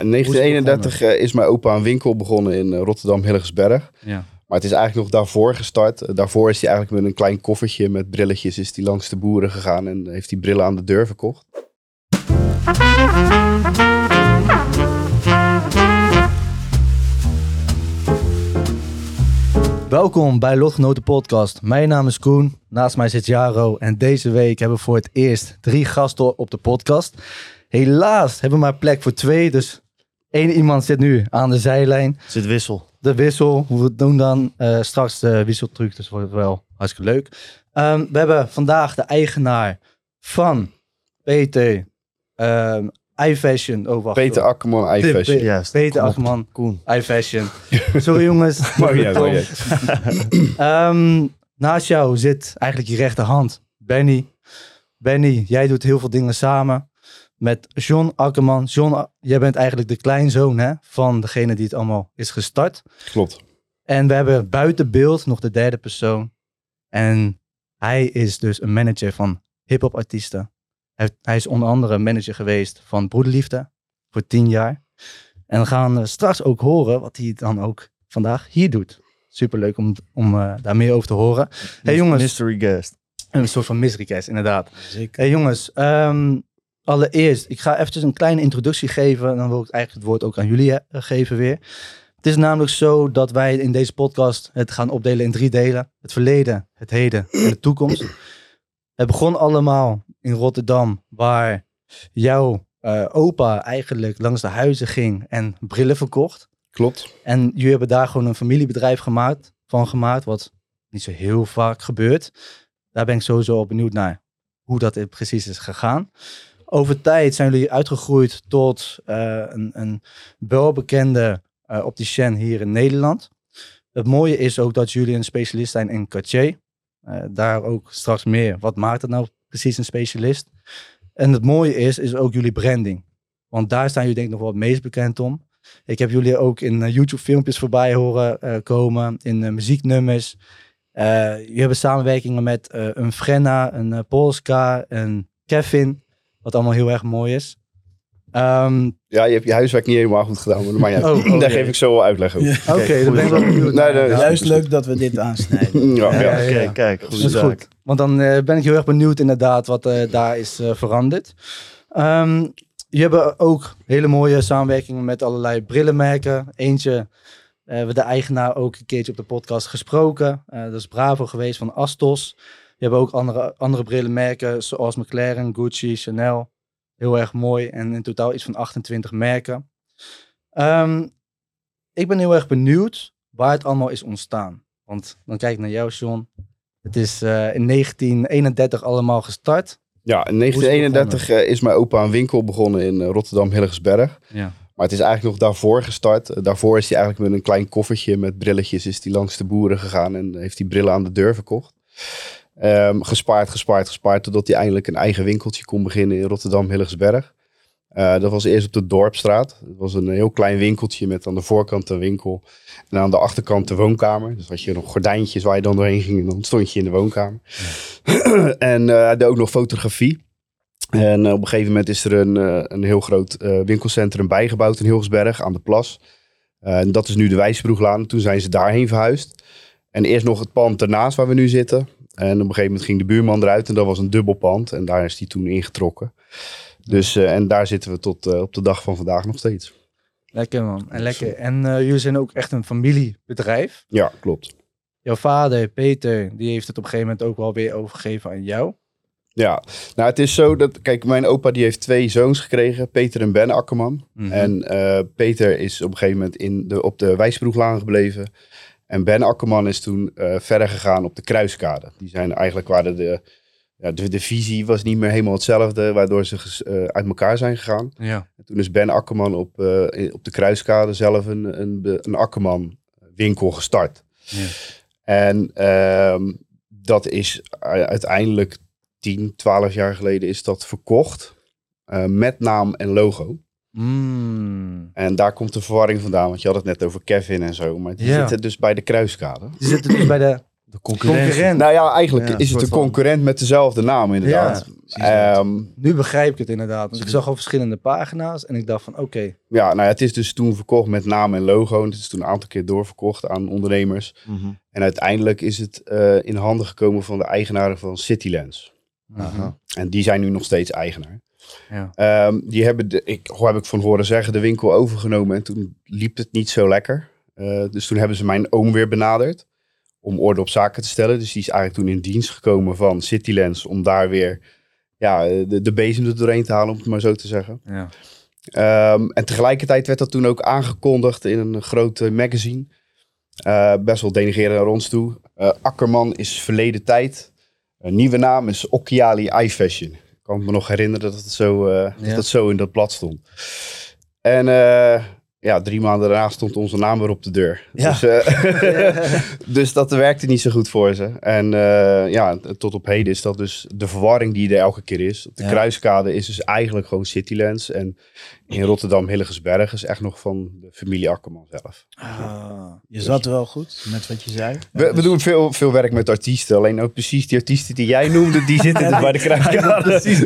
In 1931 eh, is mijn opa een winkel begonnen in eh, Rotterdam-Hillegersberg. Ja. Maar het is eigenlijk nog daarvoor gestart. Eh, Daarvoor is hij eigenlijk met een klein koffertje met brilletjes is hij langs de boeren gegaan en heeft hij brillen aan de deur verkocht. Welkom bij Lotgenoten Podcast. Mijn naam is Koen, naast mij zit Jaro en deze week hebben we voor het eerst drie gasten op de podcast. Helaas hebben we maar plek voor twee, dus één iemand zit nu aan de zijlijn. Zit wissel. De wissel, hoe we het doen dan, eh, straks de wisseltruc, dus wordt wel hartstikke leuk. Ehm, we hebben vandaag de eigenaar van PT ehm iFashion. Oh, wacht. Peter Akkerman, iFashion. Pe- Juist. Peter. Akkerman, Koen. iFashion. Sorry jongens. Niet uit. Ehm, naast jou zit eigenlijk je rechterhand, Benny. Benny, jij doet heel veel dingen samen met John Akkerman. John, jij bent eigenlijk de kleinzoon hè, van degene die het allemaal is gestart. Klopt. En we hebben buiten beeld nog de derde persoon. En hij is dus een manager van hip-hop artiesten. Hij, hij is onder andere manager geweest van Broederliefde voor tien jaar. En we gaan eh, straks ook horen wat hij dan ook vandaag hier doet. Superleuk om, om eh, daar meer over te horen. Hey jongens, Mystery guest. een soort van mystery guest, inderdaad. Zeker. Hey jongens, ehm, allereerst, ik ga eventjes een kleine introductie geven. En dan wil ik eigenlijk het woord ook aan jullie eh, geven weer. Het is namelijk zo dat wij in deze podcast het gaan opdelen in drie delen. Het verleden, het heden en de toekomst. Het begon allemaal in Rotterdam, waar jouw eh, opa eigenlijk langs de huizen ging en brillen verkocht. Klopt. En jullie hebben daar gewoon een familiebedrijf gemaakt, van gemaakt, wat niet zo heel vaak gebeurt. Daar ben ik sowieso op benieuwd naar hoe dat precies is gegaan. Over tijd zijn jullie uitgegroeid tot eh, een, een welbekende eh opticien hier in Nederland. Het mooie is ook dat jullie een specialist zijn in Cartier. Eh, daar ook straks meer. Wat maakt het nou precies een specialist? En het mooie is, is ook jullie branding. Want daar staan jullie denk ik nog wel het meest bekend om. Ik heb jullie ook in YouTube filmpjes voorbij horen komen, in muzieknummers. Eh jullie hebben samenwerkingen met een Frenna, een Polska, een Kevin, wat allemaal heel erg mooi is. Ehm, Ja, je hebt je huiswerk niet helemaal goed gedaan, maar dat uit. Oh, oh, Daar geef ik zo wel uitleg over. Oké, dan ben ik wel benieuwd. Nee, nee, Ja, Juist leuk dat we dit aansnijden. Ja, ja. Ja, ja. Kijk, kijk. dat Goede is zaak. goed. Want dan eh, ben ik heel erg benieuwd inderdaad wat eh, daar is eh, veranderd. Ehm je hebt ook hele mooie samenwerkingen met allerlei brillenmerken. Eentje eh, hebben we de eigenaar ook een keertje op de podcast gesproken. Eh, dat is Bravo geweest van Astos. Je hebt ook andere, andere brillenmerken zoals McLaren, Gucci, Chanel. Heel erg mooi. En in totaal iets van 28 merken. Ehm, ik ben heel erg benieuwd waar het allemaal is ontstaan. Want dan kijk ik naar jou, John. Het is eh, in 1931 allemaal gestart. Ja, in 1931 eh, is mijn opa een winkel begonnen in eh, Rotterdam-Hillegersberg. Ja. Maar het is eigenlijk nog daarvoor gestart. Daarvoor is hij eigenlijk met een klein koffertje met brilletjes is hij langs de boeren gegaan en heeft hij brillen aan de deur verkocht. Ehm, gespaard, gespaard, gespaard, totdat hij eindelijk een eigen winkeltje kon beginnen in Rotterdam-Hillegersberg. Eh, dat was eerst op de Dorpstraat. Het was een heel klein winkeltje met aan de voorkant een winkel en aan de achterkant de woonkamer. Dus had je nog gordijntjes waar je dan doorheen ging en dan stond je in de woonkamer. en eh, deed ook nog fotografie. En eh, op een gegeven moment is er een, een heel groot winkelcentrum bijgebouwd in Hilgersberg aan de Plas. En dat is nu de Wijsbroeglaan. Toen zijn ze daarheen verhuisd. En eerst nog het pand ernaast waar we nu zitten. En op een gegeven moment ging de buurman eruit en dat was een dubbel pand. En daar is hij toen ingetrokken. Dus, eh, en daar zitten we tot eh, op de dag van vandaag nog steeds. Lekker man. En lekker. En eh, jullie zijn ook echt een familiebedrijf. Ja, klopt. Jouw vader, Peter, die heeft het op een gegeven moment ook wel weer overgegeven aan jou. Ja, nou het is zo dat, kijk, mijn opa die heeft twee zoons gekregen, Peter en Ben Akkerman. Mhm. En Peter is op een gegeven moment in de, op de Wijsbroeglaan gebleven. En Ben Akkerman is toen eh, verder gegaan op de Kruiskade. Die zijn eigenlijk waren de, ja, de, de visie was niet meer helemaal hetzelfde, waardoor ze ges- eh, uit elkaar zijn gegaan. Ja. En toen is Ben Akkerman op, eh, op de Kruiskade zelf een, een, een Akkerman winkel gestart. Ja. En ehm, dat is uiteindelijk 10, 12 jaar geleden is dat verkocht. met naam en logo. Mm. En daar komt de verwarring vandaan. Want je had het net over Kevin en zo. Maar die Ja. zitten dus bij de Kruiskade. Die zitten dus bij de De concurrent. Nou ja, eigenlijk Ja, is het een van. concurrent met dezelfde naam inderdaad. Ja, Ehm, Nu begrijp ik het inderdaad. Want ik zag al verschillende pagina's en ik dacht van oké. ja, nou ja, het is dus toen verkocht met naam en logo. En het is toen een aantal keer doorverkocht aan ondernemers. Mhm. En uiteindelijk is het eh, in handen gekomen van de eigenaren van Citylands. Aha. En die zijn nu nog steeds eigenaar. Ja. Ehm, die hebben, de, ik, hoe heb ik van horen zeggen, de winkel overgenomen. En toen liep het niet zo lekker. Eh, dus toen hebben ze mijn oom weer benaderd. Om orde op zaken te stellen. Dus die is eigenlijk toen in dienst gekomen van Citylands. Om daar weer ja, de, de bezem er doorheen te halen, om het maar zo te zeggen. Ja. Ehm, en tegelijkertijd werd dat toen ook aangekondigd in een groot eh, magazine. Eh, best wel denigreren naar ons toe. Eh, Akkerman is verleden tijd. Een nieuwe naam is Occhiali Eye Fashion. Ik kan me nog herinneren dat het zo, eh, dat het zo in dat blad stond. En eh, ja, drie maanden daarna stond onze naam weer op de deur. Ja. Dus, eh, dus dat werkte niet zo goed voor ze. En eh, ja, tot op heden is dat dus de verwarring die er elke keer is. Op de Ja. kruiskade is dus eigenlijk gewoon Citylands. En in Rotterdam Hillegersberg is echt nog van de familie Akkerman zelf. Ah, je zat wel goed met wat je zei. We, we doen veel, veel werk met artiesten. Alleen ook precies die artiesten die jij noemde, die zitten dus bij de kruiskade. Precies.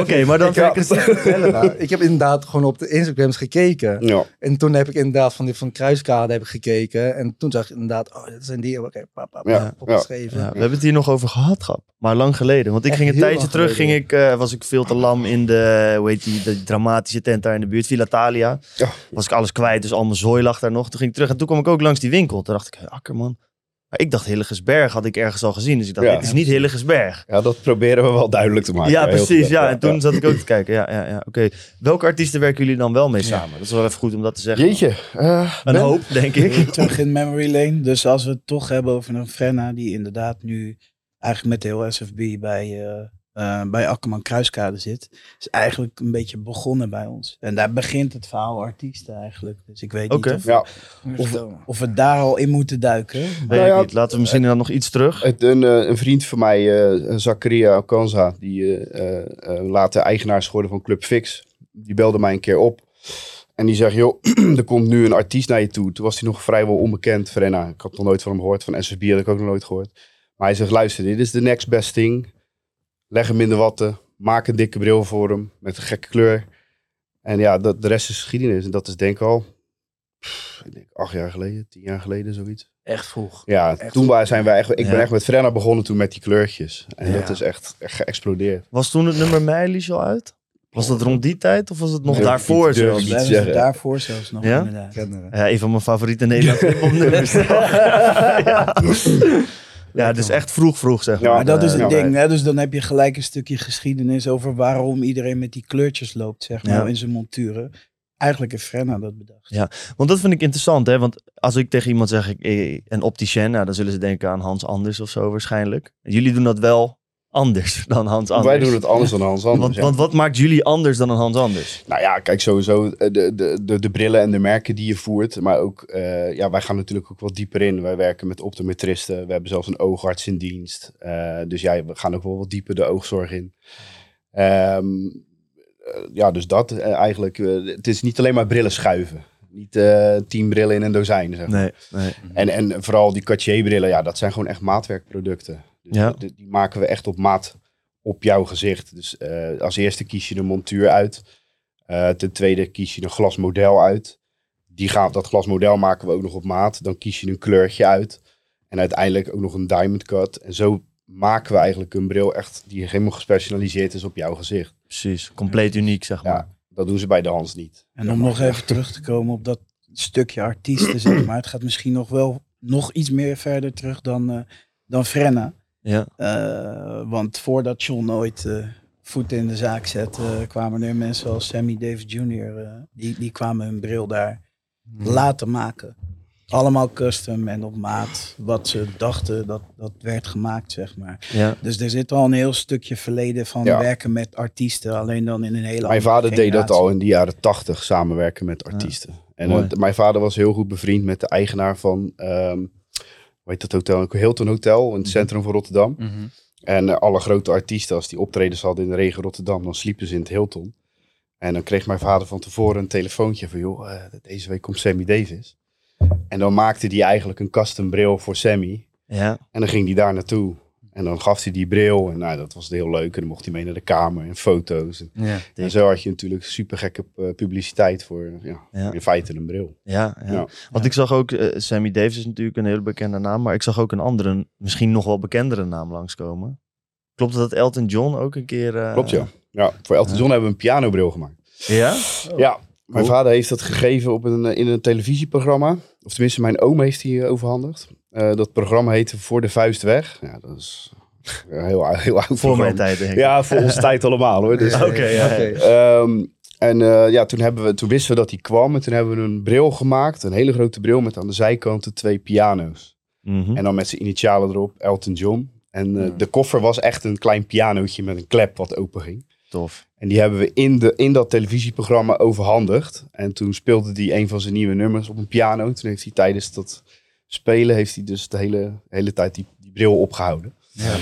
Oké, maar dan ik, ik het... Nou, ik heb inderdaad gewoon op de Instagrams gekeken. Ja. En toen heb ik inderdaad van die van Kruiskade heb ik gekeken. En toen zag ik inderdaad, oh, dat zijn die. Oké, pap, pap, Ja, opgeschreven. Ja, we hebben het hier nog over gehad, grap. Maar lang geleden. Want ik Echt ging een tijdje terug, ging ik, eh, was ik veel te lam in de, hoe heet die, de dramatische tent daar in de buurt, Villa Thalia. Ja. Was ik alles kwijt, dus al mijn zooi lag daar nog. Toen ging ik terug en toen kwam ik ook langs die winkel. Toen dacht ik, hey, Akkerman. Maar ik dacht Hillegersberg had ik ergens al gezien. Dus ik dacht, Ja. dit is niet Hillegersberg. ja, dat proberen we wel duidelijk te maken. Ja, precies. Ja, en toen zat ik ook te kijken. Ja, ja, ja. Oké. Welke artiesten werken jullie dan wel mee samen? Dat is wel even goed om dat te zeggen. Jeetje. eh, Een Ben? hoop, denk ik. Terug in memory lane. Dus als we het toch hebben over een Frenna die inderdaad nu eigenlijk met de heel SFB bij, eh, eh, bij Akkerman Kruiskade zit. Is eigenlijk een beetje begonnen bij ons. En daar begint het verhaal artiesten eigenlijk. Dus ik weet niet of, Ja, of, of we daar al in moeten duiken. Weet Nou ja, niet. Laten we misschien dan nog iets terug. het, een, eh, een vriend van mij, eh Zakaria Okanza, die eh, eh, eh, later eigenaar is geworden van Club Fix. Die belde mij een keer op. En die zegt, joh, er komt nu een artiest naar je toe. Toen was hij nog vrijwel onbekend. Frenna, ik had nog nooit van hem gehoord. Van SSB had ik ook nog nooit gehoord. Maar hij zegt, luister, dit is de next best thing. Leg hem in de watten. Maak een dikke bril voor hem. Met een gekke kleur. En ja, dat, de rest is geschiedenis. En dat is denk ik al, pff, ik denk acht jaar geleden, tien jaar geleden, zoiets. Echt vroeg. Ja, Echt toen waren- zijn wij echt, ik ben echt met Frenna begonnen toen met die kleurtjes. En Ja. dat is echt, echt geëxplodeerd. Was toen het nummer Meilies al uit? Was dat rond die tijd of was het nog Nee, daarvoor niet zelfs? het daarvoor zelfs nog Ja? inderdaad. Ja, een van mijn favoriete Nederlandse ja. ja, het is echt vroeg vroeg zeg maar. Ja, Maar dat is het Ja. ding. Hè? Dus dan heb je gelijk een stukje geschiedenis over waarom iedereen met die kleurtjes loopt, zeg maar, Ja. in zijn monturen. Eigenlijk heeft Frenna dat bedacht. Ja. Want dat vind ik interessant, hè? Want als ik tegen iemand zeg, ik, een opticien, nou, dan zullen ze denken aan Hans Anders of zo waarschijnlijk. Jullie doen dat wel anders dan Hans Anders. Wij doen het anders dan Hans Anders. Want, ja. want wat maakt jullie anders dan een Hans Anders? Nou ja, kijk sowieso eh, de, de, de, de brillen en de merken die je voert. Maar ook, eh, ja, wij gaan natuurlijk ook wat dieper in. Wij werken met optometristen. We hebben zelfs een oogarts in dienst. Eh, dus ja, we gaan ook wel wat dieper de oogzorg in. Ehm, eh, ja, dus dat eigenlijk. het is niet alleen maar brillen schuiven. Niet eh, tien brillen in een dozijn, zeg maar. Nee, nee. En, en vooral die Cartier-brillen, ja, dat zijn gewoon echt maatwerkproducten. Dus Ja. die, die maken we echt op maat op jouw gezicht. Dus eh, als eerste kies je de montuur uit. Eh, ten tweede kies je een glasmodel uit. Die gaan, dat glasmodel maken we ook nog op maat. Dan kies je een kleurtje uit. En uiteindelijk ook nog een diamond cut. En zo maken we eigenlijk een bril echt die helemaal gespecialiseerd is op jouw gezicht. Precies. Compleet uniek, zeg maar. Ja, dat doen ze bij de Hans niet. En om nog even terug te komen op dat stukje artiesten, zeg maar. Het gaat misschien nog wel nog iets meer verder terug dan, eh, dan Frenna. Ja. Eh, want voordat John ooit eh, voet in de zaak zette, eh, kwamen er mensen als Sammy Davis Jr. eh, die, die kwamen hun bril daar laten maken. allemaal custom en op maat. Wat ze dachten dat, dat werd gemaakt, zeg maar. Ja. Dus er zit al een heel stukje verleden van Ja. werken met artiesten. Alleen dan in een hele Mijn andere vader deed dat al in de jaren tachtig, samenwerken met artiesten. En mijn vader was heel goed bevriend met de eigenaar van, ehm heet dat hotel? Hilton Hotel in het centrum van Rotterdam. Mhm. En eh, alle grote artiesten, als die optredens hadden in de regen Rotterdam, dan sliepen ze in het Hilton. En dan kreeg mijn vader van tevoren een telefoontje van, joh, eh, deze week komt Sammy Davis. En dan maakte hij eigenlijk een custom bril voor Sammy. Ja. En dan ging hij daar naartoe. En dan gaf hij die bril. En nou, dat was heel leuk. En dan mocht hij mee naar de kamer en foto's. En, Ja. en zo had je natuurlijk super gekke publiciteit voor ja, Ja. in feite een bril. Ja. Want ik zag ook, eh, Sammy Davis is natuurlijk een hele bekende naam, maar ik zag ook een andere, misschien nog wel bekendere naam langskomen. Klopt dat Elton John ook een keer... eh, Klopt ja. Ja, voor Elton John hebben we een pianobril gemaakt. Ja? Ja, mijn Cool. vader heeft dat gegeven op een, eh, in een televisieprogramma. Of tenminste, mijn oom heeft die eh, overhandigd. Eh, dat programma heette Voor de Vuist Weg. Ja, dat is een heel, heel oud Voor programma. mijn tijd, denk ik. Ja, voor onze tijd allemaal hoor. Dus, Oké, ja. Ehm, en eh, ja, toen, hebben we, toen wisten we dat hij kwam. En toen hebben we een bril gemaakt. Een hele grote bril met aan de zijkanten twee piano's. Mhm. En dan met zijn initialen erop, Elton John. En eh, Ja. de koffer was echt een klein pianootje met een klep wat open ging. Tof. En die hebben we in, de, in dat televisieprogramma overhandigd. En toen speelde hij een van zijn nieuwe nummers op een piano. Toen heeft hij tijdens dat spelen, heeft hij dus de hele, hele tijd die, die bril opgehouden. Ja.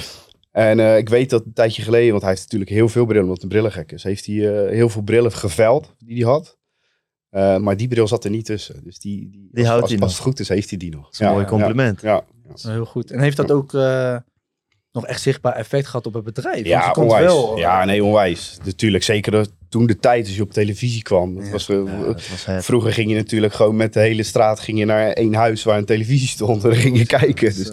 En eh, ik weet dat een tijdje geleden, want hij heeft natuurlijk heel veel brillen, omdat een brillengek is. Heeft hij eh, heel veel brillen geveld die hij had. Eh, maar die bril zat er niet tussen. Dus die, die, als, houdt als, hij als nog. het goed is, heeft hij die nog. Dat is een mooi compliment. Ja, ja. Dat is heel goed. En heeft dat ook eh, nog echt zichtbaar effect gehad op het bedrijf? Ja, onwijs. wel, eh, ja, nee, onwijs. Natuurlijk, zeker toen de tijd als je op televisie kwam. Dat Ja. was, eh, Ja, dat was het. Vroeger ging je natuurlijk gewoon met de hele straat ging je naar één huis waar een televisie stond. En dan ging je kijken. Dus,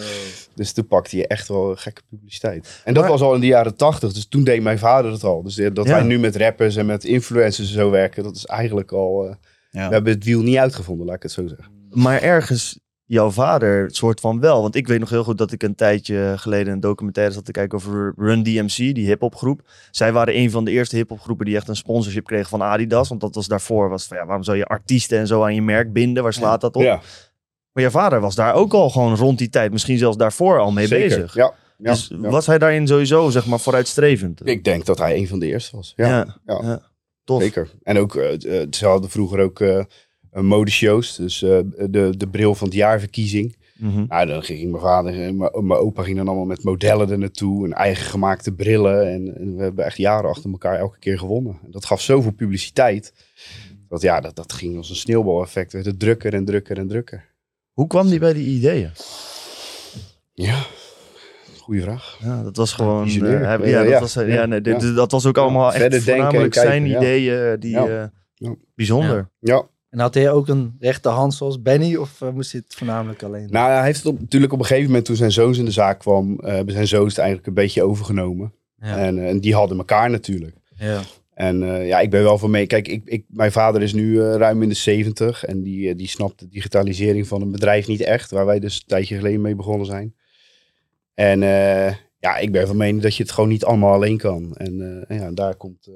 dus toen pakte je echt wel gekke publiciteit. En dat Maar- was al in de jaren tachtig. Dus toen deed mijn vader het al. Dus eh, dat Ja. wij nu met rappers en met influencers en zo werken. Dat is eigenlijk al... eh. We hebben het wiel niet uitgevonden, laat ik het zo zeggen. Maar ergens jouw vader soort van wel. Want ik weet nog heel goed dat ik een tijdje geleden een documentaire zat te kijken over Run DMC, die hip-hopgroep. Zij waren een van de eerste hip-hopgroepen die echt een sponsorship kregen van Adidas. Want dat was daarvoor, was van ja, waarom zou je artiesten en zo aan je merk binden? Waar slaat dat op? Ja, Maar je vader was daar ook al gewoon rond die tijd, misschien zelfs daarvoor al mee zeker. bezig. Ja, ja, dus ja. was hij daarin sowieso, zeg maar, vooruitstrevend? Ik denk dat hij een van de eerste was. Ja, ja. Tof. Zeker. En ook, eh, ze hadden vroeger ook eh, modeshows. Dus eh, de, de bril van het jaarverkiezing. Mhm. Nou, dan ging mijn vader en mijn, mijn opa ging dan allemaal met modellen er naartoe. En eigen gemaakte brillen. En, en we hebben echt jaren achter elkaar elke keer gewonnen. En dat gaf zoveel publiciteit. Dat ja, dat, dat ging als een sneeuwbaleffect. Werd het drukker en drukker en drukker. Hoe kwam die bij die ideeën? Ja, goede vraag. Ja, dat was gewoon. eh, hij- Ja, dat ja. was, ja, nee, dit- Ja. dat was ook allemaal echt voornamelijk zijn ideeën die eh, Ja. bijzonder. Ja, En had hij ook een rechterhand zoals Benny? Of eh, moest hij het voornamelijk alleen? nou hij heeft het op, natuurlijk op een gegeven moment toen zijn zoons in de zaak kwam. eh, hebben zijn zoons het eigenlijk een beetje overgenomen. ja. En, eh, en die hadden elkaar natuurlijk. ja. En ja, ik ben wel van mee. Kijk, ik, ik, mijn vader is nu ruim in de 70 en die, die snapt de digitalisering van een bedrijf niet echt, waar wij dus een tijdje geleden mee begonnen zijn. En ja, ik ben van mening dat je het gewoon niet allemaal alleen kan. En, ja, daar komt,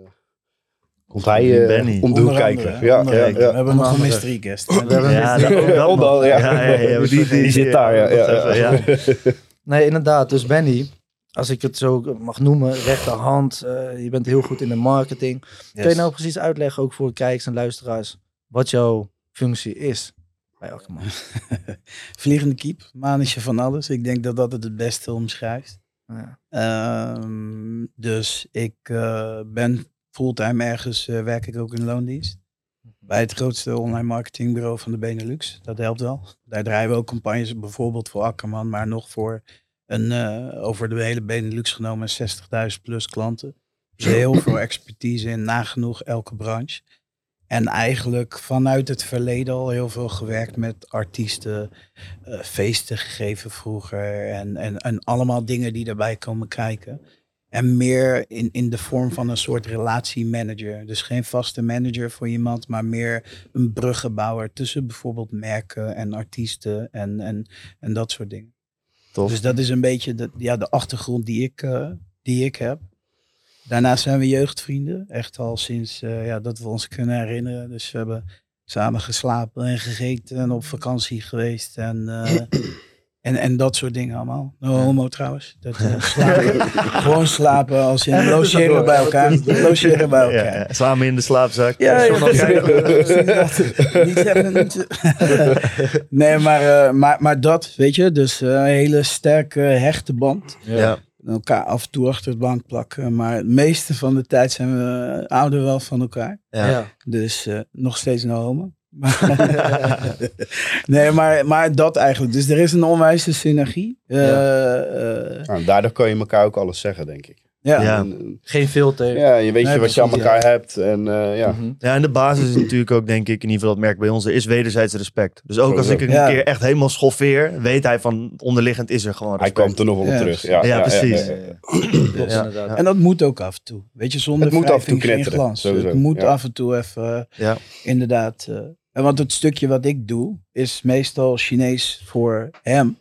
komt hij Benny. om de hoek kijken. andere, ja, ja. We hebben nog een mystery guest. We hebben Ja, een- dat, nog. ja. Die- die zit daar, ja, ja, dat ja. even, ja. Nee, inderdaad. Dus Benny, als ik het zo mag noemen, rechterhand. eh, je bent heel goed in de marketing. Kun je nou precies uitleggen, ook voor de kijkers en luisteraars, wat jouw functie is bij Akkerman? Vliegende kiep, manetje van alles. Ik denk dat dat het het beste omschrijft. Ja. Ehm, dus ik eh, ben fulltime ergens, eh, werk ik ook in loondienst. Bij het grootste online marketingbureau van de Benelux. Dat helpt wel. Daar draaien we ook campagnes, bijvoorbeeld voor Akkerman, maar nog voor een, eh, over de hele Benelux genomen 60.000 plus klanten. Dus heel veel expertise in nagenoeg elke branche. En eigenlijk vanuit het verleden al heel veel gewerkt met artiesten, eh, feesten gegeven vroeger en, en, en allemaal dingen die erbij komen kijken. En meer in, in de vorm van een soort relatiemanager. Dus geen vaste manager voor iemand, maar meer een bruggenbouwer tussen bijvoorbeeld merken en artiesten en, en, en dat soort dingen. Tof. Dus dat is een beetje de, ja, de achtergrond die ik, eh, die ik heb. Daarnaast zijn we jeugdvrienden. Echt al sinds eh, ja, dat we ons kunnen herinneren. Dus we hebben samen geslapen en gegeten en op vakantie geweest. En, eh, en, en dat soort dingen allemaal. No homo trouwens. Dat, eh, slapen. Gewoon slapen als in logeren bij elkaar. Logeren bij elkaar. ja, samen in de slaapzak. Ja. Niet. Nee, maar, eh, maar, maar dat, weet je. Dus eh, een hele sterke, hechte band. ja. Elkaar af en toe achter het bank plakken. Maar het meeste van de tijd zijn we ouder wel van elkaar. Ja. Ja. Dus eh, nog steeds no homo. Maar- nee, maar, maar dat eigenlijk. Dus er is een onwijze synergie. Eh, eh, Nou, daardoor kan je elkaar ook alles zeggen, denk ik. ja. Ja. En, Geen filter. ja, je weet Nee, je wat je aan elkaar hebt. En eh, ja, Mhm. Ja, en de basis is natuurlijk ook, denk ik, in ieder geval dat merk bij ons, er is wederzijds respect. Dus ook als ik een Ja. keer echt helemaal schoffeer, weet hij van onderliggend is er gewoon hij respect. komt er nog wel op Ja, terug. Ja, precies. ja, Ja, ja. ja. Klopt, Ja. inderdaad. En dat moet ook af en toe. Weet je, zonder Het moet af en toe knetteren, Het moet ja. af en toe even, eh, Ja. inderdaad. eh, en want het stukje wat ik doe, is meestal Chinees voor hem.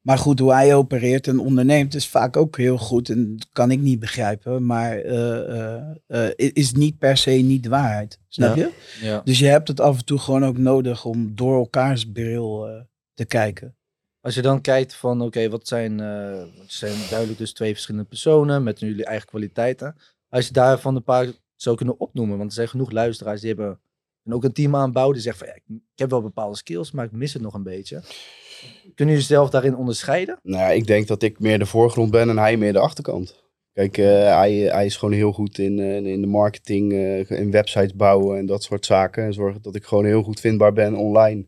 Maar goed, hoe hij opereert en onderneemt is vaak ook heel goed. En dat kan ik niet begrijpen. Maar eh, eh, eh, is niet per se niet de waarheid. Snap Ja. je? Ja. Dus je hebt het af en toe gewoon ook nodig om door elkaars bril te kijken. Als je dan kijkt van, oké, wat zijn, het zijn duidelijk dus twee verschillende personen met jullie eigen kwaliteiten. Als je daarvan een paar zou kunnen opnoemen, want er zijn genoeg luisteraars die hebben en ook een team aanbouwen die zeggen van, ja, ik, heb wel bepaalde skills, maar ik mis het nog een beetje. Kunnen jullie zelf daarin onderscheiden? Nou, ik denk dat ik meer de voorgrond ben en hij meer de achterkant. Kijk, eh, hij, hij is gewoon heel goed in, eh, in de marketing, eh, in websites bouwen en dat soort zaken. En zorgen dat ik gewoon heel goed vindbaar ben online.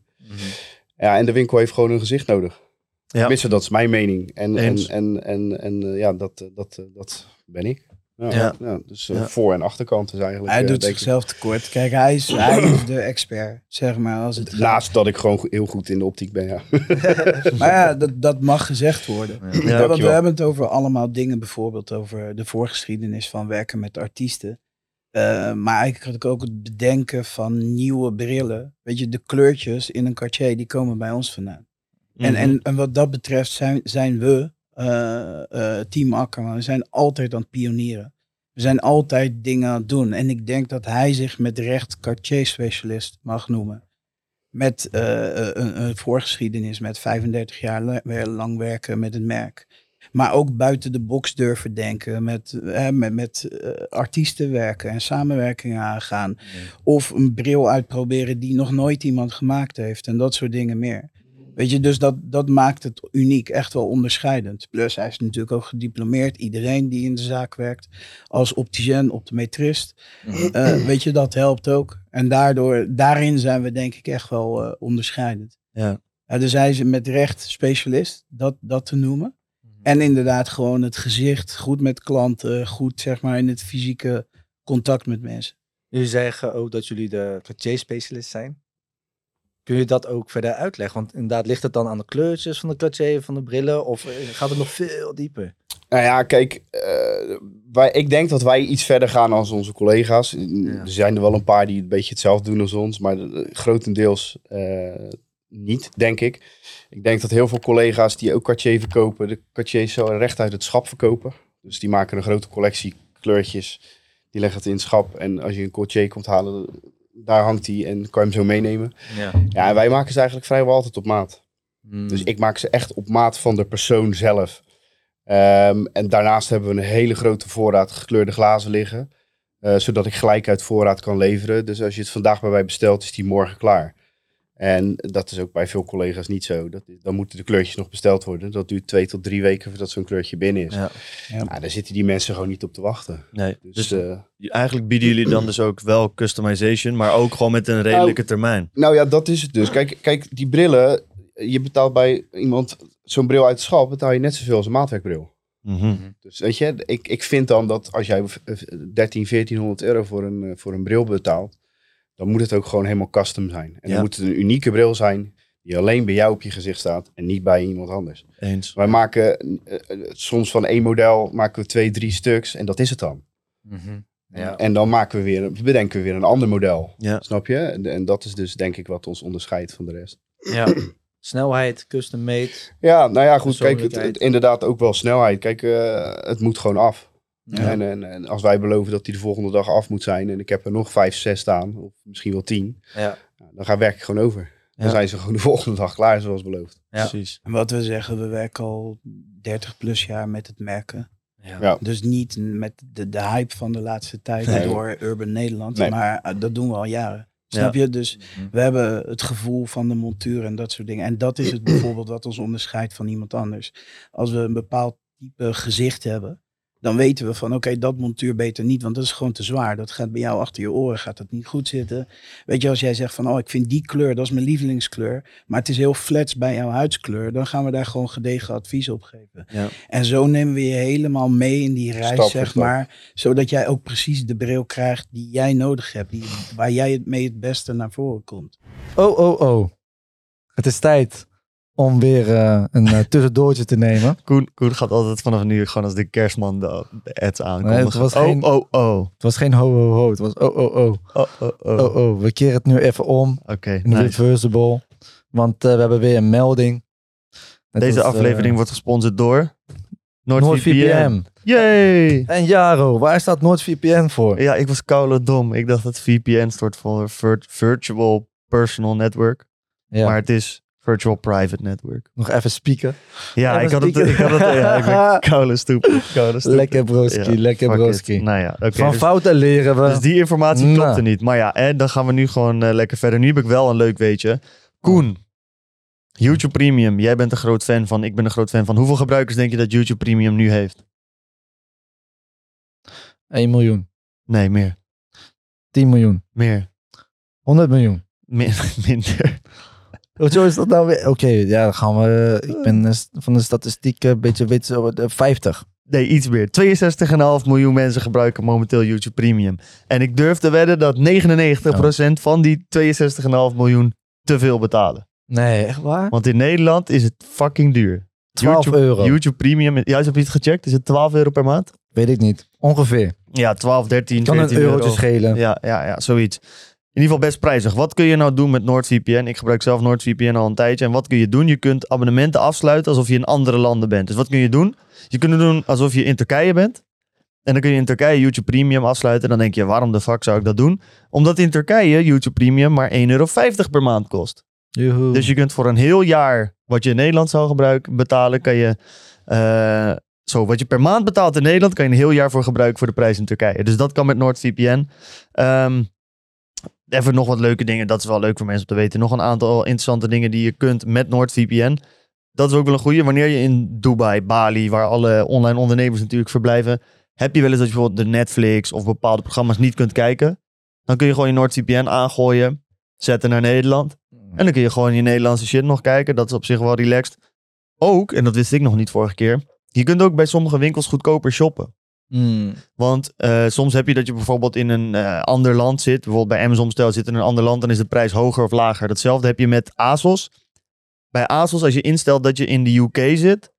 Ja, en de winkel heeft gewoon een gezicht nodig. Ja. Tenminste, dat is mijn mening. En, en, Eens. en, en, en ja, dat, dat, dat ben ik. Ja, Ja. ja. dus eh, Ja. voor- en achterkant is eigenlijk... Hij eh, doet zichzelf tekort. Kijk, hij is, hij is de expert, zeg maar. Als het gaat. Naast dat ik gewoon heel goed in de optiek ben, ja. Maar ja, dat, dat mag gezegd worden. Ja, Ja, want we hebben het over allemaal dingen, bijvoorbeeld over de voorgeschiedenis van werken met artiesten. Eh, maar eigenlijk had ik ook het bedenken van nieuwe brillen. Weet je, de kleurtjes in een Cartier, die komen bij ons vandaan. En, Mhm. en, en wat dat betreft zijn, zijn we, Team Akkerman, we zijn altijd aan het pionieren. We zijn altijd dingen aan het doen. En ik denk dat hij zich met recht Cartier-specialist mag noemen. Met eh, een, een voorgeschiedenis, met 35 jaar la- lang werken met het merk. Maar ook buiten de box durven denken, met, eh, met, met eh, artiesten werken en samenwerkingen aangaan. Of een bril uitproberen die nog nooit iemand gemaakt heeft en dat soort dingen meer. Weet je, dus dat, dat maakt het uniek, echt wel onderscheidend. Plus hij is natuurlijk ook gediplomeerd. Iedereen die in de zaak werkt als opticien, optometrist. eh, weet je, dat helpt ook. En daardoor, daarin zijn we denk ik echt wel eh, onderscheidend. Ja. Ja, dus hij is met recht specialist, dat, dat te noemen. En inderdaad gewoon het gezicht, goed met klanten, goed zeg maar in het fysieke contact met mensen. Jullie zeggen ook dat jullie de Cartier-specialist zijn. Kun je dat ook verder uitleggen? Want inderdaad, ligt het dan aan de kleurtjes van de Cartier, van de brillen? Of eh, gaat het nog veel dieper? Nou ja, kijk, eh, wij, ik denk dat wij iets verder gaan dan onze collega's. Er zijn er wel een paar die een beetje hetzelfde doen als ons, maar grotendeels eh, niet, denk ik. Ik denk dat heel veel collega's die ook Cartier verkopen, de Cartier zo recht uit het schap verkopen. Dus die maken een grote collectie kleurtjes, die leggen het in het schap. En als je een Cartier komt halen, daar hangt die en kan je hem zo meenemen. Ja. Ja, en wij maken ze eigenlijk vrijwel altijd op maat. Hmm. Dus ik maak ze echt op maat van de persoon zelf. Ehm, en daarnaast hebben we een hele grote voorraad gekleurde glazen liggen. eh, zodat ik gelijk uit voorraad kan leveren. Dus als je het vandaag bij mij bestelt, is die morgen klaar. En dat is ook bij veel collega's niet zo. Dat, dan moeten de kleurtjes nog besteld worden. Dat duurt twee tot drie weken voordat zo'n kleurtje binnen is. Ja. Ja. Nou, daar zitten die mensen gewoon niet op te wachten. Nee. Dus, Dus eh, eigenlijk bieden jullie dan dus ook wel customization, maar ook gewoon met een redelijke termijn. nou ja, dat is het dus. Kijk, kijk, die brillen. Je betaalt bij iemand zo'n bril uit het schap, betaal je net zoveel als een maatwerkbril. Mhm. Dus weet je, ik, ik vind dan dat als jij eh, 13, 1400 euro voor een, eh, voor een bril betaalt, dan moet het ook gewoon helemaal custom zijn. En Ja. dan moet het een unieke bril zijn die alleen bij jou op je gezicht staat en niet bij iemand anders. Eens. Wij maken eh, eh, soms van één model maken we twee, drie stuks en dat is het dan. Mhm. Ja. En dan maken we weer, bedenken we weer een ander model. Ja. Snap je? En, en dat is dus denk ik wat ons onderscheidt van de rest. ja. Snelheid, custom made. Ja, nou ja, goed. Kijk, het- inderdaad ook wel snelheid. Kijk, eh, het moet gewoon af. Ja. En, en, en als wij beloven dat die de volgende dag af moet zijn en ik heb er nog vijf, zes staan, of misschien wel tien, Ja. nou, dan ga werk ik gewoon over. Dan Ja. zijn ze gewoon de volgende dag klaar, zoals beloofd. Ja. Precies. En wat we zeggen, we werken al 30 plus jaar met het merken. Ja. Ja. Dus niet met de, de hype van de laatste tijd Nee. door Urban Nederland. Nee. Maar eh, dat doen we al jaren. Ja. Snap je? Dus Mhm. we hebben het gevoel van de montuur en dat soort dingen. En dat is het bijvoorbeeld wat ons onderscheidt van iemand anders. Als we een bepaald type gezicht hebben, dan weten we van oké, dat montuur beter niet, want dat is gewoon te zwaar. Dat gaat bij jou achter je oren, gaat dat niet goed zitten. Weet je, als jij zegt van oh, ik vind die kleur, dat is mijn lievelingskleur, maar het is heel flats bij jouw huidskleur, dan gaan we daar gewoon gedegen advies op geven. Ja. En zo nemen we je helemaal mee in die reis, Stap zeg stap. maar. Zodat jij ook precies de bril krijgt die jij nodig hebt. Die, waar jij het mee het beste naar voren komt. Oh, oh, oh. Het is tijd om weer eh, een eh, tussendoortje te nemen. Koen, Koen gaat altijd vanaf nu gewoon als de kerstman de, de ads aankondigen. Nee, het was oh, geen- oh, oh, Het was geen ho, ho, ho. Het was oh, oh, oh. oh, oh, oh. Oh, oh. We keren het nu even om. Oké, nice. reversible. Want eh, we hebben weer een melding. Het Deze was, aflevering wordt gesponsord door NordVPN. NordVPN. Yay! En Jaro, waar staat NordVPN voor? Ja, ik was koude dom. Ik dacht dat VPN stond voor Vir- Virtual Personal Network. Ja, Maar het is Virtual Private Network. nog even spieken. Ja, Even ik had, het, ik had het. Ja, ik ben koude stupid. Lekker broski, Ja, lekker broski. Nou ja. Van dus- fouten leren we. Dus die informatie Nou. klopte niet. Maar ja, hè, dan gaan we nu gewoon eh, lekker verder. Nu heb ik wel een leuk weetje. Koen, YouTube Premium. Jij bent een groot fan van. Ik ben een groot fan van. Hoeveel gebruikers denk je dat YouTube Premium nu heeft? 1 miljoen, Nee, meer. 10 miljoen, Meer. 100 miljoen. Min- minder. Hoezo is dat nou weer? Oké, ja, dan gaan we. Ik ben eh, st- van de statistiek een beetje eh, 50. Nee, iets meer. 62,5 miljoen mensen gebruiken momenteel YouTube Premium. En ik durf te wedden dat 99% van die 62,5 miljoen te veel betalen. Nee, echt waar? Want in Nederland is het fucking duur. 12 YouTube, euro. YouTube Premium, juist heb je het gecheckt? Is het 12 euro per maand? Weet ik niet. Ongeveer. Ja, 12, 13, Kan een 14 eurotje euro. schelen. Ja, ja, ja, zoiets. In ieder geval best prijzig. Wat kun je nou doen met NordVPN? Ik gebruik zelf NordVPN al een tijdje. En wat kun je doen? Je kunt abonnementen afsluiten alsof je in andere landen bent. Dus wat kun je doen? Je kunt het doen alsof je in Turkije bent. En dan kun je in Turkije YouTube Premium afsluiten. Dan denk je, waarom de fuck zou ik dat doen? Omdat in Turkije YouTube Premium maar 1,50 euro per maand kost. Joehoe. Dus je kunt voor een heel jaar wat je in Nederland zou gebruiken betalen, kan je eh, zo wat je per maand betaalt in Nederland, kan je een heel jaar voor gebruiken voor de prijs in Turkije. Dus dat kan met NordVPN. Ehm even nog wat leuke dingen, dat is wel leuk voor mensen om te weten. Nog een aantal interessante dingen die je kunt met NordVPN. Dat is ook wel een goede. Wanneer je in Dubai, Bali, waar alle online ondernemers natuurlijk verblijven, heb je wel eens dat je bijvoorbeeld de Netflix of bepaalde programma's niet kunt kijken. Dan kun je gewoon je NordVPN aangooien, zetten naar Nederland. En dan kun je gewoon je Nederlandse shit nog kijken. Dat is op zich wel relaxed. Ook, en dat wist ik nog niet vorige keer. Je kunt ook bij sommige winkels goedkoper shoppen. Hmm. Want eh, soms heb je dat je bijvoorbeeld in een eh, ander land zit. Bijvoorbeeld bij Amazon stel zit in een ander land. Dan is de prijs hoger of lager. Datzelfde heb je met ASOS. Bij ASOS als je instelt dat je in de UK zit.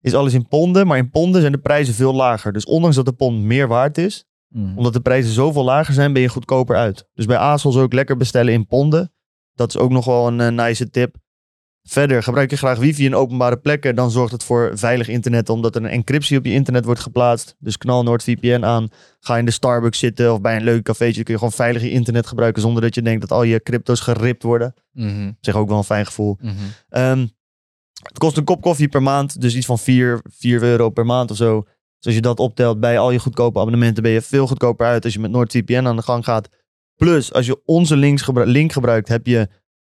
Is alles in ponden. Maar in ponden zijn de prijzen veel lager. Dus ondanks dat de pond meer waard is. Hmm. Omdat de prijzen zoveel lager zijn ben je goedkoper uit. Dus bij ASOS ook lekker bestellen in ponden. Dat is ook nog wel een eh, nice tip. Verder, gebruik je graag wifi in openbare plekken, dan zorgt het voor veilig internet, omdat er een encryptie op je internet wordt geplaatst. Dus knal NordVPN aan. Ga in de Starbucks zitten of bij een leuk cafeetje, kun je gewoon veilig je internet gebruiken zonder dat je denkt dat al je crypto's geript worden. Mhm. Zeg ook wel een fijn gevoel. Mhm. Ehm, het kost een kop koffie per maand, dus iets van 4, 4 euro per maand of zo. Dus als je dat optelt bij al je goedkope abonnementen, ben je veel goedkoper uit als je met NordVPN aan de gang gaat. Plus, als je onze links gebru- link gebruikt, heb je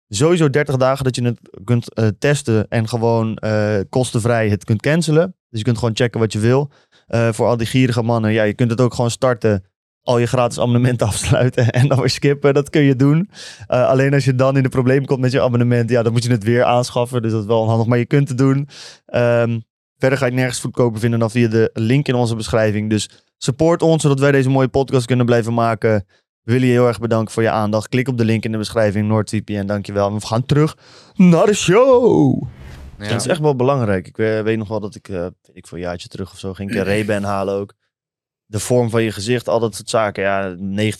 sowieso 30 dagen dat je het kunt eh, testen en gewoon eh, kostenvrij het kunt cancelen. Dus je kunt gewoon checken wat je wil. Eh, voor al die gierige mannen, ja, je kunt het ook gewoon starten. Al je gratis abonnementen afsluiten en dan weer skippen. Dat kun je doen. Alleen als je dan in de problemen komt met je abonnement, ja, dan moet je het weer aanschaffen. Dus dat is wel onhandig, maar je kunt het doen. Ehm, verder ga je nergens goedkoper vinden dan via de link in onze beschrijving. Dus support ons, zodat wij deze mooie podcast kunnen blijven maken. We willen je heel erg bedanken voor je aandacht. Klik op de link in de beschrijving, NordVPN, dankjewel. En we gaan terug naar de show. Ja. Dat is echt wel belangrijk. Ik eh, weet nog wel dat ik, eh ik voor een jaartje terug of zo, ging ik een Ray-Ban halen ook. De vorm van je gezicht, al dat soort zaken. Ja, 90%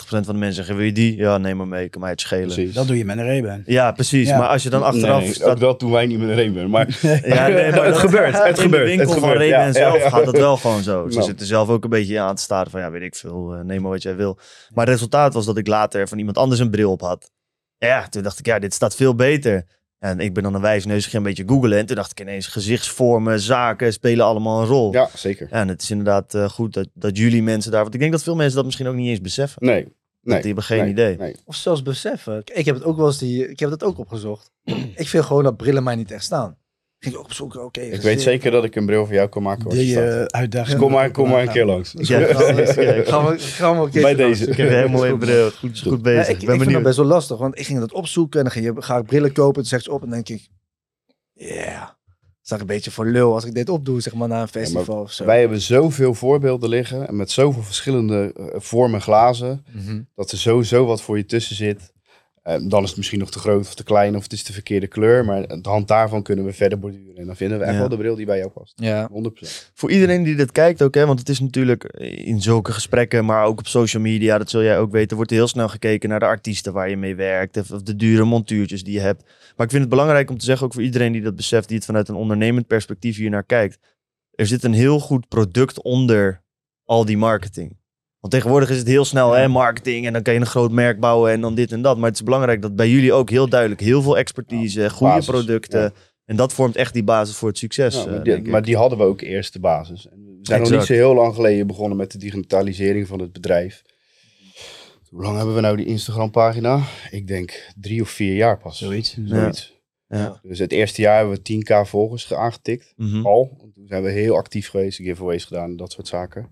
van de mensen zeggen, wil je die? Ja, neem maar mee, kan mij het schelen. Precies. Dat doe je met een Ray-Ban. Ja, precies. Ja. Maar als je dan achteraf Nee, staat... ook dat doen wij niet met een Ray-Ban. Maar Ja, nee, maar Het dat- gebeurt, het in gebeurt, de winkel het van Ray-Ban ja, zelf ja, ja. gaat dat wel gewoon zo. Ze Nou. zitten zelf ook een beetje aan te staren van, ja, weet ik veel, eh, neem maar wat jij wil. Maar het resultaat was dat ik later van iemand anders een bril op had. Ja, toen dacht ik, ja, dit staat veel beter. En ik ben dan een wijsneus, ging een beetje googlen. En toen dacht ik ineens, gezichtsvormen, zaken spelen allemaal een rol. ja, zeker. Ja, en het is inderdaad eh, goed dat, dat jullie mensen daar... Want ik denk dat veel mensen dat misschien ook niet eens beseffen. Nee. Dat nee die hebben geen nee, idee. Nee. Of zelfs beseffen. Ik heb het ook wel eens die, ik heb dat ook opgezocht. ik vind gewoon dat brillen mij niet echt staan. Ging ik opzoeken, oké. Ik weet zeker dat ik een bril voor jou kan maken. Die uh, uitdaging. Dus kom maar, kom maar een keer langs. Ja, Gaan we, gaan we, een keertje Bij langs. deze. Ik heb een hele mooie bril. Goed, goed Ja, bezig. ik, ik ik ben vind dat best wel lastig, want ik ging dat opzoeken en dan ging je, ga ik brillen kopen. Toen zegt ze op en denk ik, ja, sta ik een beetje voor lul als ik dit opdoe, zeg maar, na een festival of zo. Wij hebben zoveel voorbeelden liggen. En met zoveel verschillende eh, vormen glazen. Mhm. Dat er sowieso wat voor je tussen zit. Eh, dan is het misschien nog te groot of te klein of het is de verkeerde kleur. Maar aan de hand daarvan kunnen we verder borduren. En dan vinden we echt Ja. wel de bril die bij jou past. Ja, 100%. Voor iedereen die dit kijkt ook, hè, want het is natuurlijk in zulke gesprekken, maar ook op social media, dat zul jij ook weten, wordt heel snel gekeken naar de artiesten waar je mee werkt of de dure montuurtjes die je hebt. Maar ik vind het belangrijk om te zeggen, ook voor iedereen die dat beseft, die het vanuit een ondernemend perspectief hier naar kijkt. Er zit een heel goed product onder al die marketing. Want tegenwoordig is het heel snel hè, marketing en dan kan je een groot merk bouwen en dan dit en dat. Maar het is belangrijk dat bij jullie ook heel duidelijk heel veel expertise, goede basis, producten. ja. En dat vormt echt die basis voor het succes. Ja, eh, maar, denk die, ik. maar die hadden we ook eerst de basis. En we zijn nog niet zo heel lang geleden begonnen met de digitalisering van het bedrijf. Hoe lang hebben we nou die Instagram pagina? Ik denk drie of vier jaar pas. Zoiets. Zoiets. Ja. Dus het eerste jaar hebben we 10k volgers ge- aangetikt. Mhm. Al. Toen zijn we heel actief geweest, giveaways gedaan, dat soort zaken.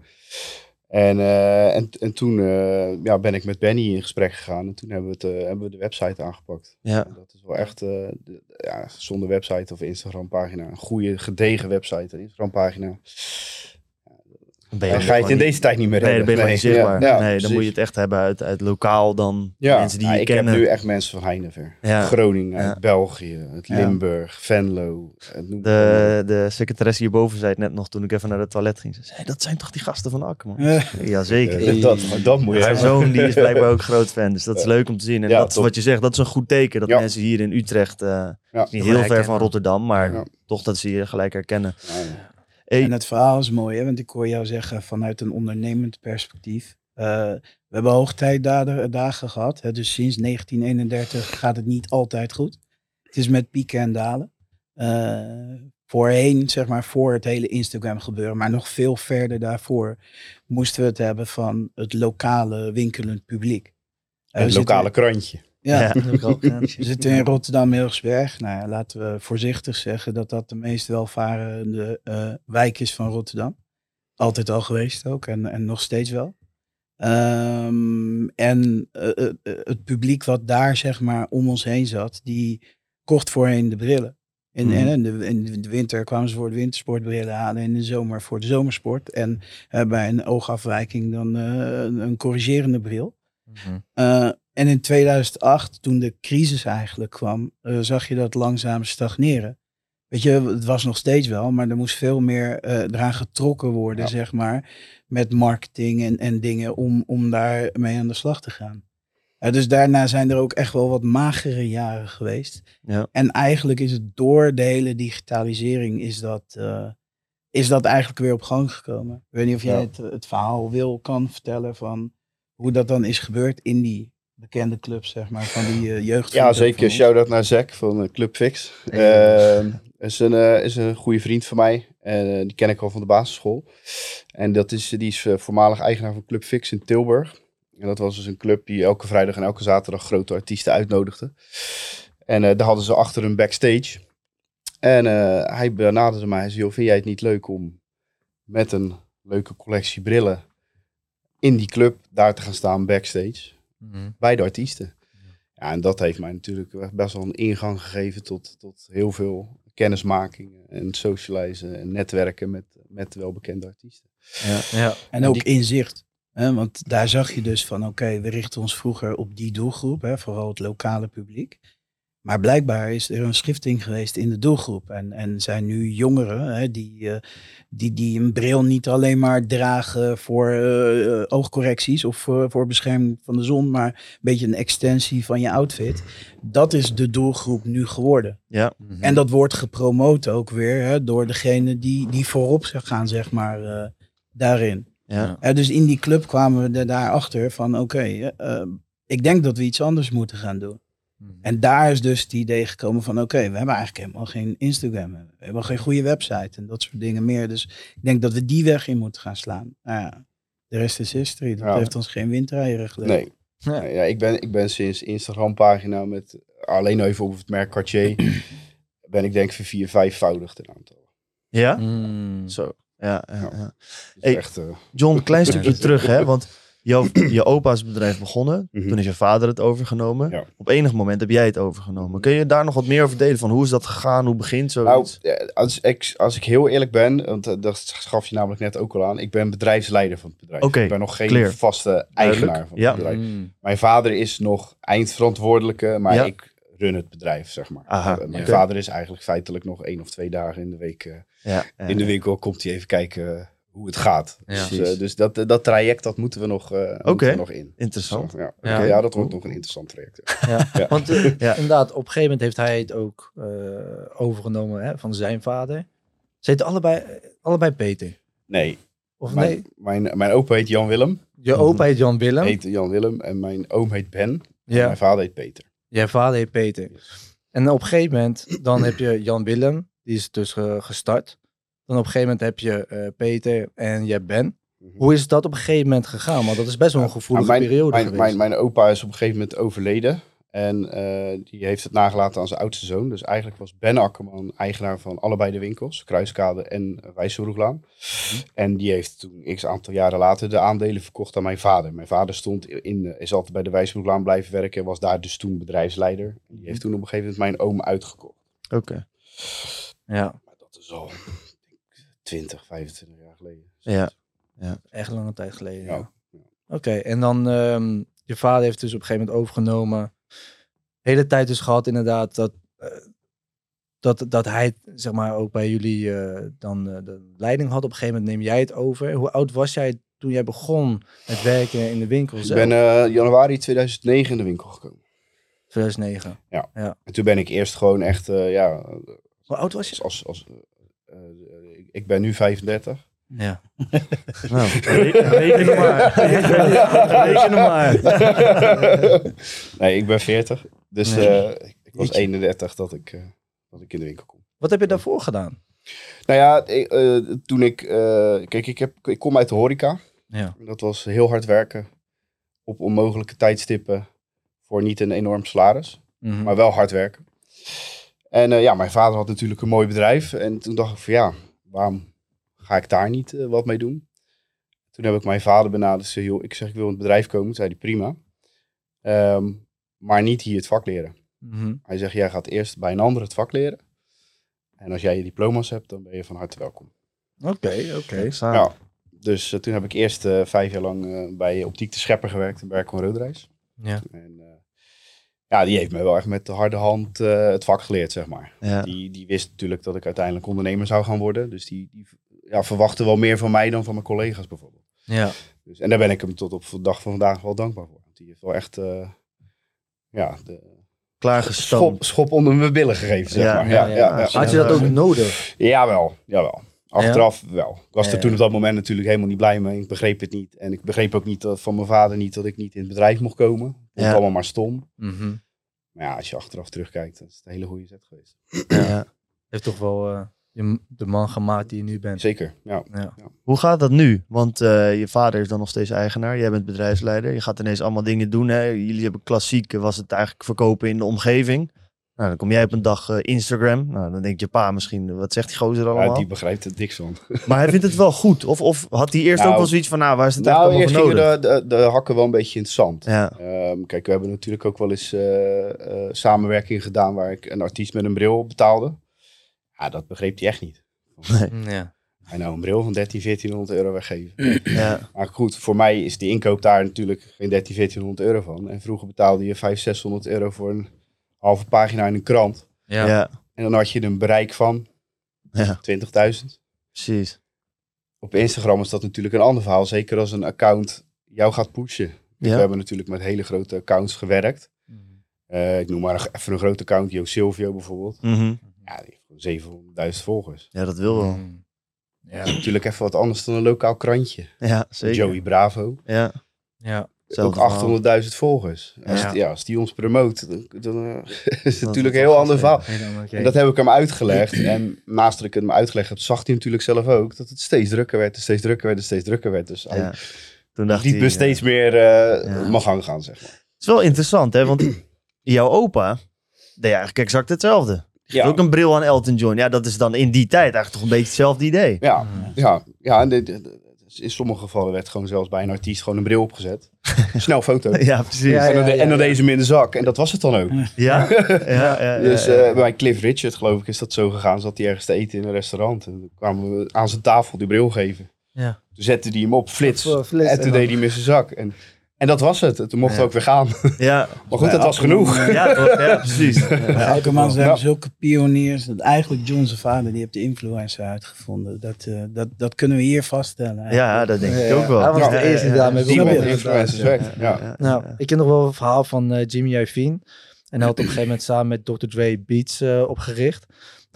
En, eh, en, en toen eh, ja, ben ik met Benny in gesprek gegaan. En toen hebben we, het, eh, hebben we de website aangepakt. Ja. En Dat is wel echt, de- ja, zonder website of Instagram pagina. Een goede, gedegen website en Instagram pagina. Dan Dan ga je het in deze tijd niet meer Nee, dan redden. ben je gewoon niet zichtbaar. Ja, ja, nee, dan precies. moet je het echt hebben uit, uit lokaal dan Ja, mensen die ja, je ik kennen. heb nu echt mensen van Heineken. Ja. Groningen, Ja. België, Ja. Limburg, Venlo. het noem- De, de secretaresse hierboven zei het net nog toen ik even naar het toilet ging. Ze zei, dat zijn toch die gasten van Akkerman? Eh, Jazeker. Ja, dat, dat moet je Haar hebben. zoon die is blijkbaar ook groot fan, dus dat is leuk om te zien. En Ja, dat is wat je zegt, dat is een goed teken. Dat Ja. mensen hier in Utrecht, eh, Ja. niet heel ver van Rotterdam, maar Ja. toch dat ze je gelijk herkennen. Hey, En het verhaal is mooi, hè? want ik hoor jou zeggen vanuit een ondernemend perspectief. Eh, we hebben hoogtijdagen dagen gehad, hè? dus sinds 1931 gaat het niet altijd goed. Het is met pieken en dalen. Eh, voorheen, zeg maar, voor het hele Instagram gebeuren, maar nog veel verder daarvoor, moesten we het hebben van het lokale winkelend publiek. Eh, Het lokale krantje. Ja, Ja. we zitten in Rotterdam-Hilversberg. Nou ja, laten we voorzichtig zeggen dat dat de meest welvarende eh, wijk is van Rotterdam. Altijd al geweest ook en, en nog steeds wel. Ehm, en eh, eh, het publiek wat daar zeg maar om ons heen zat, die kocht voorheen de brillen. In, Mhm. en in, de, in de winter kwamen ze voor de wintersportbrillen halen. In de zomer voor de zomersport. En bij een oogafwijking dan eh, een, een corrigerende bril. Mhm. Uh, en in 2008, toen de crisis eigenlijk kwam, uh, zag je dat langzaam stagneren. Weet je, het was nog steeds wel, maar er moest veel meer uh, eraan getrokken worden, Ja. zeg maar, met marketing en, en dingen om, om daar mee aan de slag te gaan. Uh, dus daarna zijn er ook echt wel wat magere jaren geweest. Ja. En eigenlijk is het door de hele digitalisering is dat, uh, is dat eigenlijk weer op gang gekomen. Ik weet niet of jij Ja. het, het verhaal wil, kan vertellen van hoe dat dan is gebeurd in die bekende clubs, zeg maar, van die uh, jeugd. Ja, zeker. Shout-out naar Zack van uh, Club Fix. Uh, is, een, uh, is een goede vriend van mij. En die ken ik al van de basisschool. En dat is, die is voormalig eigenaar van Club Fix in Tilburg. En dat was dus een club die elke vrijdag en elke zaterdag grote artiesten uitnodigde. En daar hadden ze achter een backstage. En hij benaderde mij. Hij zei, joh, vind jij het niet leuk om met een leuke collectie brillen in die club daar te gaan staan backstage? Mhm. bij de artiesten. Ja, en dat heeft mij natuurlijk best wel een ingang gegeven tot, tot heel veel kennismaking en socializen en netwerken met, met welbekende artiesten. Ja, ja. En ook inzicht. Hè? Want daar zag je dus van, oké, we richten ons vroeger op die doelgroep, hè, vooral het lokale publiek. Maar blijkbaar is er een schifting geweest in de doelgroep. En, en zijn nu jongeren hè, die, eh, die, die een bril niet alleen maar dragen voor eh, oogcorrecties of voor, voor bescherming van de zon, maar een beetje een extensie van je outfit. Dat is de doelgroep nu geworden. Ja. En dat wordt gepromoot ook weer hè, door degene die, die voorop gaan, zeg maar, eh, daarin. Ja. Eh, dus in die club kwamen we er daarachter van, oké, eh, eh, ik denk dat we iets anders moeten gaan doen. En daar is dus het idee gekomen van, oké, we hebben eigenlijk helemaal geen Instagram. We hebben geen goede website en dat soort dingen meer. Dus ik denk dat we die weg in moeten gaan slaan. Nou ja, de rest is history. Dat Ja. heeft ons geen windrijeren geleverd. Nee. Ja. Ja, ik, ben, ik ben sinds Instagram pagina met alleen even op het merk Cartier ben ik denk ik vier, vijfvoudigd in aantal. Ja? Mm. Zo. Ja, ja, Ja. ja. Dus Hey. echt, eh, John, een klein stukje terug, hè? Want jouw, je opa is het bedrijf begonnen. Mhm. Toen is je vader het overgenomen. Ja. Op enig moment heb jij het overgenomen. Kun je daar nog wat meer over delen? Van hoe is dat gegaan? Hoe begint nou, zoiets? eh, als ik, als ik heel eerlijk ben, want eh, dat gaf je namelijk net ook al aan, ik ben bedrijfsleider van het bedrijf. Oké, ik ben nog geen clear. vaste eigenaar van Ja. het bedrijf. Mm. Mijn vader is nog eindverantwoordelijke, maar Ja. ik run het bedrijf, zeg maar. Aha, Eh, mijn vader is eigenlijk feitelijk nog één of twee dagen in de week eh, in de winkel. Komt hij even kijken hoe het gaat. Ja. dus eh, dus dat, dat traject, dat moeten we nog, eh, moeten we nog in. Interessant. Zo, ja. Ja. ja, dat wordt nog een interessant traject. ja. Ja. Ja. Want eh, Ja. inderdaad, op een gegeven moment heeft hij het ook eh, overgenomen hè, van zijn vader. Ze heten allebei, allebei Peter. Nee, Of mijn, nee? mijn, mijn opa heet Jan Willem. Je opa heet Jan Willem. Heet Jan Willem en mijn oom heet Ben. En ja. mijn vader heet Peter. Jij vader heet Peter. En op een gegeven moment, dan heb je Jan Willem, die is dus gestart. Dan op een gegeven moment heb je eh, Peter en je Ben. Mhm. Hoe is dat op een gegeven moment gegaan? Want dat is best wel een gevoelige Nou, mijn, periode mijn, geweest. mijn, mijn opa is op een gegeven moment overleden. En eh, die heeft het nagelaten aan zijn oudste zoon. Dus eigenlijk was Ben Akkerman eigenaar van allebei de winkels. Kruiskade en uh, Wijsselroeglaan. En die heeft toen x aantal jaren later de aandelen verkocht aan mijn vader. Mijn vader stond in, is altijd bij de Wijsselroeglaan blijven werken. En was daar dus toen bedrijfsleider. Die heeft toen op een gegeven moment mijn oom uitgekocht. Oké. Ja, Maar dat is al 20, 25 jaar geleden. Ja. echt lange tijd geleden. Ja. Ja. Oké, en dan ehm, je vader heeft dus op een gegeven moment overgenomen. De hele tijd dus gehad inderdaad dat, eh, dat, dat hij zeg maar ook bij jullie eh, dan eh, de leiding had. Op een gegeven moment neem jij het over. Hoe oud was jij toen jij begon met werken in de winkel Ik ben januari 2009 in de winkel gekomen. 2009. En toen ben ik eerst gewoon echt, eh, ja, Hoe oud was je? als, als, ik- ik ben nu 35. Ja. Nou, re- reken er maar. Reken er maar. nee, ik ben 40. Dus Nee. eh, ik, was Jeetje. 31 dat ik, eh, dat ik in de winkel kom. Wat heb je daarvoor gedaan? Nou ja, ik, eh, toen ik... eh, kijk, ik, heb, ik kom uit de horeca. Ja. Dat was heel hard werken. Op onmogelijke tijdstippen. Voor niet een enorm salaris. Mhm. Maar wel hard werken. En eh, ja, mijn vader had natuurlijk een mooi bedrijf. En toen dacht ik van ja, waarom ga ik daar niet eh, wat mee doen? Toen heb ik mijn vader benaderd. Zei, joh, ik zeg ik wil in het bedrijf komen. Toen zei hij prima. Ehm, maar niet hier het vak leren. Mhm. Hij zegt, jij gaat eerst bij een ander het vak leren. En als jij je diploma's hebt, dan ben je van harte welkom. Oké, oké. Ja. Dus eh, toen heb ik eerst eh, vijf jaar lang bij Optiek de Schepper gewerkt in Berkel en Roodreis. Ja. En ja, die heeft me wel echt met de harde hand eh, het vak geleerd, zeg maar. Ja. Die, die wist natuurlijk dat ik uiteindelijk ondernemer zou gaan worden. Dus die, die ja, verwachtte wel meer van mij dan van mijn collega's bijvoorbeeld. Ja. Dus, en daar ben ik hem tot op de dag van vandaag wel dankbaar voor. Want die heeft wel echt eh, ja, de Klaargestoomd. schop, schop onder mijn billen gegeven, zeg Ja, maar. Ja, Ja, ja, ja, ja, Had je dat ook nodig? Jawel, jawel. Achteraf wel. Ik was Ja, er toen ja. op dat moment natuurlijk helemaal niet blij mee. Ik begreep het niet. En ik begreep ook niet dat, van mijn vader niet dat ik niet in het bedrijf mocht komen. Vond het Ja. allemaal maar stom. Mhm. Maar ja, als je achteraf terugkijkt, dan is het een hele goede zet geweest. Ja. Heeft toch wel eh, je, de man gemaakt die je nu bent. Zeker, ja. Ja. Hoe gaat dat nu? Want eh, je vader is dan nog steeds eigenaar. Jij bent bedrijfsleider. Je gaat ineens allemaal dingen doen. Hè? Jullie hebben klassiek, eh, was het eigenlijk verkopen in de omgeving. Nou, dan kom jij op een dag eh, Instagram. Nou, dan denkt je pa misschien, wat zegt die gozer allemaal? ja die begrijpt het niks van. Maar hij vindt het wel goed. Of, of had hij eerst Nou, ook wel zoiets van, nou, waar is het nou, eigenlijk eerst allemaal gingen voor nodig? de, de, de hakken wel een beetje in het zand. Ja, Ehm, kijk, we hebben natuurlijk ook wel eens eh, eh, samenwerking gedaan waar ik een artiest met een bril betaalde. Ja, dat begreep hij echt niet. Ja. Hij nou een bril van 13, 1400 euro weggeven. ja, Maar goed, voor mij is die inkoop daar natuurlijk geen 13, 1400 euro van. En vroeger betaalde je 500, 600 euro voor een halve pagina in een krant. Ja. Ja. Ja. En dan had je een bereik van 20.000. precies. Op Instagram is dat natuurlijk een ander verhaal. Zeker als een account jou gaat pushen. We Ja. hebben natuurlijk met hele grote accounts gewerkt. Eh, ik noem maar een- even een groot account. Jo Silvio bijvoorbeeld. Mhm. Ja, die heeft gewoon 700.000 volgers. ja, dat wil wel. Mm. Ja. Natuurlijk even wat anders dan een lokaal krantje. Ja, zeker. Joey Bravo. Ja, Ja. Ook verhaal. 800.000 volgers. Als, Ja. ja, als die ons promoot, dan, dan eh, is het natuurlijk een heel ander verhaal. En dat heb ik hem uitgelegd. En naast dat ik het hem uitgelegd heb, zag hij natuurlijk zelf ook dat het steeds drukker werd, en steeds drukker werd, en steeds drukker werd. Dus hij. Toen dacht liet hij, me eh, steeds meer eh Ja. mijn gang gaan, zeg maar. Het is wel interessant, hè? Want jouw opa deed eigenlijk exact hetzelfde. Ja. ook een bril aan Elton John. Ja, dat is dan in die tijd eigenlijk toch een beetje hetzelfde idee. Ja, ja, ja en in sommige gevallen werd gewoon zelfs bij een artiest gewoon een bril opgezet. Snel foto. Ja, precies. Ja, en dan, ja, en dan ja. deed ze hem in de zak. En dat was het dan ook. Ja, ja, ja, ja, Dus ja. eh, bij Cliff Richard, geloof ik, is dat zo gegaan. Zat hij ergens te eten in een restaurant. En toen kwamen we aan zijn tafel die bril geven. Ja. Toen zette hij hem op, flits. En en toen deed hij hem in zijn zak. En, en dat was het. Toen mochten we Ja. ook weer gaan. ja, Maar goed, dat was genoeg. ja, precies. Bij Akkerman zijn zulke pioniers. Dat eigenlijk John zijn vader, die heeft de influencer uitgevonden. Dat, eh, dat, dat kunnen we hier vaststellen. eigenlijk. Ja, dat denk ik Ja, ook wel. hij was de eerste die daarmee begon. influencers werkt. Ja. Nou, ik ken nog wel een verhaal van eh, Jimmy Iovine. En hij had op een gegeven moment samen met Dr. Dre Beats eh, opgericht.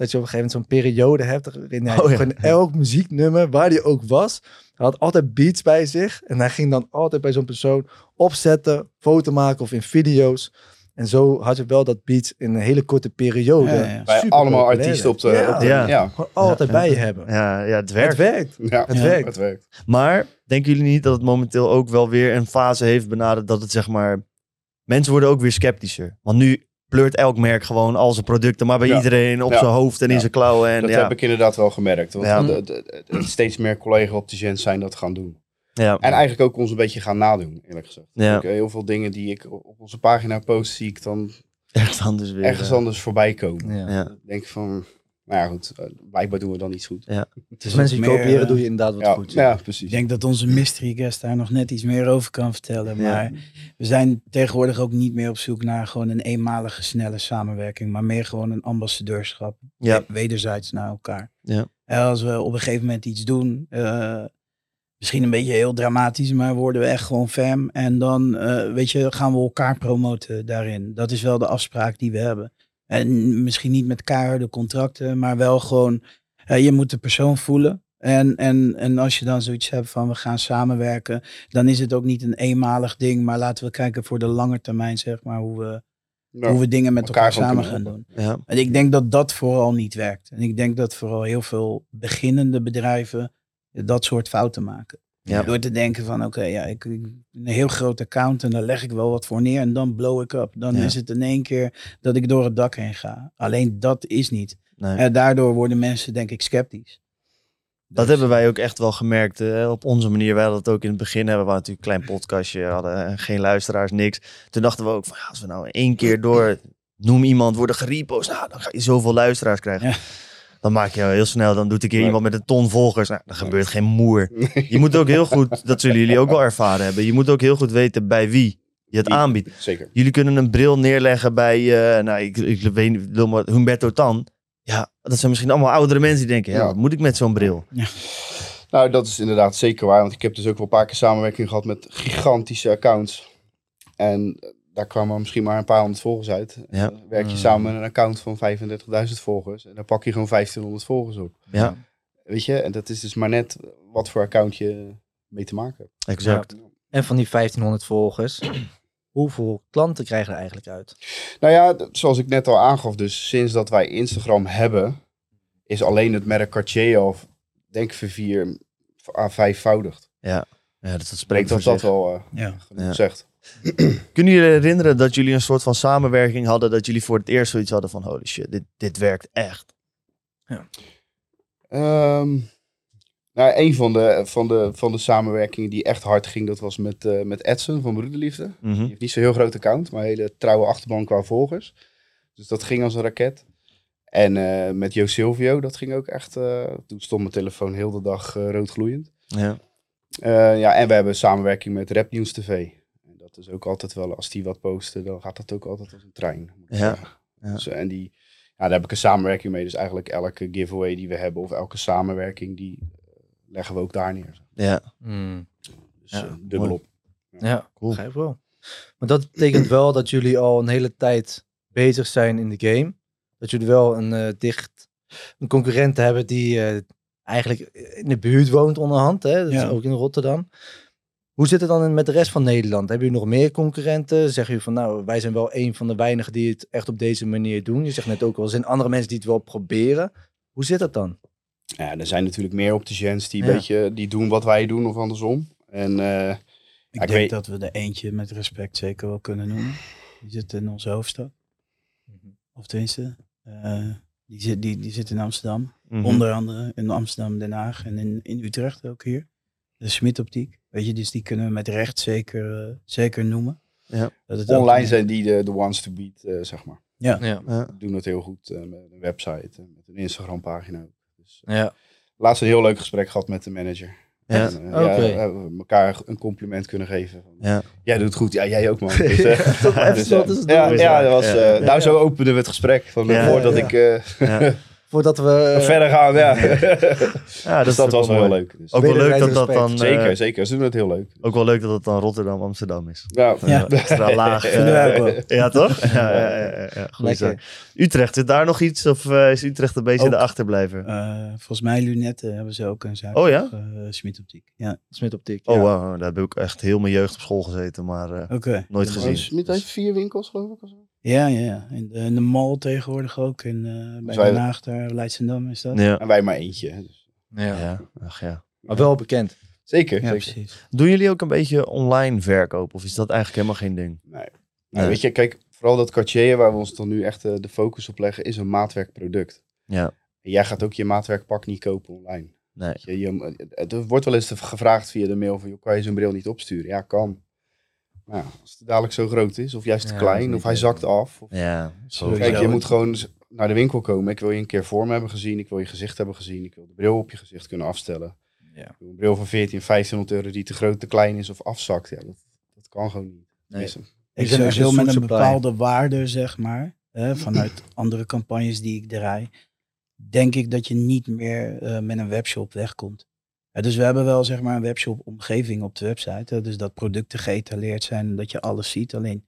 Dat je op een gegeven moment zo'n periode hebt waarin hij Oh, ja. elk muzieknummer, waar hij ook was, hij had altijd beats bij zich. En hij ging dan altijd bij zo'n persoon opzetten, foto maken of in video's. En zo had je wel dat beats in een hele korte periode. Ja, ja. Bij allemaal artiesten op de... werd. op de- Ja. ja. Gewoon altijd Ja. bij je hebben. Ja, ja, het werkt. Het werkt. Ja, Het Ja, werkt. het werkt. Maar denken jullie niet dat het momenteel ook wel weer een fase heeft benaderd dat het zeg maar... Mensen worden ook weer sceptischer. Want nu pleurt elk merk gewoon al zijn producten maar bij Ja. iedereen op Ja. zijn hoofd en in zijn klauwen. En Dat ja, heb ik inderdaad wel gemerkt. Want Ja. de- de- de- steeds meer collega-opticiëns zijn dat gaan doen. ja. En eigenlijk ook ons een beetje gaan nadoen, eerlijk gezegd. Ja. Ik, eh, heel veel dingen die ik op onze pagina post, zie ik dan ergens anders weer. ergens anders voorbij komen. Ja. Ja. Ik denk van, nou ja goed, eh, blijkbaar doen we dan iets goed. Dus mensen die kopiëren eh, doe je inderdaad wat Ja, goed. ja, Ik precies. denk dat onze mystery guest daar nog net iets meer over kan vertellen. Ja. Maar we zijn tegenwoordig ook niet meer op zoek naar gewoon een eenmalige snelle samenwerking. Maar meer gewoon een ambassadeurschap. Ja. we- Wederzijds naar elkaar. Ja. En als we op een gegeven moment iets doen. eh, misschien een beetje heel dramatisch. Maar worden we echt gewoon fam. En dan eh, weet je, gaan we elkaar promoten daarin. Dat is wel de afspraak die we hebben. En misschien niet met keiharde contracten. Maar wel gewoon eh, je moet de persoon voelen. En, en, en als je dan zoiets hebt van we gaan samenwerken, dan is het ook niet een eenmalig ding, maar laten we kijken voor de lange termijn, zeg maar, hoe we, Nou, hoe we dingen met elkaar elkaar samen gaan doen. Ja. En ik denk dat dat vooral niet werkt. En ik denk dat vooral heel veel beginnende bedrijven dat soort fouten maken. Ja. Door te denken van oké, ja, ik, ik een heel groot account en daar leg ik wel wat voor neer en dan blow ik up. Dan Ja. is het in één keer dat ik door het dak heen ga. Alleen dat is niet. Nee. En daardoor worden mensen denk ik sceptisch. Dat Dus- hebben wij ook echt wel gemerkt eh, op onze manier. Wij hadden het ook in het begin. Hebben we natuurlijk een klein podcastje, hadden eh, geen luisteraars, niks. Toen dachten we ook van ja, als we nou één keer door noem iemand, worden gerepost, nou, dan ga je zoveel luisteraars krijgen. Ja. Dan maak je heel snel, dan doet een keer iemand met een ton volgers. Nou, dan gebeurt geen moer. Je moet ook heel goed, dat zullen jullie ook wel ervaren hebben. Je moet ook heel goed weten bij wie je het Wie- aanbiedt. Zeker. Jullie kunnen een bril neerleggen bij, eh, nou, ik, ik weet niet, maar Humberto Tan. Ja, dat zijn misschien allemaal oudere mensen die denken, ja, Ja. wat moet ik met zo'n bril? Nou, dat is inderdaad zeker waar. Want ik heb dus ook wel een paar keer samenwerking gehad met gigantische accounts. En daar kwamen misschien maar een paar honderd volgers uit. Ja. Dan werk je Mm. samen met een account van 35.000 volgers. En dan pak je gewoon 1500 volgers op. Ja, Weet je? En dat is dus maar net wat voor account je mee te maken hebt. exact. En van die 1500 volgers, hoeveel klanten krijgen er eigenlijk uit? Nou ja, zoals ik net al aangaf, dus sinds dat wij Instagram hebben, is alleen het merk Cartier al, denk ik, vervier à vijfvoudigd. Ja, dat, dat Ik spreekt denk dat dat wel eh, Ja. genoeg Ja. zegt. Kunnen jullie herinneren dat jullie een soort van samenwerking hadden, dat jullie voor het eerst zoiets hadden van holy shit, dit, dit werkt echt. Ehm, nou, een van de, van, de, van de samenwerkingen die echt hard ging, dat was met, eh met Edson van Broederliefde. Mhm. Die heeft niet zo'n heel groot account, maar een hele trouwe achterban qua volgers. Dus dat ging als een raket. En eh, met Jo Silvio, dat ging ook echt. eh, toen stond mijn telefoon heel de dag roodgloeiend. Ja. Eh, ja, en we hebben samenwerking met Rap News TV. Dat is ook altijd wel, als die wat posten, dan gaat dat ook altijd als een trein. moet ik Ja. Ja. Dus, eh, en die, ja, daar heb ik een samenwerking mee. Dus eigenlijk elke giveaway die we hebben of elke samenwerking, die eh, leggen we ook daar neer. Ja, Hmm. Dus Ja, eh, dubbel mooi. op. Ja, Cool. begrijp wel. Maar dat betekent wel dat jullie al een hele tijd bezig zijn in de game. Dat jullie wel een eh, dicht een concurrent hebben die eh, eigenlijk in de buurt woont onderhand. Hè? Dat Ja. is ook in Rotterdam. Hoe zit het dan met de rest van Nederland? Hebben jullie nog meer concurrenten? Zeggen jullie van nou, wij zijn wel een van de weinigen die het echt op deze manier doen. Je zegt net ook wel, er zijn andere mensen die het wel proberen. Hoe zit dat dan? Ja, er zijn natuurlijk meer opticiens die, Ja. een beetje, die doen wat wij doen of andersom. En eh, Ik ik denk weet- dat we er eentje met respect zeker wel kunnen noemen. Die zit in onze hoofdstad. Of tenminste, eh, die, zit, die, die zit in Amsterdam. Mhm. Onder andere in Amsterdam, Den Haag en in, in Utrecht ook hier. De Smit Optiek. Weet je, dus die kunnen we met recht zeker, eh, zeker noemen. Ja. Dat het online zijn die de, de ones to beat, eh, zeg maar. Ja. Ja. Doen het heel goed eh, met een website en met een Instagram pagina ook. Dus, Ja. laatst een heel leuk gesprek gehad met de manager. Ja. En, Oké. ja, we hebben elkaar een compliment kunnen geven. Van, Ja. Jij doet het goed, ja, jij ook man. Dus, eh, dus, ja, ja, dat was, eh, nou zo openden we het gesprek. Van, Ja, voordat ja. ik eh, Ja. Voordat we... verder ga. Ja. Ja, dus dat was wel heel leuk. Dus. Ook wel leuk dat dat dan... eh, zeker, zeker. Ze doen het heel leuk. Ook wel leuk dat het dan Rotterdam, Amsterdam is. Ja, Ja. Extra laag. Ja, toch? Ja, ja, ja, ja. Utrecht, zit daar nog iets? Of eh, is Utrecht een beetje Ook. de achterblijver? Eh, volgens mij Lunetten hebben ze ook een zaak. Oh ja? Uh, Smit Optiek. Ja, Smit Optiek. Oh, ja. wow. Daar heb ik echt heel mijn jeugd op school gezeten, maar eh, oké. nooit Oh, gezien. Smit heeft vier winkels, geloof ik. Of zo? Ja, ja, ja. In de, in de mall tegenwoordig ook. In, eh bij wij- Den Haag, daar, Leidschendam is dat. Ja. En wij maar eentje. Dus. Ja. Ja, ach ja. Maar wel bekend. Zeker, Ja, zeker. precies. Doen jullie ook een beetje online verkoop? Of is dat eigenlijk helemaal geen ding? Nee. Nou, Nee. Weet je, kijk, vooral dat Cartier, waar we ons dan nu echt eh, de focus op leggen, is een maatwerkproduct. Ja, En jij gaat ook je maatwerkpak niet kopen online. nee. Je, je, het het wordt wel eens gevraagd via de mail van, joh, kan je zo'n bril niet opsturen? Ja, kan. Ja, als het dadelijk zo groot is, of juist te Ja, klein, of hij zakt af. Of, Ja, kijk, je moet gewoon naar de winkel komen. Ik wil je een keer vorm hebben gezien, ik wil je gezicht hebben gezien, ik wil de bril op je gezicht kunnen afstellen. Ja. Ik wil Een bril van 14, 1500 euro die te groot, te klein is of afzakt. Ja, dat, dat kan gewoon niet. Nee. Ik een met een supply. bepaalde waarde, zeg maar, hè, vanuit andere campagnes die ik draai, denk ik dat je niet meer eh, met een webshop wegkomt. Ja, dus we hebben wel zeg maar een webshop omgeving op de website. Hè, dus dat producten geëtaleerd zijn en dat je alles ziet. Alleen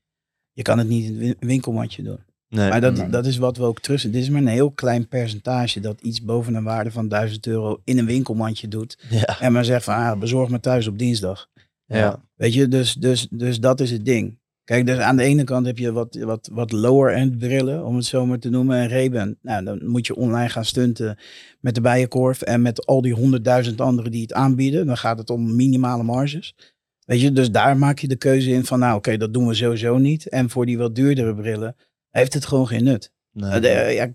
je kan het niet in een win- winkelmandje doen. Nee. Maar dat, Nee. dat is wat we ook terug zien. Dit is maar een heel klein percentage dat iets boven een waarde van 1000 euro in een winkelmandje doet. Ja. En maar zegt van ah, bezorg me thuis op dinsdag. Ja. Weet je, dus, dus, dus dat is het ding. Kijk, dus aan de ene kant heb je wat, wat, wat lower-end brillen, om het zo maar te noemen. En Ray-Ban, nou, dan moet je online gaan stunten met de Bijenkorf en met al die honderdduizend anderen die het aanbieden. Dan gaat het om minimale marges. Weet je, dus daar maak je de keuze in van, nou oké, dat doen we sowieso niet. En voor die wat duurdere brillen heeft het gewoon geen nut. Nee. Uh, de- ja,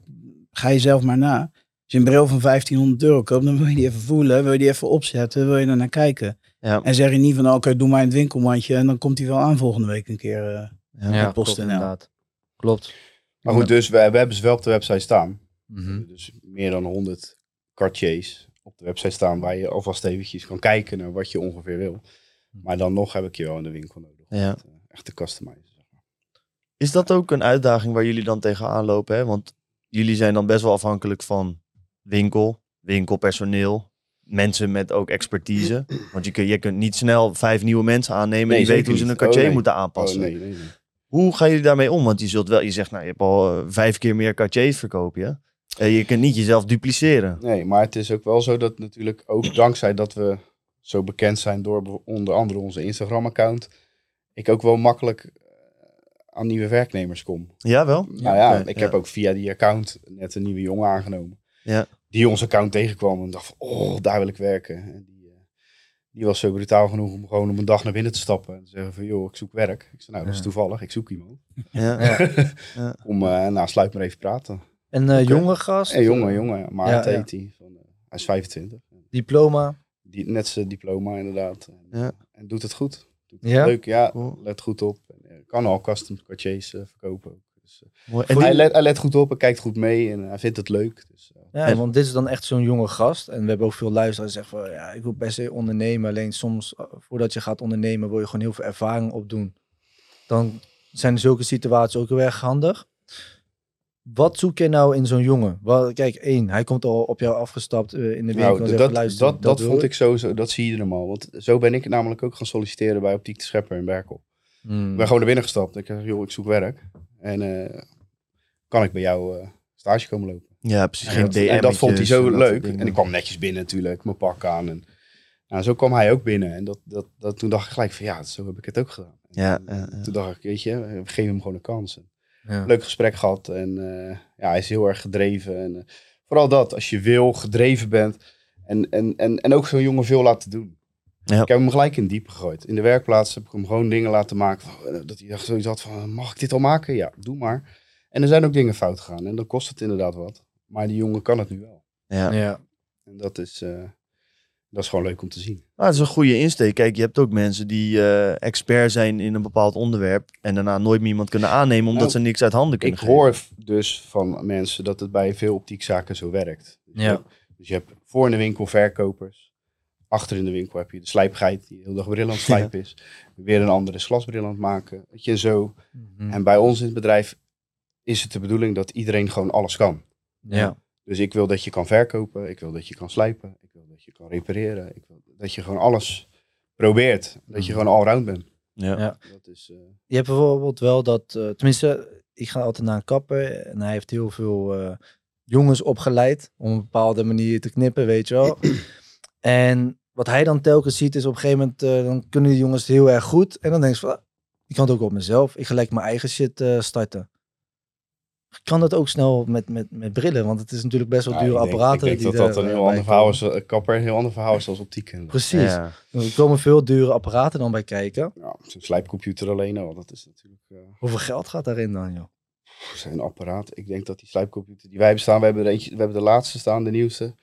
ga je zelf maar na. Als je een bril van 1500 euro koopt, dan wil je die even voelen, wil je die even opzetten, wil je er naar kijken. Ja. En zeg je niet van, oh, oké, doe maar in het winkelmandje en dan komt hij wel aan volgende week een keer. eh. Ja. Klopt inderdaad. Klopt. Maar goed, dus we, we hebben ze wel op de website staan. Mhm. Dus meer dan 100 Cartiers op de website staan waar je alvast eventjes kan kijken naar wat je ongeveer wil. Maar dan nog heb ik je wel in de winkel nodig. om Ja. eh, echt te customizen. zeg maar. Is dat ook een uitdaging waar jullie dan tegenaan lopen? Hè? Want jullie zijn dan best wel afhankelijk van winkel, winkelpersoneel, mensen met ook expertise. Want je, kun, je kunt niet snel vijf nieuwe mensen aannemen Nee, die weten hoe ze een Cartier Oh, nee. moeten Oh, aanpassen. nee, nee, nee. Hoe gaan jullie daarmee om? Want je zult wel, je zegt, nou, je hebt al eh, vijf keer meer Cartiers verkopen, ja? Eh, je kunt niet jezelf dupliceren. Nee, maar het is ook wel zo dat natuurlijk ook dankzij dat we zo bekend zijn door onder andere onze Instagram-account, ik ook wel makkelijk eh, aan nieuwe werknemers kom. Ja, wel? nou ja, ik ja. heb ook via die account net een nieuwe jongen aangenomen. Ja. Die ons account tegenkwam en dacht van, oh, daar wil ik werken. En die, eh, die was zo brutaal genoeg om gewoon op een dag naar binnen te stappen en te zeggen van, joh, ik zoek werk. Ik zei, nou, dat is Ja. toevallig, ik zoek iemand. Ja. Ja. Kom, eh nou, sluit maar even praten. En eh jonge gast? En jongen, jongen, Maarten Ja, ja. heet hij. Van, eh, hij is 25. Diploma? Die, net zijn diploma inderdaad. En, Ja. en doet het goed. Doet het Ja? Leuk, ja. Cool. Let goed op. En, kan al custom cartiers verkopen. ook. Dus, Mooi. En hij, die- let, hij let goed op en kijkt goed mee en hij vindt het leuk. Dus, Ja, want dit is dan echt zo'n jonge gast. En we hebben ook veel luisteraars die zeggen van, ja, ik wil best ondernemen. Alleen soms, eh, voordat je gaat ondernemen, wil je gewoon heel veel ervaring opdoen. Dan zijn zulke situaties ook heel erg handig. Wat zoek je nou in zo'n jongen? Wel, kijk, één, hij komt al op jou afgestapt eh, in de winkel. Nou, en zegt, dat, dat, dat, wil vond ik sowieso, dat zie je normaal. Want zo ben ik namelijk ook gaan solliciteren bij Optiek de Schepper in Berkel. Hmm. Ik ben gewoon naar binnen gestapt. Ik zeg, joh, ik zoek werk. En eh, kan ik bij jou stage komen lopen? Ja, precies. En Geen en dat vond hij zo leuk. En ik kwam netjes binnen natuurlijk, mijn pak aan. En nou, zo kwam hij ook binnen. En dat, dat, dat, toen dacht ik gelijk van ja, zo heb ik het ook gedaan. Ja, En, ja, ja. Toen dacht ik, weet je, we geven hem gewoon een kans. En Ja. Leuk gesprek gehad. En eh, ja, hij is heel erg gedreven. En eh, vooral dat, als je wil, gedreven bent. En, en, en, en ook zo'n jongen veel laten doen. Ja. Ik heb hem gelijk in het diepe gegooid. In de werkplaats heb ik hem gewoon dingen laten maken. Van, eh, dat hij echt zoiets had van, mag ik dit al maken? Ja, doe maar. En er zijn ook dingen fout gegaan. En dan kost het inderdaad wat. Maar die jongen kan het nu wel. Ja. Ja. En dat is, eh, dat is gewoon leuk om te zien. Maar het is een goede insteek. Kijk, je hebt ook mensen die eh, expert zijn in een bepaald onderwerp en daarna nooit meer iemand kunnen aannemen omdat Nou, ze niks uit handen Ik kunnen geven. hoor dus van mensen dat het bij veel optiekzaken zo werkt. Dus, Ja. je, hebt, dus je hebt voor in de winkel verkopers. Achter in de winkel heb je de slijpgeit die heel de dag bril aan het slijpen is. Weer een andere glasbril aan het maken. Weet je, zo. Mhm. En bij ons in het bedrijf is het de bedoeling dat iedereen gewoon alles kan. Ja. Dus ik wil dat je kan verkopen. Ik wil dat je kan slijpen. Ik wil dat je kan repareren. Ik wil dat je gewoon alles probeert. Dat je gewoon allround bent. Ja. Ja. Dat is, eh, Je hebt bijvoorbeeld wel dat, eh, tenminste, ik ga altijd naar een kapper en hij heeft heel veel eh, jongens opgeleid om een bepaalde manier te knippen, weet je wel. en wat hij dan telkens ziet is op een gegeven moment, dan kunnen die jongens het heel erg goed. En dan denk je van, ah, ik kan het ook op mezelf. Ik ga lekker mijn eigen shit eh, starten. Kan dat ook snel met, met, met brillen? Want het is natuurlijk best wel ja, dure ik denk- apparaten. Ik denk die dat dat er, een eh, heel ander verhaal is. eh, Kapper een heel ander verhaal is als optiek. Precies. Ja. Er komen veel dure apparaten dan bij kijken. Ja, zo'n slijpcomputer alleen al, dat is natuurlijk eh, Hoeveel geld gaat daarin dan, joh? zijn apparaat. Ik denk dat die slijpcomputer die wij hebben staan, we hebben er eentje, we hebben de laatste staan, de nieuwste.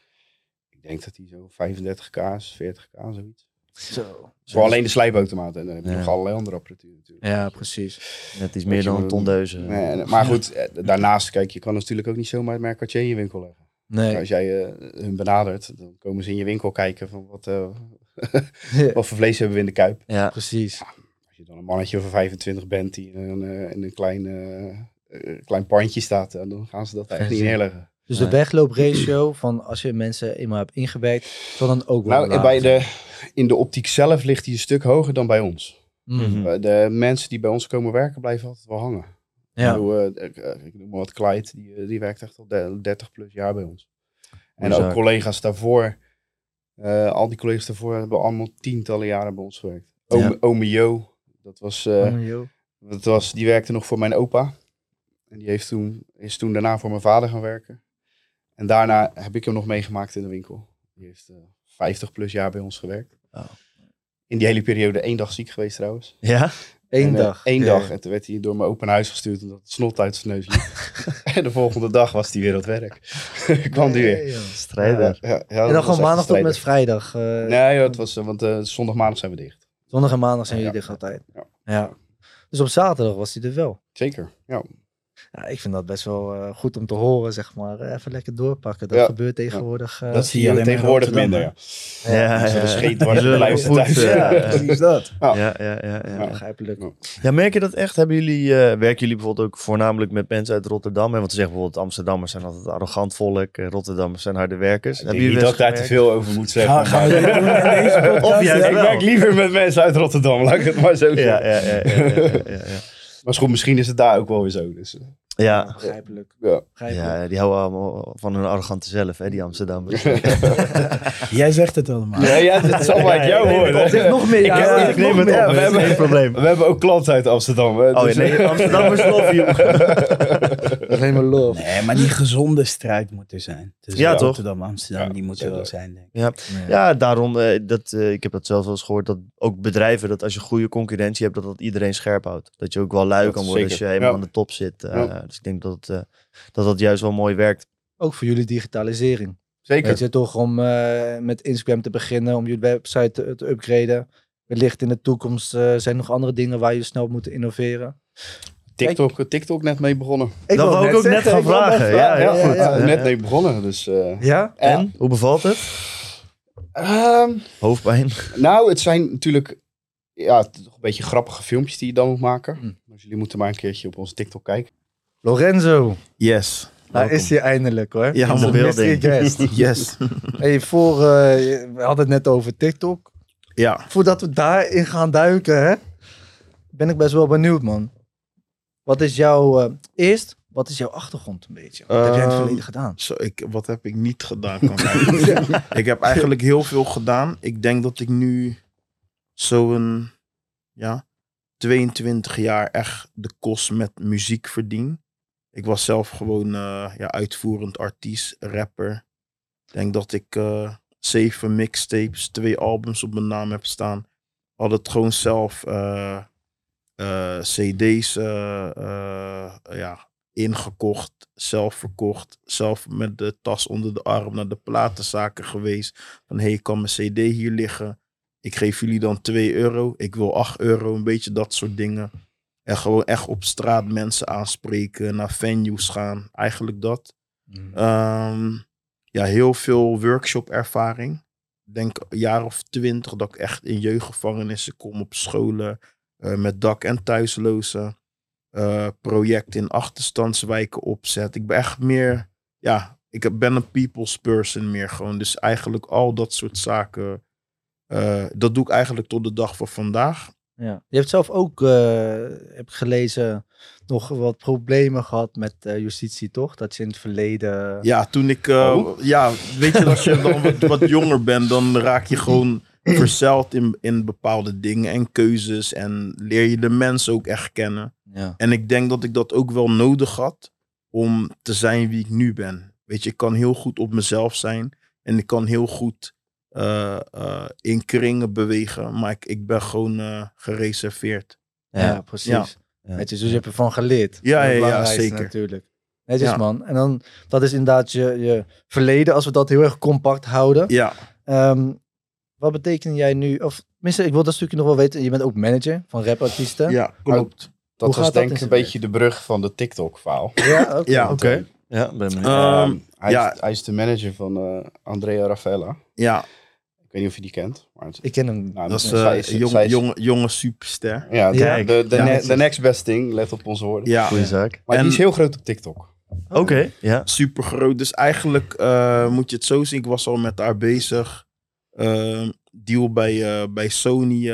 Ik denk dat die zo 35k is, 40k, zoiets. Zo. Voor alleen de slijpautomaat. En dan heb je Ja. nog allerlei andere apparatuur natuurlijk. Ja, precies. Net iets Dat meer dan een moet- ton deuzen. Nee, maar goed, eh, daarnaast, kijk, je kan natuurlijk ook niet zomaar het merk Cartier in je winkel leggen. Nee. Als jij eh, hun benadert, dan komen ze in je winkel kijken van wat, eh, wat voor vlees hebben we in de kuip. Ja. precies. Als je dan een mannetje van 25 bent die in een, eh, in een klein, klein pandje staat, dan gaan ze dat echt niet neerleggen. Dus Nee. de wegloopratio van als je mensen eenmaal hebt ingewerkt, zal dan ook wel Nou, laag bij de, in de optiek zelf ligt die een stuk hoger dan bij ons. Mhm. Mhm. Eh, De mensen die bij ons komen werken, blijven altijd wel hangen. Ja. Ik, bedoel, eh, ik, eh, ik noem maar wat Clyde, die, die werkt echt al de- 30 plus jaar bij ons. En ook collega's daarvoor, eh, al die collega's daarvoor hebben allemaal tientallen jaren bij ons gewerkt. Ome, Ja. Ome Jo, dat was, dat was, die werkte nog voor mijn opa. En die heeft toen, is toen daarna voor mijn vader gaan werken. En daarna heb ik hem nog meegemaakt in de winkel. Die heeft eh 50 plus jaar bij ons gewerkt. Oh. In die hele periode één dag ziek geweest trouwens. Ja? Eén En, eh, dag. Eén Ja. dag. En toen werd hij door mijn open huis gestuurd omdat het snot uit zijn neus liep. en de volgende dag was hij weer aan het werk. kwam die weer. Nee, joh. Strijder. Ja, ja, En dan gewoon maandag tot met vrijdag. eh, Nee, joh, het was, eh, want eh, zondag, maandag zijn we dicht. Zondag en maandag zijn Ja, jullie ja. dicht altijd. Ja. Ja. Dus op zaterdag was hij er wel. Zeker, ja. Ja, ik vind dat best wel eh, goed om te horen, zeg maar. Eh, Even lekker doorpakken. Dat Ja. gebeurt tegenwoordig. eh, dat zie je tegenwoordig minder, ja. Ja, Dus ja, zullen luistert goed, thuis. Ja, precies dat. Ja. Ja, ja, ja, ja. Ja. Begrijpelijk. Ja. Ja, merk je dat echt? Hebben jullie, eh, werken jullie bijvoorbeeld ook voornamelijk met mensen uit Rotterdam? Hè? Want ze zeggen bijvoorbeeld Amsterdammers zijn altijd arrogant volk, eh, Rotterdammers zijn harde werkers. Ik Hebben denk jullie niet dat daar te veel over moet zeggen. Ga? Of juist ik werk liever met mensen uit Rotterdam, laat ik het maar zo Ja, zeggen. ja, ja, ja, ja, ja, ja. Maar is goed, misschien is het daar ook wel weer zo. Dus, Ja. Begrijpelijk. ja. Begrijpelijk. Ja, die houden allemaal van hun arrogante zelf, hè, die Amsterdammers. Jij zegt het allemaal. Ja, ja, dat zal maar uit jou horen. Zeg nog meer. Ja, Ja, zeg ik nog neem het meer. op. We hebben geen probleem. We hebben ook klanten uit Amsterdam. Hè, Oh dus- nee, Amsterdammers love you. Alleen maar love. Nee, maar die gezonde strijd moet er zijn. Tussen Ja, toch? Amsterdam, Ja, die moet er wel zijn, denk ik. Ja, ja daarom, eh, dat, eh, ik heb dat zelf wel eens gehoord, dat ook bedrijven, dat als je goede concurrentie hebt, dat dat iedereen scherp houdt. Dat je ook wel lui Dat kan is worden als je helemaal Ja. aan de top zit. Ja. Dus ik denk dat eh, dat dat juist wel mooi werkt. Ook voor jullie digitalisering. Zeker. Weet je, toch om eh, met Instagram te beginnen, om jullie website te, te upgraden. Wellicht in de toekomst eh, zijn er nog andere dingen waar je snel op moet innoveren. TikTok, TikTok net mee begonnen. Dat wou ik ook net gaan vragen. Ja. Ja, Ja, net mee begonnen. Dus, eh, Ja? En, hoe bevalt het? ehm, Hoofdpijn? nou, het zijn natuurlijk ja, toch een beetje grappige filmpjes die je dan moet maken. Hm. Dus jullie moeten maar een keertje op onze TikTok kijken. Lorenzo, Yes. daar Welkom. is hij eindelijk hoor. Ja, Onze man. mystery guest. Yes. hey, voor, eh, we hadden het net over TikTok. Ja. Voordat we daarin gaan duiken, hè, ben ik best wel benieuwd, man. Wat is jouw, eh, eerst, wat is jouw achtergrond een beetje? Wat heb jij in het Ehm, verleden gedaan? Zo, ik, wat heb ik niet gedaan? Kan ik heb eigenlijk heel veel gedaan. Ik denk dat ik nu zo'n ja, 22 jaar echt de kost met muziek verdien. Ik was zelf gewoon eh, ja, uitvoerend artiest, rapper. Ik denk dat ik eh, zeven mixtapes, twee albums op mijn naam heb staan. Had het gewoon zelf eh, CD's ja, ingekocht, zelf verkocht, zelf met de tas onder de arm naar de platenzaken geweest. Van hey, kan mijn CD hier liggen? Ik geef jullie dan 2 euro. Ik wil 8 euro, een beetje dat soort dingen. En gewoon echt op straat mensen aanspreken, naar venues gaan. Eigenlijk dat. Ehm, ja, heel veel workshop ervaring. Ik denk een jaar of twintig dat ik echt in jeugdgevangenissen kom op scholen eh, met dak- en thuislozen. eh project in achterstandswijken opzet. Ik ben echt meer, ja, ik ben een people's person meer gewoon. Dus eigenlijk al dat soort zaken, eh, dat doe ik eigenlijk tot de dag van vandaag. Ja. Je hebt zelf ook, eh, heb ik gelezen, nog wat problemen gehad met eh, justitie, toch? Dat je in het verleden... Ja, toen ik, eh, Oh. ja, weet je, als je dan wat, wat jonger bent, dan raak je gewoon verzeild in, in bepaalde dingen en keuzes en leer je de mensen ook echt kennen. Ja. En ik denk dat ik dat ook wel nodig had om te zijn wie ik nu ben. Weet je, ik kan heel goed op mezelf zijn en ik kan heel goed eh, eh, in kringen bewegen, maar ik, ik ben gewoon eh, gereserveerd. Ja, precies. Ja. Weet je, dus je hebt ervan geleerd. Ja, is ja, zeker. Natuurlijk. Netjes Ja. man. En dan, dat is inderdaad je, je verleden, als we dat heel erg compact houden. Ja, Ehm, wat betekent jij nu, of tenminste, ik wil dat stukje nog wel weten. Je bent ook manager van rapartiesten. ja klopt. Dat Hoe was gaat dat denk ik een beetje de brug van de TikTok-verhaal. Ja, oké. Ja, Oké. Ja, ben benieuwd. Ehm, hij, ja. is, hij is de manager van eh, Andrea Raffaella. ja, weet niet of je die kent. Maar het- Ik ken hem. nou, dat is eh, een jong, jonge, jonge superster. Ja, de, de, de, Ja. ne- de next best thing, let op onze woorden. Ja, Goeie zaak. Maar En- die is heel groot op TikTok. Oké, ja. super groot. Dus eigenlijk eh, moet je het zo zien. Ik was al met haar bezig. Ehm, deal bij, eh, bij Sony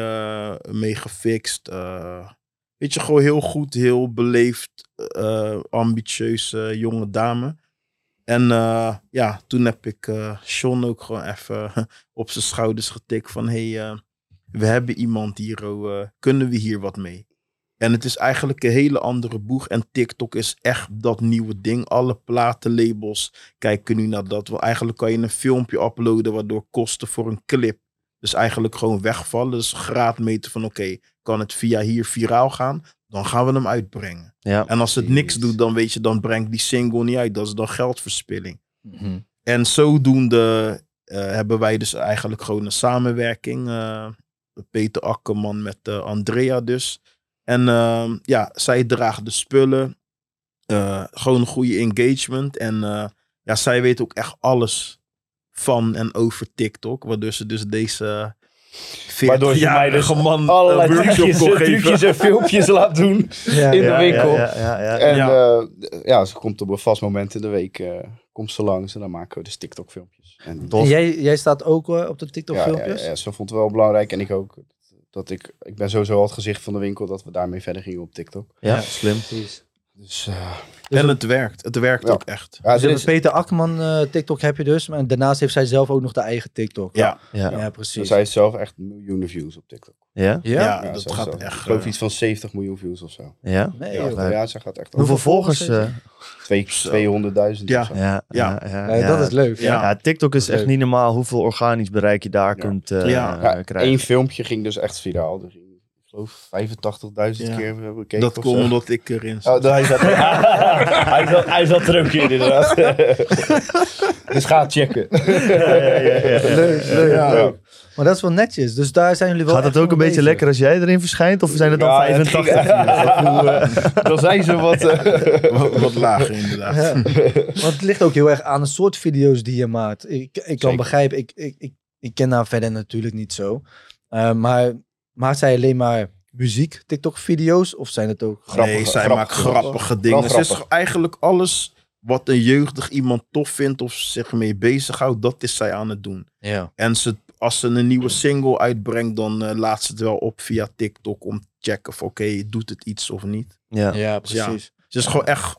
mee gefixt. Eh, weet je, gewoon heel goed, heel beleefd, eh ambitieuze jonge dame. En eh, ja, toen heb ik eh Sean ook gewoon even op zijn schouders getikt van... hey, eh, we hebben iemand hier, oh, kunnen we hier wat mee? En het is eigenlijk een hele andere boeg. En TikTok is echt dat nieuwe ding. Alle platenlabels kijken nu naar dat. Want eigenlijk kan je een filmpje uploaden waardoor kosten voor een clip dus eigenlijk gewoon wegvallen. Dus graadmeten van oké, kan het via hier viraal gaan? Dan gaan we hem uitbrengen. ja. En als het niks doet, dan weet je, dan brengt die single niet uit. Dat is dan geldverspilling. Mhm. En zodoende eh, hebben wij dus eigenlijk gewoon een samenwerking. eh, Peter Akkerman met eh, Andrea dus. En ehm, ja, zij draagt de spullen. eh, gewoon een goede engagement. En eh, ja, zij weet ook echt alles van en over TikTok. Waardoor ze dus deze... Waardoor ze mij dus 40-jarige man Allerlei workshop trucjes, kon geven. trucjes en filmpjes laat doen Ja. in de winkel. Ja, ja, ja, ja. En Ja. ja. ja, ze komt op een vast moment in de week eh, komt ze langs en dan maken we dus TikTok filmpjes. En jij, jij staat ook eh, op de TikTok ja, ja, filmpjes? ja, ze vond het wel belangrijk en ik ook. Dat ik, ik ben sowieso al het gezicht van de winkel dat we daarmee verder gingen op TikTok. Ja, Ja. slim. Precies. Dus uh, En het werkt. Het werkt Ja. ook echt. ja, Dus er is, Peter Akkerman eh, TikTok heb je dus. Maar daarnaast heeft zij zelf ook nog de eigen TikTok. Ja, ja, Ja. precies. zij heeft zelf echt miljoenen views op TikTok. Ja? ja? Ja, Ja, dat gaat echt, Ik geloof eh, iets van 70 miljoen views of zo. Ja? Nee, Ja, ze gaat echt Hoeveel volgers? eh, twee- 200.000 Ja. ja, Ja. ja, ja, Nee, ja. Dat is leuk. Ja. TikTok is echt niet normaal hoeveel organisch bereik je daar Ja. kunt eh, Ja. eh, Ja, krijgen. Eén filmpje ging dus echt viraal. Er geloof 85.000 Ja. keer bekeken dat of komt omdat ik erin zit. Oh, hij, zat er, hij, zat, hij zat er ook in, inderdaad. dus ga checken. Leuk, leuk. Ja. leuk. Maar dat is wel netjes. Dus daar zijn jullie wel Gaat het ook een beetje bezig. lekker als jij erin verschijnt? Of zijn het dan Ja, het 85 ging- views? Of hoe, eh, Dan zijn ze wat... eh, wat, wat lager inderdaad. Ja. Want het ligt ook heel erg aan de soort video's die je maakt. Ik, ik kan Zeker. begrijpen, ik, ik, ik, ik ken haar verder natuurlijk niet zo. Eh, maar maakt zij alleen maar muziek TikTok-video's? Of zijn het ook Grappige- nee, zij grappige- maakt grappige dingen. Ze is grappig. eigenlijk alles wat een jeugdig iemand tof vindt of zich mee bezighoudt, dat is zij aan het doen. Ja. En ze, als ze een nieuwe single uitbrengt, dan eh, laat ze het wel op via TikTok om te checken of oké, doet het iets of niet. Ja. Ja, Ja. precies. Ze is gewoon echt,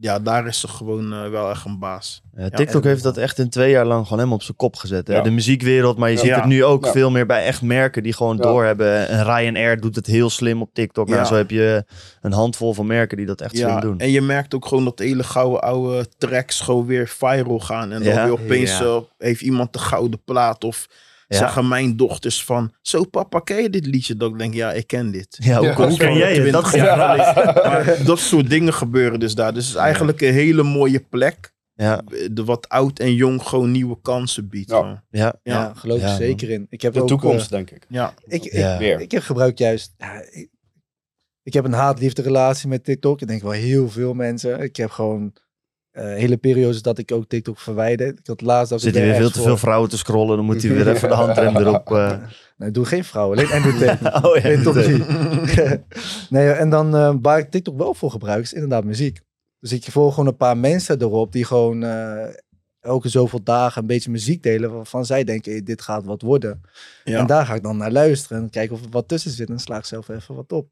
ja, daar is ze gewoon eh, wel echt een baas. Ja, TikTok heeft dat echt in twee jaar lang gewoon helemaal op zijn kop gezet. Hè? Ja. De muziekwereld, maar je Ja. ziet Ja. het nu ook Ja. veel meer bij echt merken die gewoon Ja. doorhebben. En Ryanair doet het heel slim op TikTok. Ja. En zo heb je een handvol van merken die dat echt slim doen. en je merkt ook gewoon dat hele gouden oude tracks gewoon weer viral gaan. En dan Ja. weer opeens Ja. eh, heeft iemand de gouden plaat of Ja. zeggen mijn dochters van, zo papa, ken je dit liedje? Dat ik denk, ja, ik ken dit. Ja, hoe, Ja. hoe ken jij het? Dat 20 is jaar Maar dat soort dingen gebeuren dus daar. Dus het is eigenlijk een hele mooie plek. Ja, De wat oud en jong gewoon nieuwe kansen biedt. Ja. ja. Ja, Ja. geloof Ja, ik zeker in. Ik heb De ook, toekomst, denk ik. Ja. eh, ik, ik, ik heb gebruikt juist... Ja, ik, ik heb een haat-liefde relatie met TikTok. Ik denk wel heel veel mensen. Ik heb gewoon eh, hele periodes dat ik ook TikTok verwijder. Ik had laatst dat Zit hij weer er veel te voor- veel vrouwen te scrollen, dan moet hij weer even de handrem erop. eh. Nee, doe geen vrouwen, alleen entertainment. Oh ja, top nee, en dan eh, waar ik TikTok wel voor gebruik, is inderdaad muziek. Dus ik volg gewoon een paar mensen erop die gewoon eh, elke zoveel dagen een beetje muziek delen waarvan zij denken, hey, dit gaat wat worden. Ja. En daar ga ik dan naar luisteren en kijken of er wat tussen zit en sla ik zelf even wat op.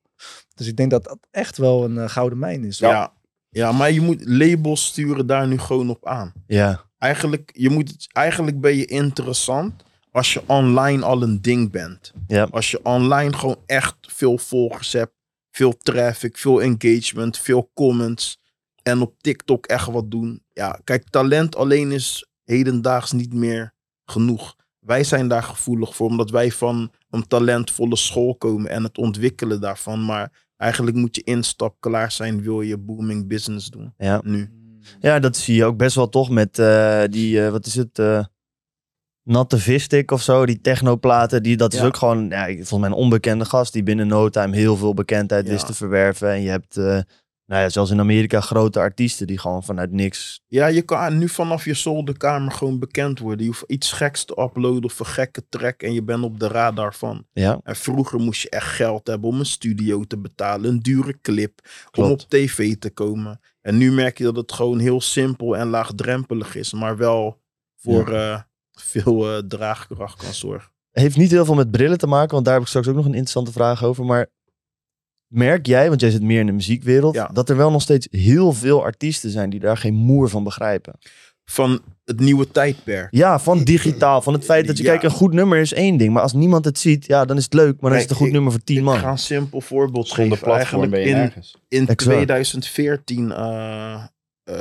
Dus ik denk dat dat echt wel een eh, gouden mijn is. Ja. ja, maar je moet labels sturen daar nu gewoon op aan. Ja, Eigenlijk, je moet, eigenlijk ben je interessant als je online al een ding bent. Ja. Als je online gewoon echt veel volgers hebt, veel traffic, veel engagement, veel comments. En op TikTok echt wat doen. Ja, kijk, talent alleen is hedendaags niet meer genoeg. Wij zijn daar gevoelig voor, omdat wij van een talentvolle school komen en het ontwikkelen daarvan. Maar eigenlijk moet je instap klaar zijn, wil je booming business doen. ja. Nu. ja, dat zie je ook best wel toch met eh, die, eh, wat is het, eh Natte Vistik of zo, die technoplaten. Die, dat is ook gewoon, ja, volgens mij een onbekende gast die binnen no time heel veel bekendheid Ja. wist te verwerven. En je hebt, nou ja, zelfs in Amerika grote artiesten die gewoon vanuit niks Ja, je kan nu vanaf je zolderkamer gewoon bekend worden. Je hoeft iets geks te uploaden of een gekke track en je bent op de radar van. Ja, En vroeger moest je echt geld hebben om een studio te betalen, een dure clip, om op tv te komen. En nu merk je dat het gewoon heel simpel en laagdrempelig is, maar wel voor eh, veel eh, draagkracht kan zorgen. heeft niet heel veel met brillen te maken, want daar heb ik straks ook nog een interessante vraag over. Maar merk jij, want jij zit meer in de muziekwereld, Ja. dat er wel nog steeds heel veel artiesten zijn die daar geen moer van begrijpen? Van het nieuwe tijdperk. Ja, van digitaal. Van het feit dat je, Ja. kijk, een goed nummer is één ding. Maar als niemand het ziet, ja, dan is het leuk. Maar dan is het een goed ik- nummer voor tien Ik man. ga een simpel voorbeeld Zonder geven. platform Eigenlijk ben je in, nergens. In Exact. 2014 eh, eh,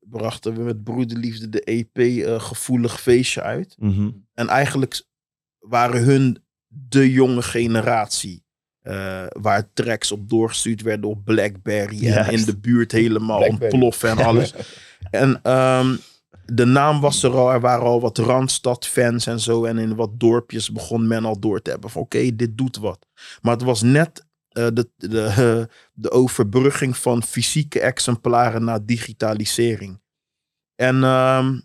brachten we met Broederliefde de EP eh, Gevoelig Feestje uit. Mhm. En eigenlijk waren hun de jonge generatie. Eh, waar tracks op doorgestuurd werden op Blackberry. En in de buurt helemaal Blackberry. ontploffen en alles. en ehm, de naam was er al. Er waren al wat Randstad-fans en zo. En in wat dorpjes begon men al door te hebben van oké, dit doet wat. Maar het was net eh, de, de, de overbrugging van fysieke exemplaren naar digitalisering. En ehm,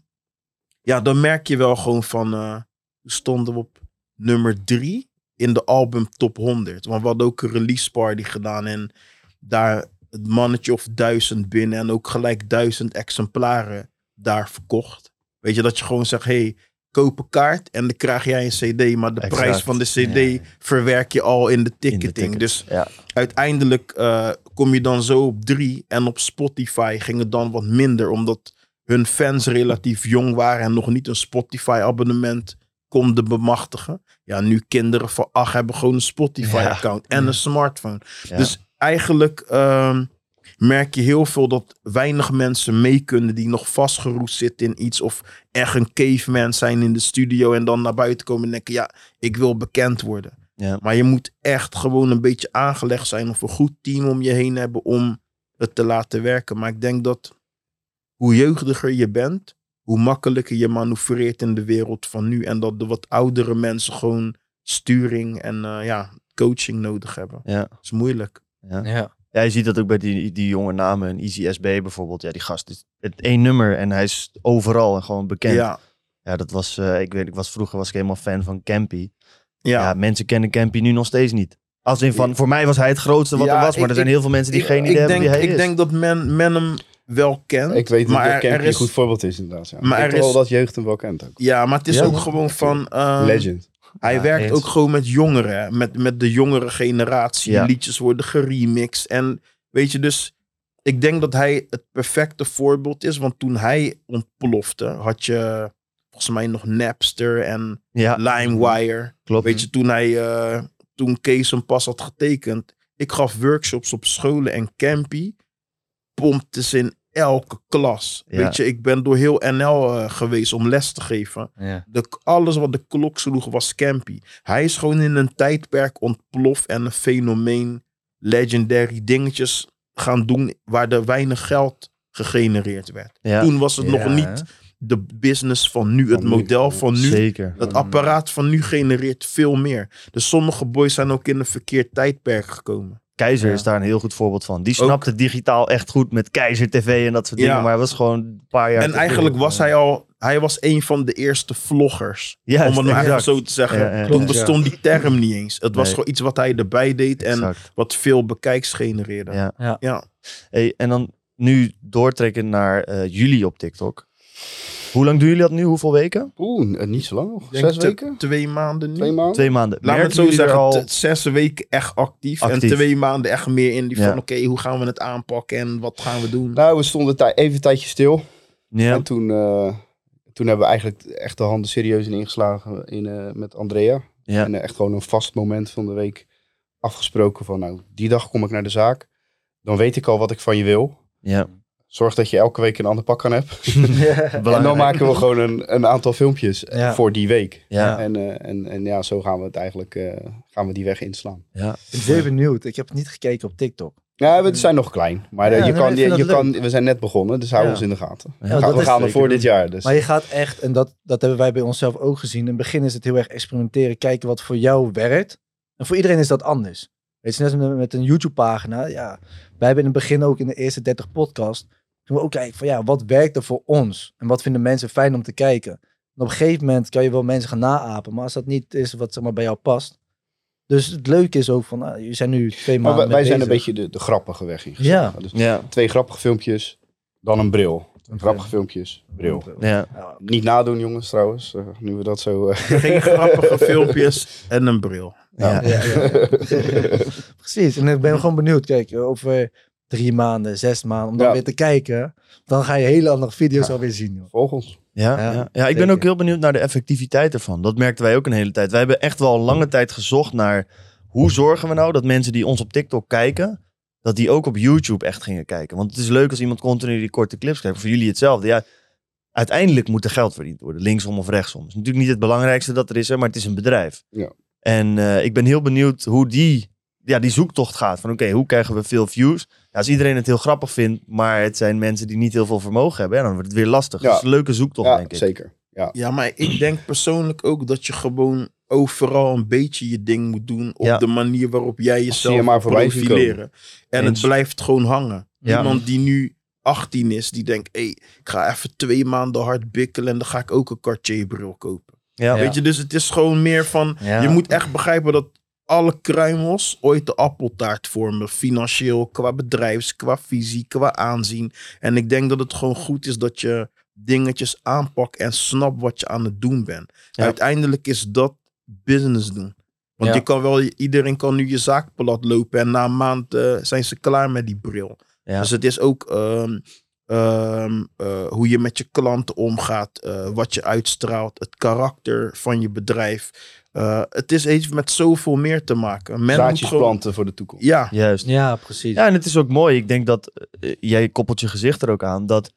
ja, dan merk je wel gewoon van... eh, we stonden op nummer drie in de album top 100. Want we hadden ook een release party gedaan en daar het mannetje of duizend binnen en ook gelijk duizend exemplaren daar verkocht. Weet je, dat je gewoon zegt, hey, koop een kaart en dan krijg jij een cd, maar de Exact. prijs van de cd Ja. verwerk je al in de In de ticketing. dus ja. uiteindelijk eh, kom je dan zo op drie. En op Spotify ging het dan wat minder, omdat hun fans relatief jong waren en nog niet een Spotify-abonnement konden bemachtigen. Ja, nu kinderen van acht hebben gewoon een Spotify-account en een smartphone. Ja. Dus eigenlijk ehm, merk je heel veel dat weinig mensen mee kunnen die nog vastgeroest zitten in iets of echt een caveman zijn in de studio en dan naar buiten komen en denken, ja, ik wil bekend worden. Ja. Maar je moet echt gewoon een beetje aangelegd zijn of een goed team om je heen hebben om het te laten werken. Maar ik denk dat hoe jeugdiger je bent, hoe makkelijker je manoeuvreert in de wereld van nu. En dat de wat oudere mensen gewoon sturing en eh, ja, coaching nodig hebben. Ja. Dat is moeilijk. Ja. Ja. Ja, je ziet dat ook bij die, die jonge namen. Een Easy SB bijvoorbeeld. Ja, die gast is het één nummer en hij is overal en gewoon bekend. Ja, Ja, dat was, eh, ik weet, ik was vroeger was ik helemaal fan van Campy. ja. Ja. mensen kennen Campy nu nog steeds niet. Als in van, voor mij was hij het grootste wat Ja, er was. Maar ik- er zijn ik- heel veel mensen die Ik- geen idee ik hebben denk, wie hij Ik is. denk dat men, men hem wel kent. Ik weet maar dat er- er een is- goed voorbeeld is inderdaad. Ja. Maar ik er denk wel is- dat jeugd hem wel kent ook. Ja, maar het is Ja, ook man. gewoon van... eh, Legend. Hij Ja, werkt eens. ook gewoon met jongeren. Met, met de jongere generatie. Liedjes worden geremixed. En weet je, dus... Ik denk dat hij het perfecte voorbeeld is. Want toen hij ontplofte, had je volgens mij nog Napster en Ja, LimeWire. klopt. Weet je, toen hij... eh, toen Kees hem pas had getekend. Ik gaf workshops op scholen en Campy pompte ze in elke klas. Ja. Weet je, ik ben door heel NL eh, geweest om les te geven. Ja. De, alles wat de klok sloeg was Campy. Hij is gewoon in een tijdperk ontploft en een fenomeen, legendary dingetjes gaan doen waar er weinig geld gegenereerd werd. Ja, Toen was het nog niet de business van nu, het model van nu. zeker. Dat apparaat van nu genereert veel meer. Dus sommige boys zijn ook in een verkeerd tijdperk gekomen. Keizer Ja. is daar een heel goed voorbeeld van. Die Ook- snapte digitaal echt goed met Keizer TV en dat soort Ja. dingen. Maar hij was gewoon een paar jaar... En eigenlijk was hij al, hij was een van de eerste vloggers. Juist, om het maar even zo te zeggen. Ja, ja. Toen bestond die term niet eens. Het was Nee. gewoon iets wat hij erbij deed en Exact. wat veel bekijks genereerde. Ja. Ja. Ja. Hey, en dan nu doortrekken naar eh, jullie op TikTok. Hoe lang doen jullie dat nu? Hoeveel weken? Oeh, n- niet zo lang nog. Ik denk Zes te- weken? Twee maanden nu. Twee maanden? Twee maanden. Laat me het zo zeggen, al... zes weken echt actief, Actief. En twee maanden echt meer in die Ja. van, oké, hoe gaan we het aanpakken en wat gaan we doen? Nou, we stonden tij- even een tijdje stil. Ja, En toen, eh, toen hebben we eigenlijk echt de handen serieus in ingeslagen in, eh, met Andrea. ja, En eh, echt gewoon een vast moment van de week afgesproken van, nou, die dag kom ik naar de zaak. Dan weet ik al wat ik van je wil. ja. Zorg dat je elke week een ander pak aan hebt. En dan maken we gewoon een, een aantal filmpjes Ja. voor die week. Ja, En, eh, en, en ja, zo gaan we het eigenlijk eh, gaan we die weg inslaan. ja. Ik ben zeer benieuwd. Ik heb niet gekeken op TikTok. Ja, we zijn nog klein. Maar eh, Ja, je nee, kan, je, kan, we zijn net begonnen, dus hou Ja. ons in de gaten. Ja, we gaan, we gaan er voor dit jaar. Dus. Maar je gaat echt, en dat, dat hebben wij bij onszelf ook gezien. In het begin is het heel erg experimenteren, kijken wat voor jou werkt. En voor iedereen is dat anders. Weet je, net met, met een YouTube-pagina. Ja, wij hebben in het begin ook in de eerste 30 podcast. Toen we ook kijken van ja, wat werkt er voor ons? En wat vinden mensen fijn om te kijken? En op een gegeven moment kan je wel mensen gaan naapen. Maar als dat niet is wat zeg maar, bij jou past. Dus het leuke is ook van, nou, je zijn nu twee Maar maanden wij, wij zijn een beetje de, de grappige weg in. Ja. Dus Ja, twee grappige filmpjes, dan een bril. Grappige filmpjes, bril. ja. Ja, Niet nadoen jongens trouwens, eh, nu we dat zo... eh, Geen grappige filmpjes en een bril. ja. Ja, ja. Precies. En ik ben gewoon benieuwd. Kijk, over drie maanden, zes maanden, om dan Ja. weer te kijken. Dan ga je hele andere video's alweer zien. Joh. Ons. Ja, Ja, ja. ja, ik ben ook heel benieuwd naar de effectiviteit ervan. Dat merkten wij ook een hele tijd. Wij hebben echt wel een lange tijd gezocht naar hoe zorgen we nou dat mensen die ons op TikTok kijken, dat die ook op YouTube echt gingen kijken. Want het is leuk als iemand continu die korte clips kijkt. Voor jullie hetzelfde. Ja, uiteindelijk moet er geld verdiend worden, linksom of rechtsom. Dat is natuurlijk niet het belangrijkste dat er is, maar het is een bedrijf. Ja. En eh, ik ben heel benieuwd hoe die, ja, die zoektocht gaat. Van oké, hoe krijgen we veel views? Ja, als iedereen het heel grappig vindt, maar het zijn mensen die niet heel veel vermogen hebben, ja, dan wordt het weer lastig. Ja. Dat is een leuke zoektocht, Ja, denk ik. zeker. Ja. Ja, maar ik denk persoonlijk ook dat je gewoon overal een beetje je ding moet doen op Ja. de manier waarop jij jezelf je maar profileren. En Eens. het blijft gewoon hangen. Ja. Iemand die nu 18 is, die denkt, hé, ik ga even twee maanden hard bikkelen en dan ga ik ook een Cartier bril kopen. Ja. Weet je, dus het is gewoon meer van, Ja. je moet echt begrijpen dat alle kruimels ooit de appeltaart vormen. Financieel, qua bedrijfs, qua visie, qua aanzien. En ik denk dat het gewoon goed is dat je dingetjes aanpakt en snapt wat je aan het doen bent. Ja. Uiteindelijk is dat business doen. Want Ja. je kan wel, iedereen kan nu je zaak plat lopen en na een maand eh, zijn ze klaar met die bril. Ja. Dus het is ook ehm, ehm, eh, hoe je met je klanten omgaat, eh, wat je uitstraalt, het karakter van je bedrijf. Eh, het is heeft met zoveel meer te maken. Men moet Zaadjes gewoon- planten voor de toekomst. Ja, Juist. Ja, precies. Ja, en het is ook mooi. Ik denk dat eh, jij koppelt je gezicht er ook aan. Dat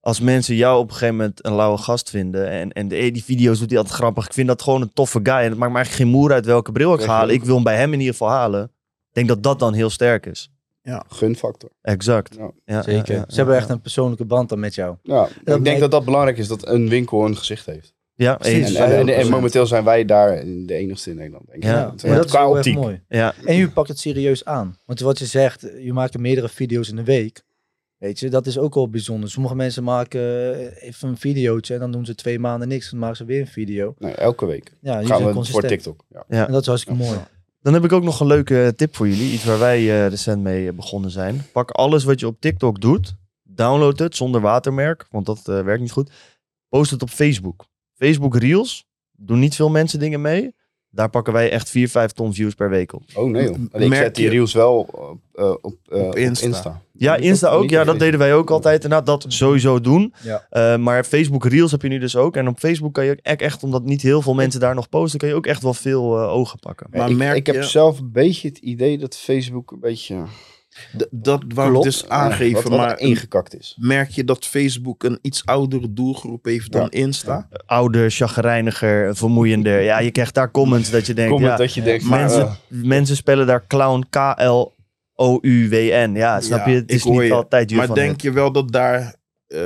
als mensen jou op een gegeven moment een lauwe gast vinden. En, en de, die video's doet hij altijd grappig. Ik vind dat gewoon een toffe guy. En het maakt me eigenlijk geen moer uit welke bril ik ga halen. Ik wil hem bij hem in ieder geval halen. Ik denk dat dat dan heel sterk is. Gunfactor. Exact. Ja. Ja, Zeker. ja, ja, Ze hebben ja. echt een persoonlijke band dan met jou. Ja, ik denk dat dat belangrijk is, dat een winkel een gezicht heeft. Ja, eens. En, wij en, en, ook, en momenteel zijn wij daar de enigste in Nederland, denk ik. Ja. Ja, Het- maar dat is qua heel erg mooi. Ja, En je pakt het serieus aan. Want wat je zegt, je maakt meerdere video's in de week. Weet je, dat is ook wel bijzonder. Sommige mensen maken eh, even een videootje en dan doen ze twee maanden niks. Dan maken ze weer een video. Nee, elke week Ja, gaan zijn we voor consistent. TikTok. Ja. ja. En dat is hartstikke mooi. Dan heb ik ook nog een leuke tip voor jullie. Iets waar wij eh, recent mee eh, begonnen zijn. Pak alles wat je op TikTok doet. Download het zonder watermerk, want dat werkt niet goed. Post het op Facebook. Facebook Reels. Doen niet veel mensen dingen mee. Daar pakken wij echt 4, 5 ton views per week op. Oh nee joh. En ik Merk zet die reels wel op, eh, op, eh, Op op Insta. Ja, Insta ook. Ja, dat deden wij ook altijd. Inderdaad, dat sowieso doen. Ja. Eh, maar Facebook Reels heb je nu dus ook. En op Facebook kan je ook echt, echt, omdat niet heel veel mensen daar nog posten, kan je ook echt wel veel eh, ogen pakken. Maar ik, merk ik heb je- zelf een beetje het idee dat Facebook een beetje D- dat wou ik dus aangeven. wat, wat maar ingekakt is. merk je dat Facebook een iets oudere doelgroep heeft dan Ja. Insta? Ouder, chagrijniger, vermoeiender. Ja, je krijgt daar comments dat je denkt, Comment ja, dat je denkt, maar, mensen, mensen spellen daar clown K-L-O-U-W-N. Ja, snap Ja, je? Het is niet je. altijd duur Maar van denk je wel dat daar eh,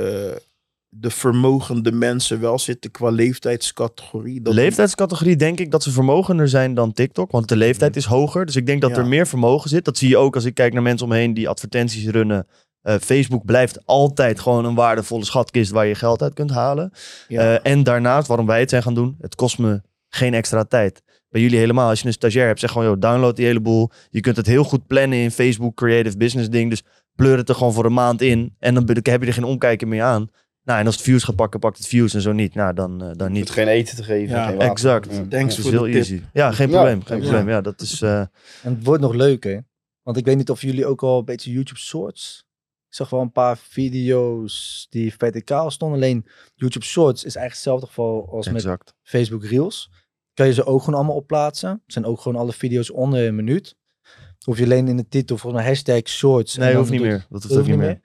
de vermogende mensen wel zitten qua leeftijdscategorie? Dat leeftijdscategorie denk ik dat ze vermogender zijn dan TikTok. Want de leeftijd is hoger. Dus ik denk dat Ja. er meer vermogen zit. Dat zie je ook als ik kijk naar mensen omheen die advertenties runnen. Eh, Facebook blijft altijd gewoon een waardevolle schatkist waar je geld uit kunt halen. Ja. Eh, en daarnaast, waarom wij het zijn gaan doen, het kost me geen extra tijd. Bij jullie helemaal, als je een stagiair hebt, zeg gewoon, joh, download die hele boel. Je kunt het heel goed plannen in Facebook Creative Business ding. Dus pleur het er gewoon voor een maand in. En dan heb je er geen omkijken meer aan. Nou, en als het views gaat pakken, pakt het views en zo niet. Nou, dan, eh, dan niet. geen eten te geven. Ja, geen water. exact. Ja. Thanks voor heel tip. easy. Ja, geen Ja, probleem. Geen ja. probleem. Ja, dat is... eh, En het wordt nog leuker. Want ik weet niet of jullie ook al een beetje YouTube Shorts. Ik zag wel een paar video's die verticaal stonden. Alleen YouTube Shorts is eigenlijk hetzelfde geval als met. Facebook Reels. Kan je ze ook gewoon allemaal opplaatsen. Het zijn ook gewoon alle video's onder een minuut. Hoef je alleen in de titel voor een hashtag Shorts. Nee, hoeft niet meer. Dat hoeft ook niet niet meer.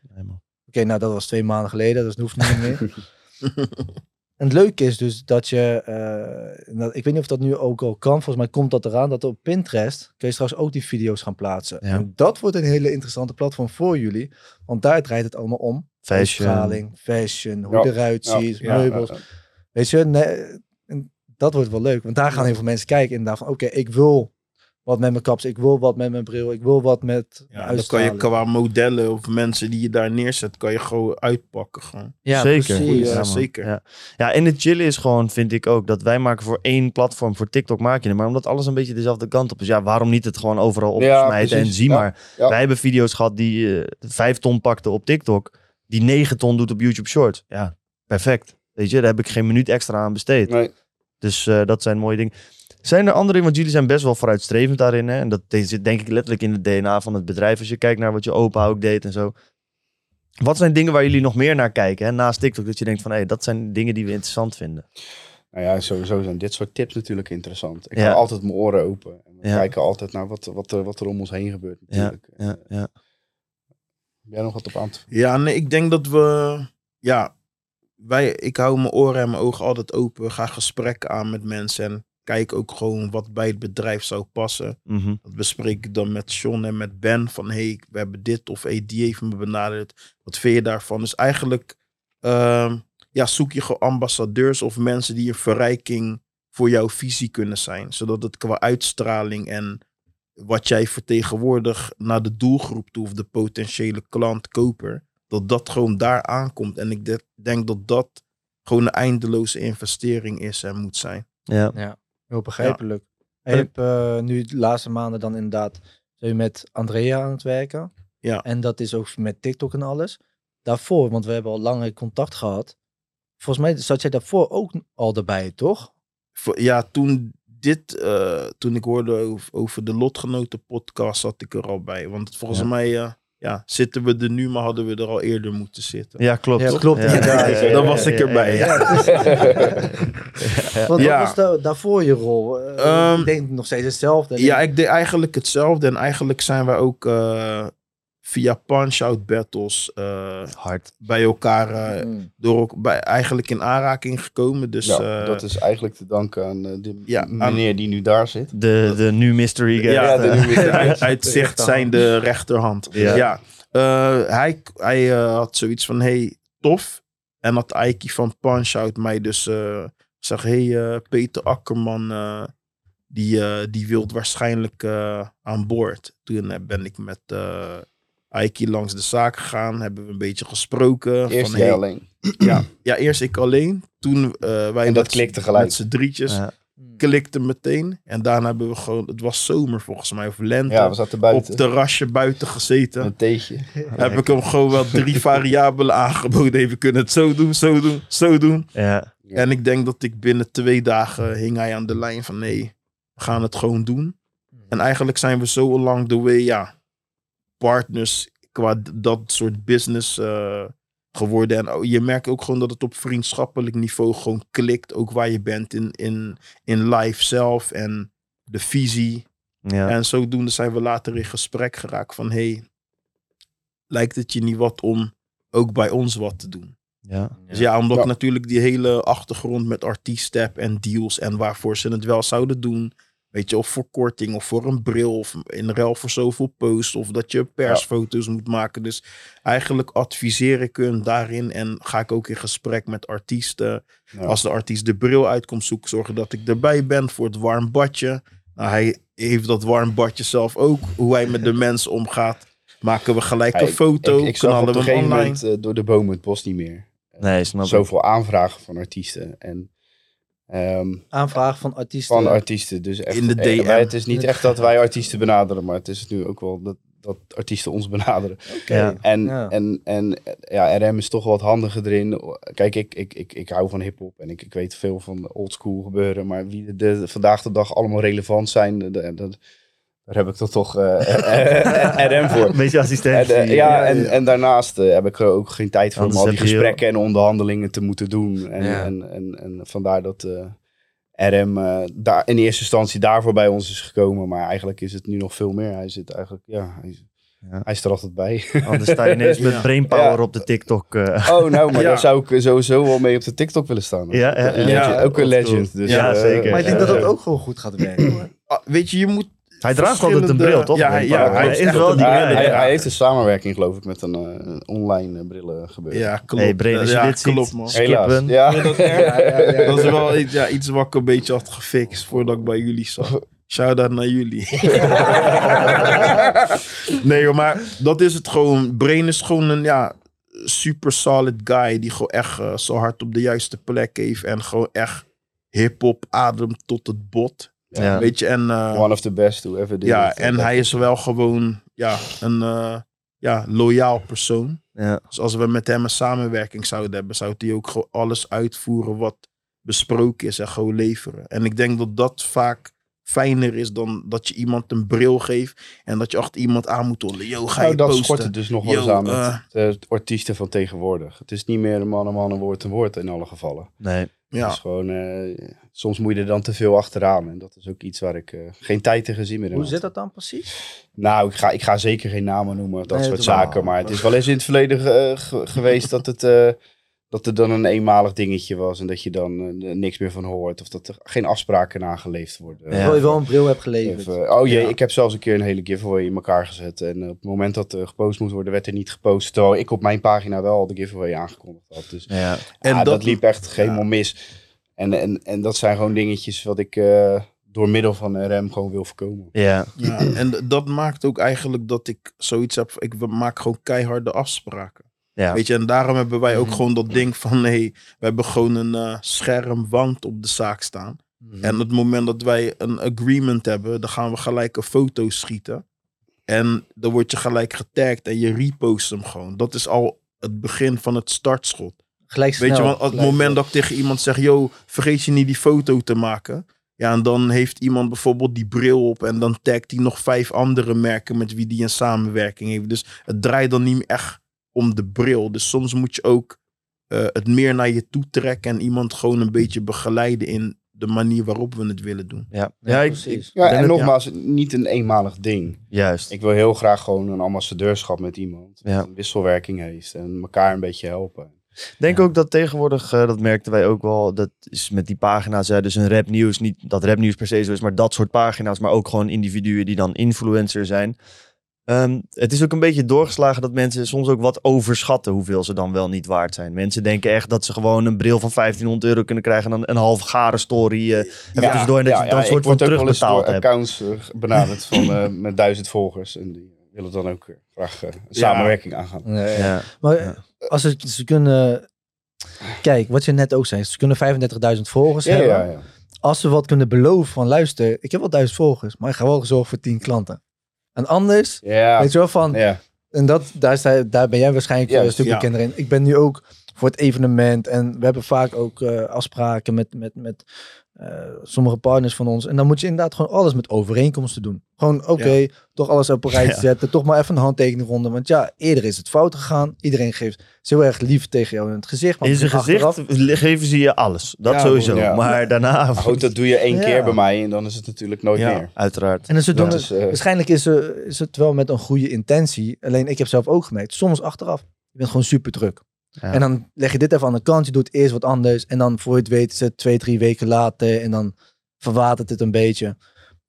Oké, nou dat was twee maanden geleden, dus dat hoeft niet meer. en het leuke is dus dat je, eh, dat, ik weet niet of dat nu ook al kan, volgens mij komt dat eraan, dat op Pinterest kun je straks ook die video's gaan plaatsen. Ja. En dat wordt een hele interessante platform voor jullie, want daar draait het allemaal om. Fashion. Fashion, hoe Ja, het eruit ziet, ja, meubels. Ja, ja. Weet je, nee, en dat wordt wel leuk, want daar gaan heel veel mensen kijken inderdaad van, oké, ik wil wat met mijn kaps, ik wil wat met mijn bril, ik wil wat met Ja, dan kan je qua modellen of mensen die je daar neerzet, kan je gewoon uitpakken. Gewoon. Ja, zeker. precies. Ja, zeker. Ja. ja, en het chillen is gewoon, vind ik ook, dat wij maken voor één platform, voor TikTok maak je het. Maar omdat alles een beetje dezelfde kant op is, ja, waarom niet het gewoon overal Ja, opsmijten en zie Ja, maar. ja. Wij hebben video's gehad die eh, vijf ton pakten op TikTok, die negen ton doet op YouTube Shorts. Ja, perfect. Weet je, daar heb ik geen minuut extra aan besteed. Nee. Dus eh, dat zijn mooie dingen. Zijn er andere dingen, want jullie zijn best wel vooruitstrevend daarin. Hè? En dat zit denk ik letterlijk in het DNA van het bedrijf. Als je kijkt naar wat je opa ook deed en zo. Wat zijn dingen waar jullie nog meer naar kijken? Hè? Naast TikTok, dat je denkt van, hé, dat zijn dingen die we interessant vinden. Nou ja, sowieso zijn dit soort tips natuurlijk interessant. Ik Ja. hou altijd mijn oren open. En we Ja. kijken altijd naar wat, wat, er, wat er om ons heen gebeurt natuurlijk. Ja, ja. Heb jij nog wat op aan te Ja, nee, ik denk dat we. Ja, wij, ik hou mijn oren en mijn ogen altijd open. Ga gesprekken aan met mensen. En kijk ook gewoon wat bij het bedrijf zou passen. Mhm. Dat bespreek ik dan met Sean en met Ben. Van hey, we hebben dit of hey, die heeft me benaderd. Wat vind je daarvan? Dus eigenlijk ehm, ja, zoek je gewoon ambassadeurs of mensen die een verrijking voor jouw visie kunnen zijn. Zodat het qua uitstraling en wat jij vertegenwoordigt naar de doelgroep toe of de potentiële klant, koper, dat dat gewoon daar aankomt. En ik de- denk dat dat gewoon een eindeloze investering is en moet zijn. Ja. Heel begrijpelijk. En je hebt eh, nu de laatste maanden dan inderdaad zijn met Andrea aan het werken. Ja. En dat is ook met TikTok en alles. Daarvoor, want we hebben al langer contact gehad. Volgens mij zat jij daarvoor ook al erbij, toch? Ja, toen dit, eh, toen ik hoorde over, over de Lotgenoten podcast, zat ik er al bij. Want volgens Ja. mij eh, ja, zitten we er nu, maar hadden we er al eerder moeten zitten. Ja, klopt. Ja, klopt, Ja, inderdaad. ja, ja, Dan ja, was ik erbij, ja, ja. Want Ja. wat was da- daarvoor je rol? Eh, Ehm, ik denk nog steeds hetzelfde. Ja, ik deed eigenlijk hetzelfde. En eigenlijk zijn wij ook eh, via punch-out battles eh, Hard. bij elkaar eh, Mm. door, ook- bij, eigenlijk in aanraking gekomen. Dus ja, eh, dat is eigenlijk te danken aan de Ja, aan- meneer die nu daar zit. De, de nu mystery guest. ja, de nu mystery uit, zicht zijn de rechterhand. Ja. Ja, Eh, hij, hij had zoiets van, hey, tof. En had Aiki van Punch-Out mij dus uh, zeg, hey, eh, Peter Akkerman, eh, die, eh die wil waarschijnlijk eh, aan boord. Toen ben ik met eh Aiki langs de zaak gegaan, hebben we een beetje gesproken. Eerst van, jij hey, alleen. ja, ja, eerst ik alleen. Toen eh, wij En dat met, met z'n drietjes. Ja. klikte meteen. En daarna hebben we gewoon, het was zomer volgens mij, of lente. Ja, we zaten op buiten. het terrasje buiten gezeten. Een theetje. Heb ik hem gewoon wel drie variabelen aangeboden. Even kunnen het zo doen, zo doen, zo doen. Ja. En ik denk dat ik binnen twee dagen hing hij aan de lijn van nee, we gaan het gewoon doen. En eigenlijk zijn we zo along the way, ja, partners qua dat soort business eh, geworden. En je merkt ook gewoon dat het op vriendschappelijk niveau gewoon klikt. Ook waar je bent in, in, in life zelf en de visie. Ja. En zodoende zijn we later in gesprek geraakt van hey, lijkt het je niet wat om ook bij ons wat te doen? ja. Dus ja, omdat Ja. natuurlijk die hele achtergrond met artiesten heb en deals en waarvoor ze het wel zouden doen. Weet je, of voor korting of voor een bril of in ruil voor zoveel posts of dat je persfoto's moet maken. Dus eigenlijk adviseer ik hun daarin en ga ik ook in gesprek met artiesten. Ja. Als de artiest de bril uit komt zoeken, zorgen dat ik erbij ben voor het warm badje. Nou, hij heeft dat warm badje zelf ook. Hoe hij met de mensen omgaat. Maken we gelijk een ik- foto, Ik, ik zag op knallen een we online. moment eh, door de bomen het bos niet meer. Nee, snap ik. Zoveel aanvragen van artiesten. En ehm, Aanvraag van artiesten. van artiesten. Dus echt, In de eh, DM. het is niet echt dat wij artiesten benaderen, maar het is nu ook wel dat, dat artiesten ons benaderen. Ja. En, Ja. en, en ja, RM is toch wat handiger erin. Kijk, ik, ik, ik, ik hou van hip-hop en ik, ik weet veel van oldschool gebeuren. Maar wie de, de- vandaag de dag allemaal relevant zijn, de- de- de- daar heb ik toch toch eh, eh, RM voor. Een beetje En, assistentie. eh, ja, en, en daarnaast eh, heb ik er ook geen tijd voor om al die gesprekken en onderhandelingen te moeten doen. En, Ja. en, en, en vandaar dat eh, RM eh, daar, in eerste instantie daarvoor bij ons is gekomen. Maar eigenlijk is het nu nog veel meer. Hij zit eigenlijk, ja, hij, is- Ja. hij is er altijd bij. Anders sta je ineens met Ja. brainpower Ja. op de TikTok. eh. Oh, nou, maar Ja. daar zou ik sowieso wel mee op de TikTok willen staan. Ja, ja, Een ja. legend, ook een legend. Dus, Ja, eh, zeker. Maar ik denk ja, dat dat ook gewoon goed gaat werken. hoor. Ah, weet je, je moet Hij draagt altijd een bril, toch? Ja, hij- ja, hij is wel die een- hij, heeft een samenwerking, geloof ik, met een eh, online eh, brillen gebeuren. Ja, klopt. Hey, als je ja, dit klopt, man. Helaas. skippen. Ja. Dat, dat is wel iets, ja, iets wat ik een beetje had gefixt voordat ik bij jullie zat. Shout-out naar jullie. nee, hoor, maar dat is het gewoon. Brain is gewoon een ja, super solid guy die gewoon echt eh, zo hard op de juiste plek heeft. En gewoon echt hip-hop ademt tot het bot. Ja. Weet je, en eh, One of the best who ever did ja, it. en hij is wel gewoon ja, een eh, ja, loyaal persoon. Ja. Dus als we met hem een samenwerking zouden hebben, zou hij ook gewoon alles uitvoeren wat besproken is en gewoon leveren. En ik denk dat dat vaak fijner is dan dat je iemand een bril geeft en dat je achter iemand aan moet hollen. Yo, ga je Nou, dat posten? schort het dus nog wel eens aan met eh. de artiesten van tegenwoordig. Het is niet meer een man, een man, een woord, een woord in alle gevallen. Nee. Het Ja, is gewoon, eh, soms moet je er dan te veel achteraan. En dat is ook iets waar ik eh, geen tijd tegen zie meer in Hoe had. zit dat dan precies? Nou, ik ga, ik ga zeker geen namen noemen, dat Nee, soort zaken. Maar het is wel eens in het verleden eh, ge- geweest dat het... eh, dat er dan een eenmalig dingetje was en dat je dan niks meer van hoort. Of dat er geen afspraken nageleefd worden. Ja. Terwijl je wel een bril hebt geleverd. Of, oh jee, Ja. ik heb zelfs een keer een hele giveaway in elkaar gezet. En op het moment dat er gepost moest worden, werd er niet gepost. Terwijl ik op mijn pagina wel al de giveaway aangekondigd had. Dus Ja. en En dat, dat- liep echt helemaal mis. En, en, en dat zijn gewoon dingetjes wat ik eh, door middel van RM gewoon wil voorkomen. Ja. ja. en dat maakt ook eigenlijk dat ik zoiets heb. Ik maak gewoon keiharde afspraken. Ja. Weet je, en daarom hebben wij ook Mhm. gewoon dat ding van nee, we hebben gewoon een eh, schermwand op de zaak staan. Mhm. En op het moment dat wij een agreement hebben, dan gaan we gelijk een foto schieten. En dan word je gelijk getagd en je repost hem gewoon. Dat is al het begin van het startschot. Gelijk snel. Weet je, want op het moment dat ik tegen iemand zeg, yo, vergeet je niet die foto te maken. Ja, en dan heeft iemand bijvoorbeeld die bril op en dan tagt hij nog vijf andere merken met wie die een samenwerking heeft. Dus het draait dan niet echt om de bril. Dus soms moet je ook eh, het meer naar je toe trekken en iemand gewoon een beetje begeleiden in de manier waarop we het willen doen. Ja. Ja, Ja, ik, precies. ik Ja, en het- nogmaals, niet een eenmalig ding. Juist. Ik wil heel graag gewoon een ambassadeurschap met iemand. Ja. Een wisselwerking heeft en elkaar een beetje helpen. Denk ook dat tegenwoordig, eh, dat merkten wij ook wel, dat is met die pagina's, hè, dus een rapnieuws, niet dat rapnieuws per se zo is, maar dat soort pagina's, maar ook gewoon individuen die dan influencer zijn. Ehm, het is ook een beetje doorgeslagen dat mensen soms ook wat overschatten hoeveel ze dan wel niet waard zijn. Mensen denken echt dat ze gewoon een bril van 1500 euro kunnen krijgen en dan een half gare story eh, even tussendoor en dat je dan een soort van word ook wel eens door terugbetaald hebt. accounts eh, benaderd van, eh, met duizend volgers. En die willen dan ook graag een samenwerking aangaan. Ja, ja. Ja. Maar Ja. Als ze, ze kunnen... Kijk, wat je net ook zei. Ze kunnen 35.000 volgers Ja, hebben. ja, ja. als we wat kunnen beloven van luister, ik heb wel duizend volgers, maar ik ga wel gezorgd voor tien klanten. En anders, Ja, weet je wel van, ja. en dat, daar, sta, daar ben jij waarschijnlijk Ja, een stuk bekender in. Ik ben nu ook voor het evenement en we hebben vaak ook eh, afspraken met, met, met eh, sommige partners van ons. En dan moet je inderdaad gewoon alles met overeenkomsten doen. Gewoon, oké, toch alles op een rijtje Ja. zetten, toch maar even een handtekening ronde. Want ja, eerder is het fout gegaan. Iedereen geeft is heel erg lief tegen jou in het gezicht. maar In zijn achteraf- gezicht geven ze je alles. Dat Ja, sowieso. ja. Maar daarna, goed, dat doe je één Ja. keer bij mij en dan is het natuurlijk nooit Ja. meer. uiteraard. En dus ze doen het, eh, waarschijnlijk is, er- is het wel met een goede intentie. Alleen ik heb zelf ook gemerkt, soms achteraf. Je bent gewoon super druk. Ja. En dan leg je dit even aan de kant, je doet eerst wat anders. En dan voor je het weet is het twee, drie weken later. En dan verwatert het een beetje.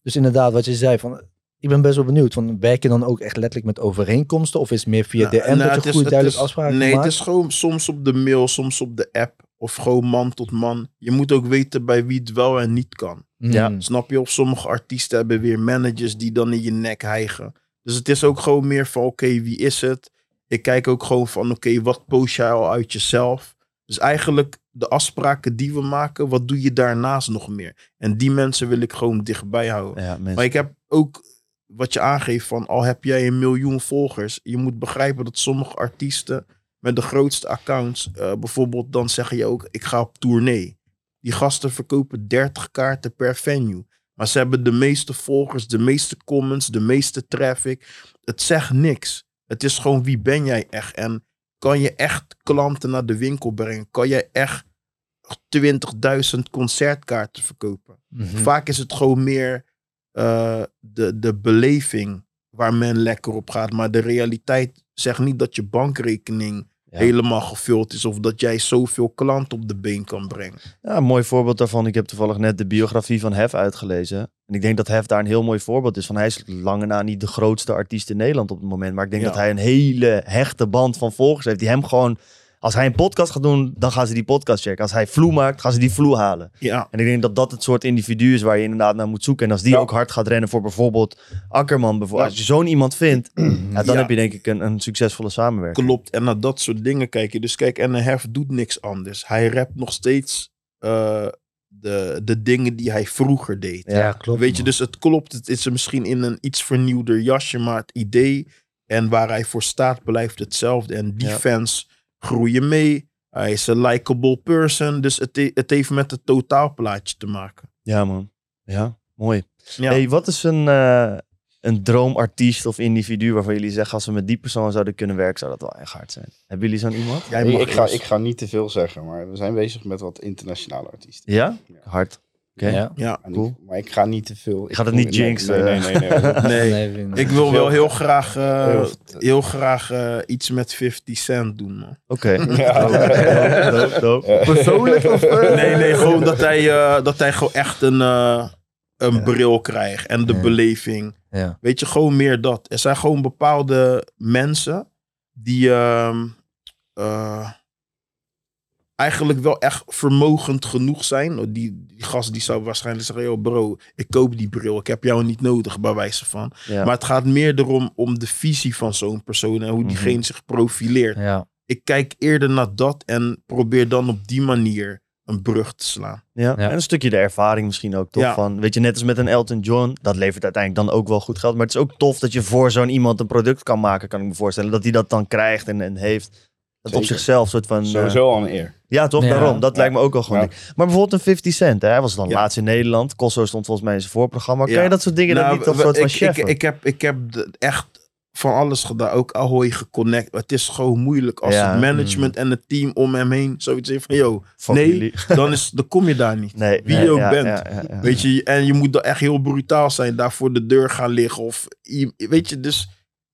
Dus inderdaad, wat je zei, van, ik ben best wel benieuwd. Van, werk je dan ook echt letterlijk met overeenkomsten? Of is het meer via Nou, DM nou, dat het je is- goed het duidelijk is- afspraken Nee, maakt? het is gewoon soms op de mail, soms op de app. Of gewoon man tot man. Je moet ook weten bij wie het wel en niet kan. Ja. Mm. Snap je? Of sommige artiesten hebben weer managers die dan in je nek hijgen. Dus het is ook gewoon meer van, oké, wie is het? Ik kijk ook gewoon van, oké, wat post jij al uit jezelf? Dus eigenlijk de afspraken die we maken, wat doe je daarnaast nog meer? En die mensen wil ik gewoon dichtbij houden. Ja. Maar ik heb ook wat je aangeeft van al heb jij een miljoen volgers. Je moet begrijpen dat sommige artiesten met de grootste accounts, eh, bijvoorbeeld dan zeggen je ook ik ga op tournee. Die gasten verkopen 30 kaarten per venue. Maar ze hebben de meeste volgers, de meeste comments, de meeste traffic. Het zegt niks. Het is gewoon wie ben jij echt? En kan je echt klanten naar de winkel brengen? Kan jij echt 20.000 concertkaarten verkopen? Mhm. Vaak is het gewoon meer eh, de, de beleving waar men lekker op gaat. Maar de realiteit zegt niet dat je bankrekening Ja. helemaal gevuld is. Of dat jij zoveel klanten op de been kan brengen. Ja, een mooi voorbeeld daarvan. Ik heb toevallig net de biografie van Hef uitgelezen. En ik denk dat Hef daar een heel mooi voorbeeld is van. Hij is lange na niet de grootste artiest in Nederland op het moment. Maar ik denk Ja. dat hij een hele hechte band van volgers heeft. Die hem gewoon, als hij een podcast gaat doen, dan gaan ze die podcast checken. Als hij vloe maakt, gaan ze die vloe halen. Ja, En ik denk dat dat het soort individu is waar je inderdaad naar moet zoeken. En als die Ja. ook hard gaat rennen voor bijvoorbeeld Akkerman. Bijvoorbeeld. Ja. Als je zo'n iemand vindt, ja, dan Ja. heb je denk ik een, een succesvolle samenwerking. klopt. En naar dat soort dingen kijk je. Dus kijk, en Hef doet niks anders. Hij rapt nog steeds eh, de, de dingen die hij vroeger deed. Ja, klopt. Weet je, dus het klopt. Het is er misschien in een iets vernieuwder jasje, maar het idee en waar hij voor staat blijft hetzelfde. En die Ja. fans groeien mee. Hij is een likable person. Dus het, he- het heeft met het totaalplaatje te maken. Ja man, ja, mooi. Ja. Hey, wat is een, eh, een droomartiest of individu waarvan jullie zeggen als we met die persoon zouden kunnen werken, zou dat wel echt hard zijn? Hebben jullie zo'n iemand? Jij Ik, ik, ga, ik ga niet te veel zeggen, maar we zijn bezig met wat internationale artiesten. Ja? Ja. Hard. Oké. Ja. Ja. En Cool. ik- maar ik ga niet te veel. Je gaat het ik- niet jinxen. Nee, nee, nee. nee. Nee, Nee, vind ik wil wel heel graag, eh, Heel- heel graag eh, iets met 50 Cent doen, man. Oké. Ja. Persoonlijk of... eh? Nee, nee, gewoon dat hij, eh, dat hij gewoon echt een, eh, een Ja. bril krijgt. En de Ja. beleving. Ja. Weet je, gewoon meer dat. Er zijn gewoon bepaalde mensen die ehm, eh, eigenlijk wel echt vermogend genoeg zijn. Oh, Die, die gast die zou waarschijnlijk zeggen, yo bro, ik koop die bril. Ik heb jou niet nodig, bij wijze van. Ja. Maar het gaat meer erom om de visie van zo'n persoon en hoe Mhm. diegene zich profileert. Ja. Ik kijk eerder naar dat en probeer dan op die manier een brug te slaan. Ja. Ja. En een stukje de ervaring misschien ook, toch? Ja. Van, weet je, net als met een Elton John, dat levert uiteindelijk dan ook wel goed geld. Maar het is ook tof dat je voor zo'n iemand een product kan maken, kan ik me voorstellen. Dat hij dat dan krijgt en, en heeft. Dat op zichzelf soort van... eh, Sowieso al een eer. ja, toch? Ja. Daarom. Dat Ja. lijkt me ook wel gewoon Ja. Maar bijvoorbeeld een 50 Cent, hè? hij was dan Ja. laatst in Nederland. Kosso stond volgens mij in zijn voorprogramma. Ja. Kan je dat soort dingen dan Nou, niet als we- soort van ik, chef? ik, ik heb, ik heb echt van alles gedaan. Ook Ahoy geconnect. Het is gewoon moeilijk als Ja. het management en het team om hem heen zoiets heeft van, yo, Fuck nee, dan, is, dan kom je daar niet. Nee, Wie nee, je ook ja, bent. ja, ja, ja. Weet je, en je moet dan echt heel brutaal zijn, daar voor de deur gaan liggen. Of, weet je, dus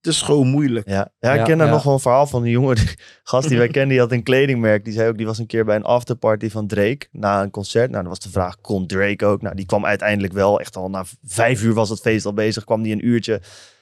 is gewoon moeilijk. Ja, ja ik Ja, ken daar ja. nog wel een verhaal van. Een jongen, die, gast die wij kennen, die had een kledingmerk. Die zei ook, die was een keer bij een afterparty van Drake. Na een concert. Nou, dan was de vraag, kon Drake ook? Nou, die kwam uiteindelijk wel. Echt al na vijf uur was het feest al bezig. Kwam die een uurtje.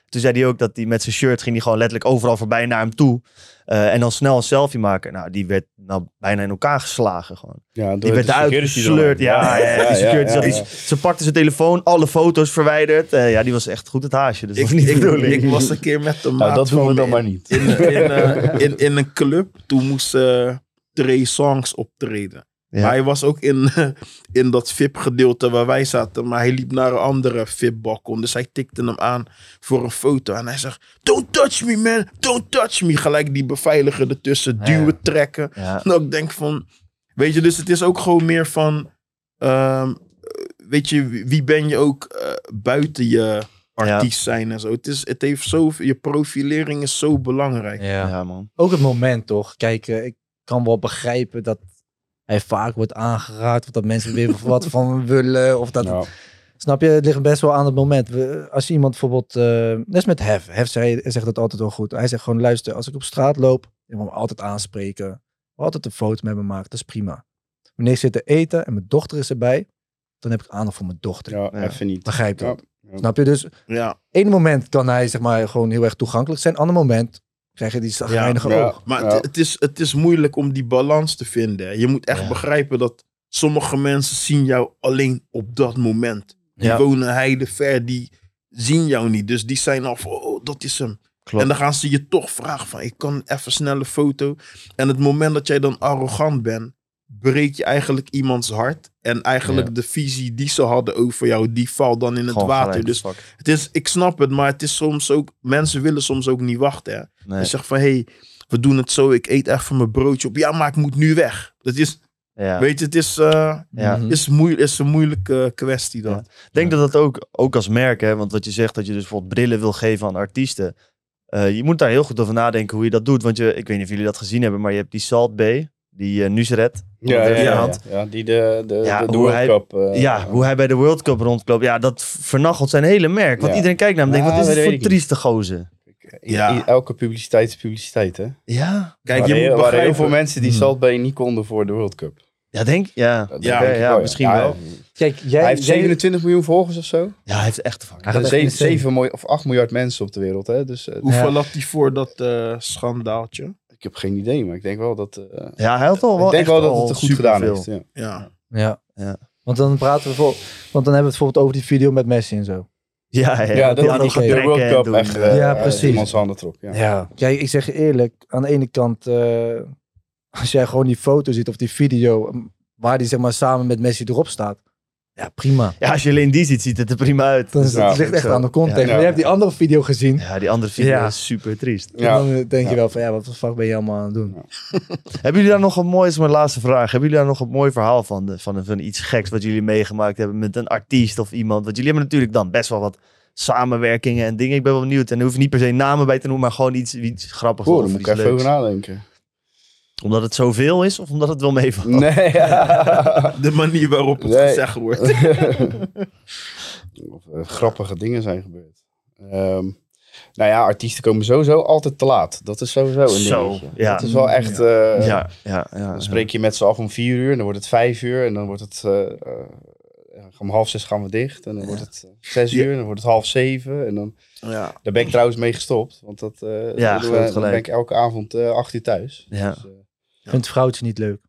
Toen zei hij ook dat hij met zijn shirt ging hij gewoon letterlijk overal voorbij naar hem toe. Eh, en dan snel een selfie maken. Nou, die werd nou bijna in elkaar geslagen gewoon. Ja, Die werd de eruit security gesleurd. dan. Ja, ja, ja, die security zat Ze pakte zijn telefoon, alle foto's verwijderd. Eh, ja, die was echt goed het haasje. Dus Ik, niet ik, ik was een keer met de maat Nou, dat doen we dan in- maar niet. in, in, eh, in, in een club. Toen moest eh Trey Songs optreden. Ja. Maar hij was ook in, in dat VIP-gedeelte waar wij zaten. Maar hij liep naar een andere VIP-balkon. Dus hij tikte hem aan voor een foto. En hij zegt, don't touch me man, don't touch me. Gelijk die beveiliger ertussen Ja. duwen, trekken. Ja. Nou, ik denk van, weet je, dus het is ook gewoon meer van, ehm, weet je, wie ben je ook eh, buiten je artiest zijn en zo. Het, is, het heeft zo, je profilering is zo belangrijk. Ja. Ja, man. Ook het moment toch. Kijk, eh, ik kan wel begrijpen dat hij vaak wordt aangeraakt. Of dat mensen weer wat van willen. Of dat, Nou, Snap je? Het ligt best wel aan het moment. We- Als je iemand bijvoorbeeld, eh net als met Hef. Hef zei, zegt dat altijd wel goed. Hij zegt gewoon, luister, als ik op straat loop, je moet me altijd aanspreken. Altijd een foto met me maken, dat is prima. Wanneer ik zit te eten en mijn dochter is erbij, dan heb ik aandacht voor mijn dochter. ja, Ja. even niet. Begrijp dat? Ja. Snap je? Dus Ja, één moment kan hij zeg maar gewoon heel erg toegankelijk zijn. Ander moment krijg je die zagrijnige Ja. oog. maar Ja. het, het is, het is moeilijk om die balans te vinden. Je moet echt Ja. begrijpen dat sommige mensen zien jou alleen op dat moment. Die Ja. wonen heide ver, die zien jou niet. Dus die zijn al van, oh, dat is hem. Klopt. En dan gaan ze je toch vragen van, ik kan even snel een foto. En het moment dat jij dan arrogant bent, breek je eigenlijk iemands hart. En eigenlijk Ja. de visie die ze hadden over jou, die valt dan in het Gewoon water. Dus het is, ik snap het, maar het is soms ook, mensen willen soms ook niet wachten. Hè? Nee. Je zegt van, hé, hey, we doen het zo, ik eet even mijn broodje op. Ja, maar ik moet nu weg. Dat is, Ja. weet je, het is, eh, Ja. Mhm. is, moe- is een moeilijke kwestie dan. Ja. Ik denk dat dat ook, ook als merk, hè, want wat je zegt, dat je dus bijvoorbeeld brillen wil geven aan artiesten. Eh, je moet daar heel goed over nadenken hoe je dat doet. Want je, ik weet niet of jullie dat gezien hebben, maar je hebt die Salt Bay, die uh, Nusret. Ja, ja, ja, ja, hand. ja, die de, de, Ja, de, de hoe World hij- Cup. eh, ja, hoe hij bij de World Cup rondloopt. Ja, dat vernachelt zijn hele merk. Want Ja. iedereen kijkt naar hem en denkt, Ja, wat is dit voor trieste gozer? Ja. Elke publiciteit is publiciteit, hè? Ja. Kijk, je moet er waren heel begrijpen. veel mensen die Hmm. Salt Bay niet konden voor de World Cup. Ja, denk ja. Dat Ja, denk ik ja, wel, misschien wel. Kijk, jij, Hij heeft jij- 27 miljoen volgers of zo. Ja, hij heeft echt fuck. Hij gaat echt Zeven, insane. 7 miljoen of 8 miljard mensen op de wereld, hè? Dus eh, Hoeveel Ja. had hij voor dat eh, schandaaltje? Ik heb geen idee, maar ik denk wel dat. eh, Ja, hij had al wel ik denk wel dat het goed gedaan heeft. Ja. Ja. Ja. Ja. Want dan praten we voor, want dan hebben we het bijvoorbeeld over die video met Messi en zo. Ja, ja, Ja, dat had de World Cup doen. echt eh, Ja, precies. iemands handen trok. Ja. Ja. Kijk, ik zeg je eerlijk, aan de ene kant, eh, als jij gewoon die foto ziet of die video, waar die zeg maar samen met Messi erop staat. Ja, prima. Ja, als je alleen die ziet, ziet het er prima uit. Dan is, Ja, het ligt echt zo. aan de context. Ja. Maar je hebt die andere video gezien. Ja, die andere video Ja. is super triest. Ja. En dan denk je wel van, ja, wat de fuck ben je allemaal aan het doen? Hebben jullie daar nog een mooi, is mijn laatste vraag. Hebben jullie daar nog een mooi verhaal van, de- van, van iets geks wat jullie meegemaakt hebben met een artiest of iemand? Want jullie hebben natuurlijk dan best wel wat samenwerkingen en dingen. Ik ben wel benieuwd. En er hoeft niet per se namen bij te noemen, maar gewoon iets, iets grappigs Goh, of daar moet ik even over nadenken. Omdat het zoveel is of omdat het wel meevalt? Nee. De manier waarop het Nee. gezegd wordt. of eh, grappige dingen zijn gebeurd. Ehm, nou ja, artiesten komen sowieso altijd te laat. Dat is sowieso een Zo, dingetje. ja. Dat is wel echt... eh, Ja, ja, ja. Dan spreek je met z'n af om vier uur en dan wordt het vijf uur en dan wordt het... eh, eh, ja, om half zes gaan we dicht en dan wordt het zes Ja. uur en dan wordt het half zeven en dan... Ja. Daar ben ik trouwens mee gestopt, want dat, eh, Ja, dan, ben ik elke avond eh acht uur thuis. Ja. Dus, Ik vind het vrouwtje niet leuk.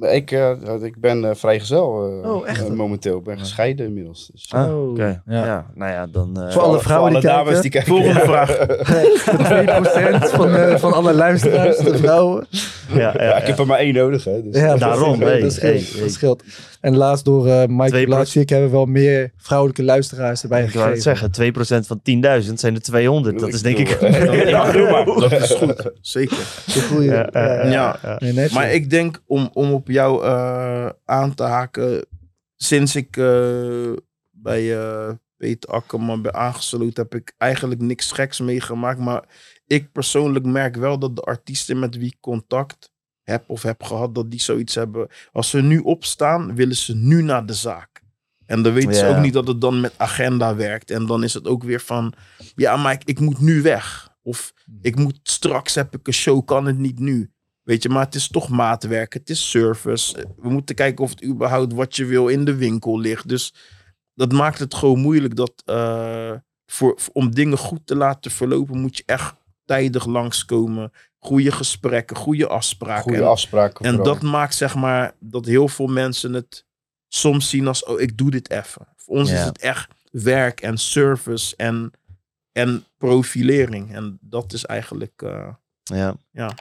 ik, eh, ik ben eh, vrijgezel eh, Oh, echt? momenteel. Ik ben gescheiden inmiddels. Dus, Ah, Oh, oké. ja. Ja. nou ja, dan... eh, Voor alle vrouwen die dames kijken. die kijken. Volgende vraag. 2% van, van alle luisteraars, de vrouwen. Ja, ja, Ja, ik heb er maar één nodig, hè. Dus, Ja, Daarom, dat, hey, dat scheelt. hey, hey. Dat scheelt. En laatst door eh Mike 2%. Blasik hebben we wel meer vrouwelijke luisteraars erbij Ik wou het zeggen, 2% van 10.000 zijn er 200. Dat is denk ik... Ja, doe maar. Dat is goed. Zeker. Zo voel je. Ja. Nee, net. Maar ik denk om, om op jou eh, aan te haken. Sinds ik eh, bij eh, Peter Akkerman ben aangesloten, heb ik eigenlijk niks geks meegemaakt. Maar ik persoonlijk merk wel dat de artiesten met wie ik contact heb of heb gehad, dat die zoiets hebben. Als ze nu opstaan, willen ze nu naar de zaak. En dan weten ze ook niet dat het dan met agenda werkt. En dan is het ook weer van, ja, maar ik, ik moet nu weg. Of ik moet straks heb ik een show, kan het niet nu. Weet je, maar het is toch maatwerk, het is service. We moeten kijken of het überhaupt wat je wil in de winkel ligt. Dus dat maakt het gewoon moeilijk dat eh, voor- om dingen goed te laten verlopen, moet je echt tijdig langskomen. Goede gesprekken, goede afspraken. Goede En- afspraken. en dat maakt zeg maar dat heel veel mensen het soms zien als, oh, ik doe dit even. Voor ons Ja. is het echt werk en service en, en profilering. En dat is eigenlijk, eh, Ja,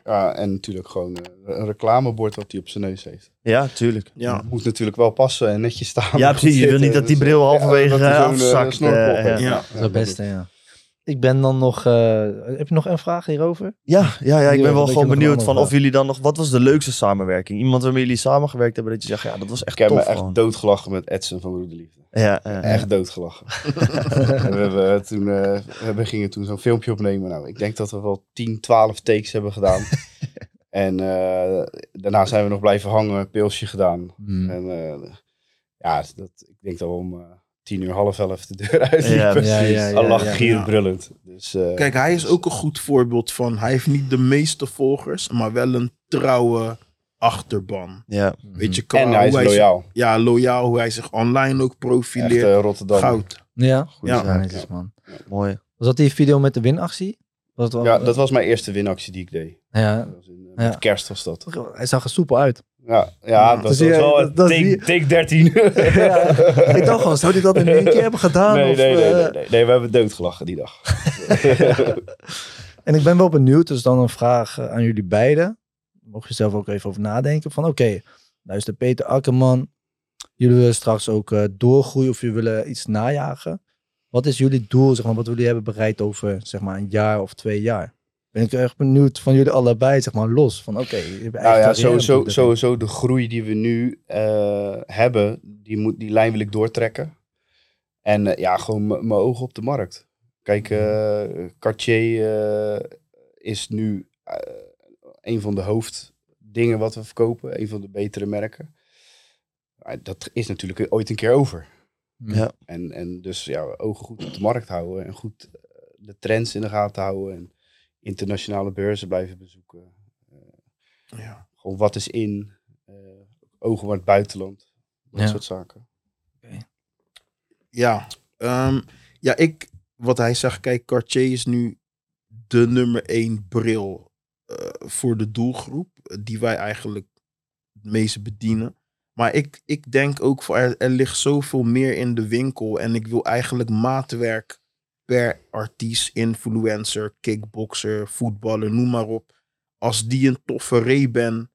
Ja, en natuurlijk gewoon eh, een reclamebord wat hij op zijn neus heeft. ja tuurlijk. Ja, Moet natuurlijk wel passen en netjes staan. Ja, precies. Je wil niet dat die bril halverwege eh, afzakt, ja. heeft. Ja. Dat is het beste, ja. Ik ben dan nog... eh, heb je nog een vraag hierover? Ja, ja, ja, ik ben wel gewoon benieuwd van of jullie dan nog... Wat was de leukste samenwerking? Iemand waarmee jullie samengewerkt hebben dat je zegt, ja, dat was echt Ik heb me echt gewoon. doodgelachen met Edson van Broederliefde. Ja, ja, Echt doodgelachen. En we, hebben toen, eh, we gingen toen zo'n filmpje opnemen. Nou, ik denk dat we wel 10, 12 takes hebben gedaan. en eh, daarna zijn we nog blijven hangen, pilsje gedaan. Hmm. En eh, ja, dat, ik denk dat we om eh, tien uur, half elf de deur uitliepen. Ja, Ja, precies. ja, ja, Al lag. Dus, eh, kijk, hij is ook een goed voorbeeld van. Hij heeft niet de meeste volgers, maar wel een trouwe achterban. ja. Weet je, qua en hij is zich- loyaal. ja, loyaal, hoe hij zich online ook Echt profileert. eh, Rotterdam. Goud. Ja? Goeie Ja. netjes, man. mooi. Was dat die video met de winactie? Was het wel- Ja, dat was mijn eerste winactie die ik deed. Ja, Dat was in, eh, Ja. Met kerst was dat. hij zag er soepel uit. Ja, ja dat was Dus ja, wel dat- dat take, die- take 13. Ja, ik dacht gewoon, zou hij dat in één keer hebben gedaan? nee, of, nee, nee, eh, nee, nee, nee, we hebben doodgelachen die dag. En ik ben wel benieuwd, dus dan een vraag eh, aan jullie beiden. Mocht je zelf ook even over nadenken. Van oké, luister Peter Akkerman. Jullie willen straks ook eh, doorgroeien of jullie willen iets najagen. Wat is jullie doel, zeg maar, wat jullie hebben bereikt over zeg maar, een jaar of twee jaar? Ben ik echt benieuwd van jullie allebei, zeg maar, los. Van oké, Nou ja, sowieso, de groei die we nu eh, hebben, die, moet, die lijn wil ik doortrekken. En eh, ja, gewoon mijn ogen op de markt. Kijk, eh, Cartier eh, is nu een van de hoofddingen wat we verkopen. Een van de betere merken. Dat is natuurlijk ooit een keer over. Ja. En, en dus ja, ogen goed op de markt houden en goed de trends in de gaten houden. En internationale beurzen blijven bezoeken. Ja. Gewoon wat is in, eh, ogen naar het buitenland. Dat Ja. soort zaken. Ja, ehm, ja ik, wat hij zegt, kijk, Cartier is nu de nummer één bril eh, voor de doelgroep, eh, die wij eigenlijk het meeste bedienen. Maar ik, ik denk ook, voor, er, er ligt zoveel meer in de winkel en ik wil eigenlijk maatwerk per artiest, influencer, kickboxer, voetballer, noem maar op. Als die een toffe Ray-Ban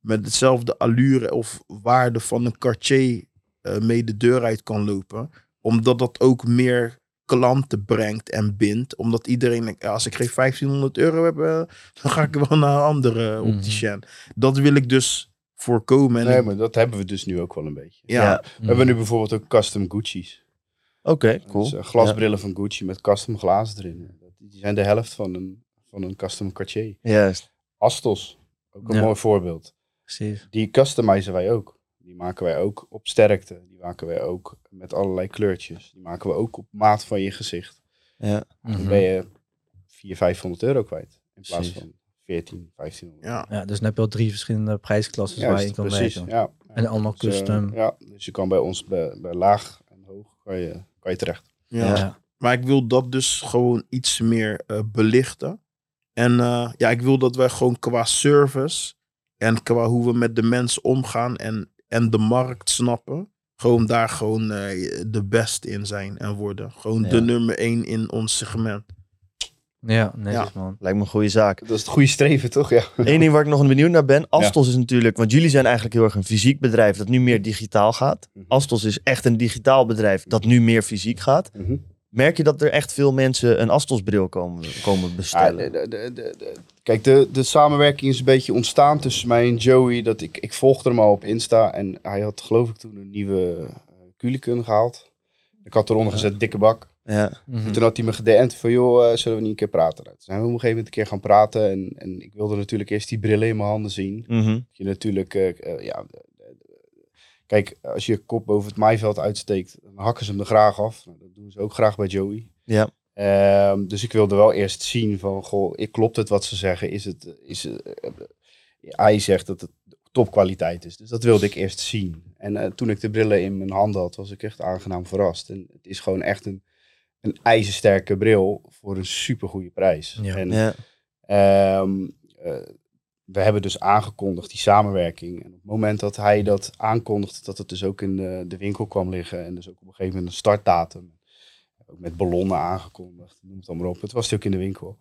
met hetzelfde allure of waarde van een Cartier eh, mee de deur uit kan lopen. Omdat dat ook meer klanten brengt en bindt. Omdat iedereen denkt, als ik geen 1500 euro heb, eh, dan ga ik wel naar een andere Mhm. opticien. Dat wil ik dus voorkomen. En Nee, maar dat hebben we dus nu ook wel een beetje. ja, Ja. We hebben nu bijvoorbeeld ook custom Gucci's. Oké, cool. Dus, glasbrillen van Gucci met custom glazen erin. Die zijn de helft van een, van een custom Cartier. Juist. Astos, ook een Ja. mooi voorbeeld. Precies. Die customizen wij ook. Die maken wij ook op sterkte. Die maken wij ook met allerlei kleurtjes. Die maken we ook op maat van je gezicht. Ja. Dan Mhm. ben je 400, 500 euro kwijt. In plaats Precies. van 14, 1500. ja. Ja, dus dan heb je al drie verschillende prijsklassen waar je kan precies. werken. Ja. En allemaal Dus, eh, custom. ja, dus je kan bij ons bij, bij laag kan je, kan je terecht. Ja. Ja. Maar ik wil dat dus gewoon iets meer eh, belichten. En eh, ja, ik wil dat wij gewoon qua service en qua hoe we met de mensen omgaan en, en de markt snappen, gewoon daar gewoon eh, de beste in zijn en worden. Gewoon Ja. de nummer één in ons segment. Ja, netjes man. Lijkt me een goede zaak. Dat is het goede streven, toch? Ja. Eén ding waar ik nog benieuwd naar ben. Astos is natuurlijk, want jullie zijn eigenlijk heel erg een fysiek bedrijf dat nu meer digitaal gaat. Mhm. Astos is echt een digitaal bedrijf dat nu meer fysiek gaat. Mhm. Merk je dat er echt veel mensen een Astos bril komen, komen Ah, bestellen? de- de- de- de- de- kijk, de, de samenwerking is een beetje ontstaan tussen mij en Joey. Dat ik, ik volgde hem al op Insta en hij had geloof ik toen een nieuwe uh, Kulikun gehaald. Ik had eronder gezet dikke bak. Ja, Mhm. Toen had hij me gedM'd van, joh, eh, zullen we niet een keer praten? Toen zijn we op een gegeven moment een keer gaan praten. En, en ik wilde natuurlijk eerst die brillen in mijn handen zien. Mhm. Je natuurlijk, eh, eh, ja... Kijk, als je je kop boven het maaiveld uitsteekt, dan hakken ze hem er graag af. Nou, dat doen ze ook graag bij Joey. Ja. Ehm, dus ik wilde wel eerst zien van, goh, ik- klopt het wat ze zeggen? Is het, is hij zegt dat het topkwaliteit is. Dus dat wilde ik eerst zien. En toen ik de brillen in mijn handen had, was ik echt aangenaam verrast. En het is gewoon echt een, een ijzersterke bril voor een supergoeie prijs. Ja. En ja. Ehm, eh, we hebben dus aangekondigd die samenwerking. En op het moment dat hij dat aankondigde, dat het dus ook in de, de winkel kwam liggen. En dus ook op een gegeven moment een startdatum. Ook met ballonnen aangekondigd, noem het allemaal op. Het was natuurlijk in de winkel.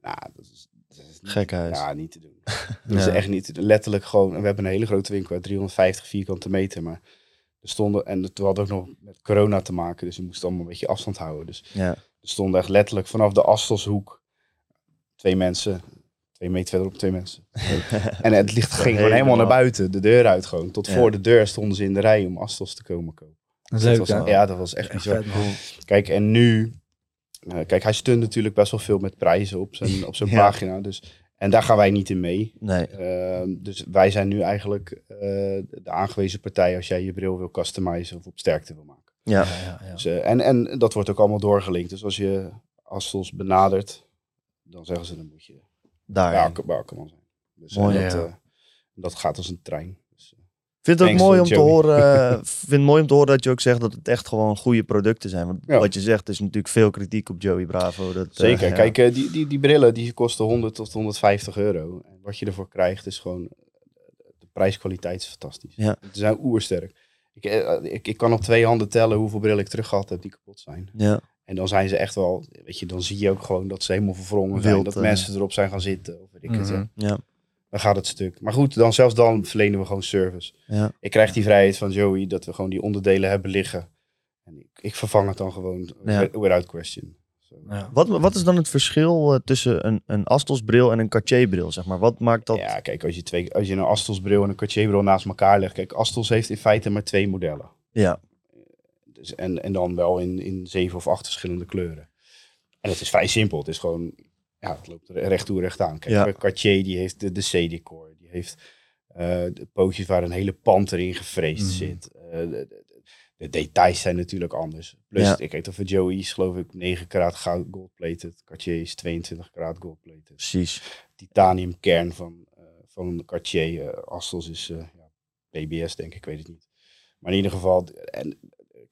Nou, dat is, dat is niet- Gekhuis. Ja, niet te doen. Dat is echt niet te doen. Letterlijk gewoon, we hebben een hele grote winkel, 350 vierkante meter, maar er stonden, en toen hadden we ook nog met corona te maken, dus we moesten allemaal een beetje afstand houden. Dus Ja. er stonden echt letterlijk vanaf de Astelshoek twee mensen, twee meter verderop twee mensen. en het licht ging gewoon helemaal naar buiten, de deur uit gewoon. Tot Ja. voor de deur stonden ze in de rij om Astels te komen kopen. Dat was, ja, dat was echt Echt bizar. vet, man. Kijk, en nu... eh, kijk, hij stunt natuurlijk best wel veel met prijzen op zijn, op zijn Ja. pagina. Dus, en daar gaan wij niet in mee. Nee. Ehm, dus wij zijn nu eigenlijk eh, de aangewezen partij als jij je bril wil customizen of op sterkte wil maken. Ja. Ja, ja, ja. Dus, eh, en, en dat wordt ook allemaal doorgelinkt. Dus als je Astels benadert, dan zeggen ze dan moet je Daar. bij Akke- bij Akkerman zijn. Dus eh, Mooi, dat, ja. dat gaat als een trein. Eh, vind het ook Thanks mooi to om te horen. eh, vind het mooi om te horen dat je ook zegt dat het echt gewoon goede producten zijn. Want Ja. wat je zegt is natuurlijk veel kritiek op Joey Bravo. Dat, eh, Zeker. ja. Kijk, eh, die, die, die brillen die kosten 100 tot 150 euro. En wat je ervoor krijgt is gewoon... De prijskwaliteit is fantastisch. Ja. Ze zijn oersterk. Ik, eh, ik, ik kan op twee handen tellen hoeveel brillen ik terug gehad heb die kapot zijn. Ja. En dan zijn ze echt wel... Weet je, dan zie je ook gewoon dat ze helemaal verwrongen zijn. Dat eh. mensen erop zijn gaan zitten. Of weet ik. Mhm. Ja. Dan gaat het stuk. Maar goed, dan, zelfs dan verlenen we gewoon service. Ja. Ik krijg die vrijheid van Joey dat we gewoon die onderdelen hebben liggen. En ik, ik vervang het dan gewoon Ja. without question. Zo. Ja. Wat, wat is dan het verschil eh, tussen een, een Astos-bril en een Cartier-bril? Zeg maar? Wat maakt dat? Ja, kijk, als je, twee, als je een Astels bril en een Cartier bril naast elkaar legt. Kijk, Astels heeft in feite maar twee modellen. Ja. Dus, en, en dan wel in, in zeven of acht verschillende kleuren. En het is vrij simpel. Het is gewoon, ja, het loopt er recht toe, recht aan. Kijk, Ja. Cartier die heeft de, de C-decor. Die heeft eh, de pootjes waar een hele pand erin gefreesd Mhm. zit. Eh, de, de- de details zijn natuurlijk anders. Plus, Ja. ik weet of Joey is geloof ik 9 karaat goud gold-plated. Cartier is 22 karaat gold-plated. Precies. Titanium kern van, eh, van Cartier. Astels is ja, PBS denk ik, ik weet het niet. Maar in ieder geval, en,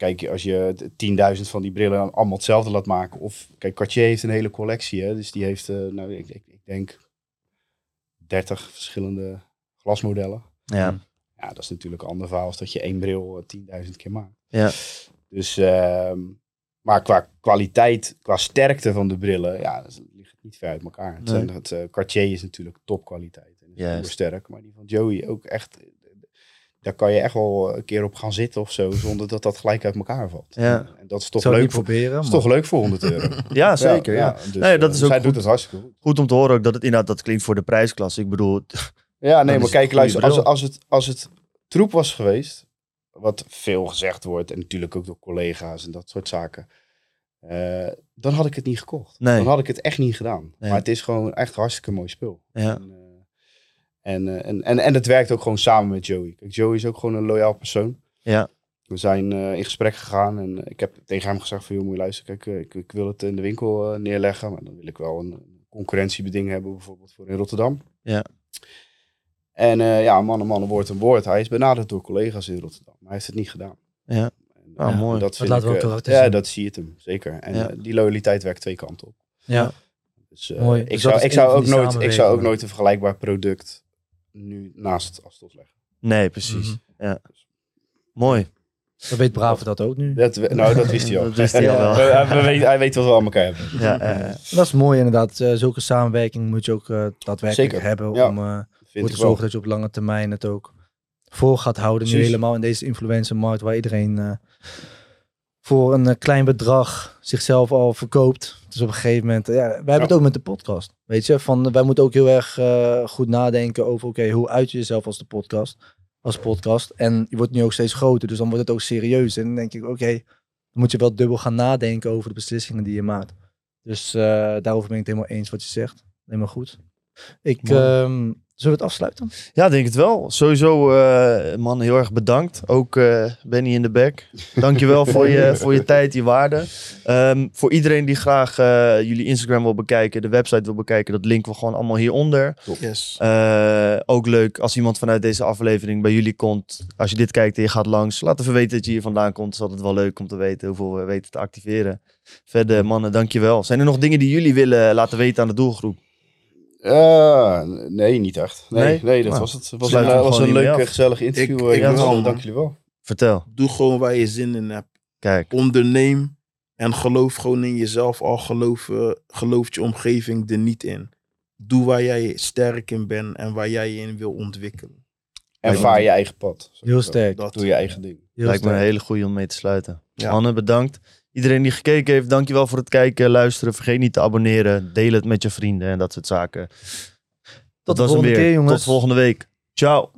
kijk, als je t- 10.000 van die brillen dan allemaal hetzelfde laat maken. Of, kijk, Cartier heeft een hele collectie, hè, dus die heeft, eh, nou, ik, ik, ik denk 30 verschillende glasmodellen. Ja. Ja, dat is natuurlijk een ander verhaal als dat je één bril eh, 10.000 keer maakt. Ja. Dus, ehm, maar qua kwaliteit, qua sterkte van de brillen, ja, dat ligt het niet ver uit elkaar. Het, Nee. zijn, het eh, Cartier is natuurlijk topkwaliteit. En is sterk, maar die van Joey ook echt, eh, daar kan je echt wel een keer op gaan zitten of zo, zonder dat dat gelijk uit elkaar valt. Ja. En, dat is toch zou leuk, niet voor, proberen. is toch leuk voor 100 euro. Ja, zeker. Ja, dus, Nee, dat eh, is ook hij goed. doet het hartstikke goed. Goed om te horen ook dat het inderdaad, dat klinkt voor de prijsklasse. Ik bedoel, Ja, nee, maar kijk, luister, als, als, het, als het troep was geweest, wat veel gezegd wordt, en natuurlijk ook door collega's en dat soort zaken, eh, dan had ik het niet gekocht. Nee. Dan had ik het echt niet gedaan. Nee. Maar het is gewoon echt hartstikke mooi spul. Ja. En, eh, en, eh, en, en, en het werkt ook gewoon samen met Joey. Kijk, Joey is ook gewoon een loyaal persoon. Ja. We zijn eh, in gesprek gegaan en ik heb tegen hem gezegd van, joh, moet je luisteren, kijk, eh, ik, ik wil het in de winkel eh, neerleggen, maar dan wil ik wel een concurrentiebeding hebben, bijvoorbeeld voor in Rotterdam. Ja. En eh, ja, man en man, een woord een woord. Hij is benaderd door collega's in Rotterdam, maar hij heeft het niet gedaan. Ja. En, Ah, eh, mooi. Dat, laten we ook eh, Ja, zien. dat zie je het hem, zeker. En Ja. eh, die loyaliteit werkt twee kanten op. Ja. Dus, eh, Mooi. ik, Dus zou, ik, zou ook nooit, ik zou ook nooit een vergelijkbaar product nu naast Astos leggen. Nee, precies. Mhm. Ja. Mooi. Dan weet Bravo dat ook nu. Dat, nou, dat wist hij al. Dat wist hij al wel. We- we weten- hij weet wat we aan elkaar hebben. Ja, eh, Dat is mooi inderdaad. Eh, zulke samenwerking moet je ook eh, daadwerkelijk Zeker, hebben ja. om eh, ervoor ik te wel. zorgen dat je op lange termijn het ook voor gaat houden. Nu helemaal in deze influencermarkt waar iedereen eh, voor een klein bedrag zichzelf al verkoopt. Dus op een gegeven moment, ja, wij hebben Ja. het ook met de podcast. Weet je, van wij moeten ook heel erg eh, goed nadenken over, oké, hoe uit je jezelf als de podcast, als podcast. En je wordt nu ook steeds groter, dus dan wordt het ook serieus. En dan denk ik, oké, dan moet je wel dubbel gaan nadenken over de beslissingen die je maakt. Dus eh, daarover ben ik het helemaal eens wat je zegt. Helemaal goed. Ik, Mooi. Zullen we het afsluiten? ja, denk het wel. Sowieso, eh, man, heel erg bedankt. Ook eh, Benny in de back. Dankjewel voor je, voor je tijd, je waarde. Ehm, voor iedereen die graag eh, jullie Instagram wil bekijken, de website wil bekijken, dat linken we gewoon allemaal hieronder. Yes. Eh, ook leuk als iemand vanuit deze aflevering bij jullie komt. Als je dit kijkt en je gaat langs, laat even weten dat je hier vandaan komt. Het is altijd wel leuk om te weten hoeveel we weten te activeren. Verder, mannen, dankjewel. Zijn er nog dingen die jullie willen laten weten aan de doelgroep? Eh, nee, niet echt. Nee, Nee? nee, dat Nou, was het. Het was een, we was een leuk, gezellig interview. Ik- eh, ik wel, man. Dank jullie wel. Vertel. Doe gewoon waar je zin in hebt. Kijk, Onderneem en geloof gewoon in jezelf. Al geloof, eh, gelooft je omgeving er niet in. doe waar jij sterk in bent en waar jij je in wil ontwikkelen. En vaar je eigen pad. Heel sterk. Dat Doe je eigen ding. Heel Lijkt me een hele goede om mee te sluiten. Ja. Mannen, bedankt. Iedereen die gekeken heeft, dankjewel voor het kijken, luisteren. Vergeet niet te abonneren. Deel het met je vrienden en dat soort zaken. Tot dat de volgende weer. keer, jongens. Tot volgende week. Ciao.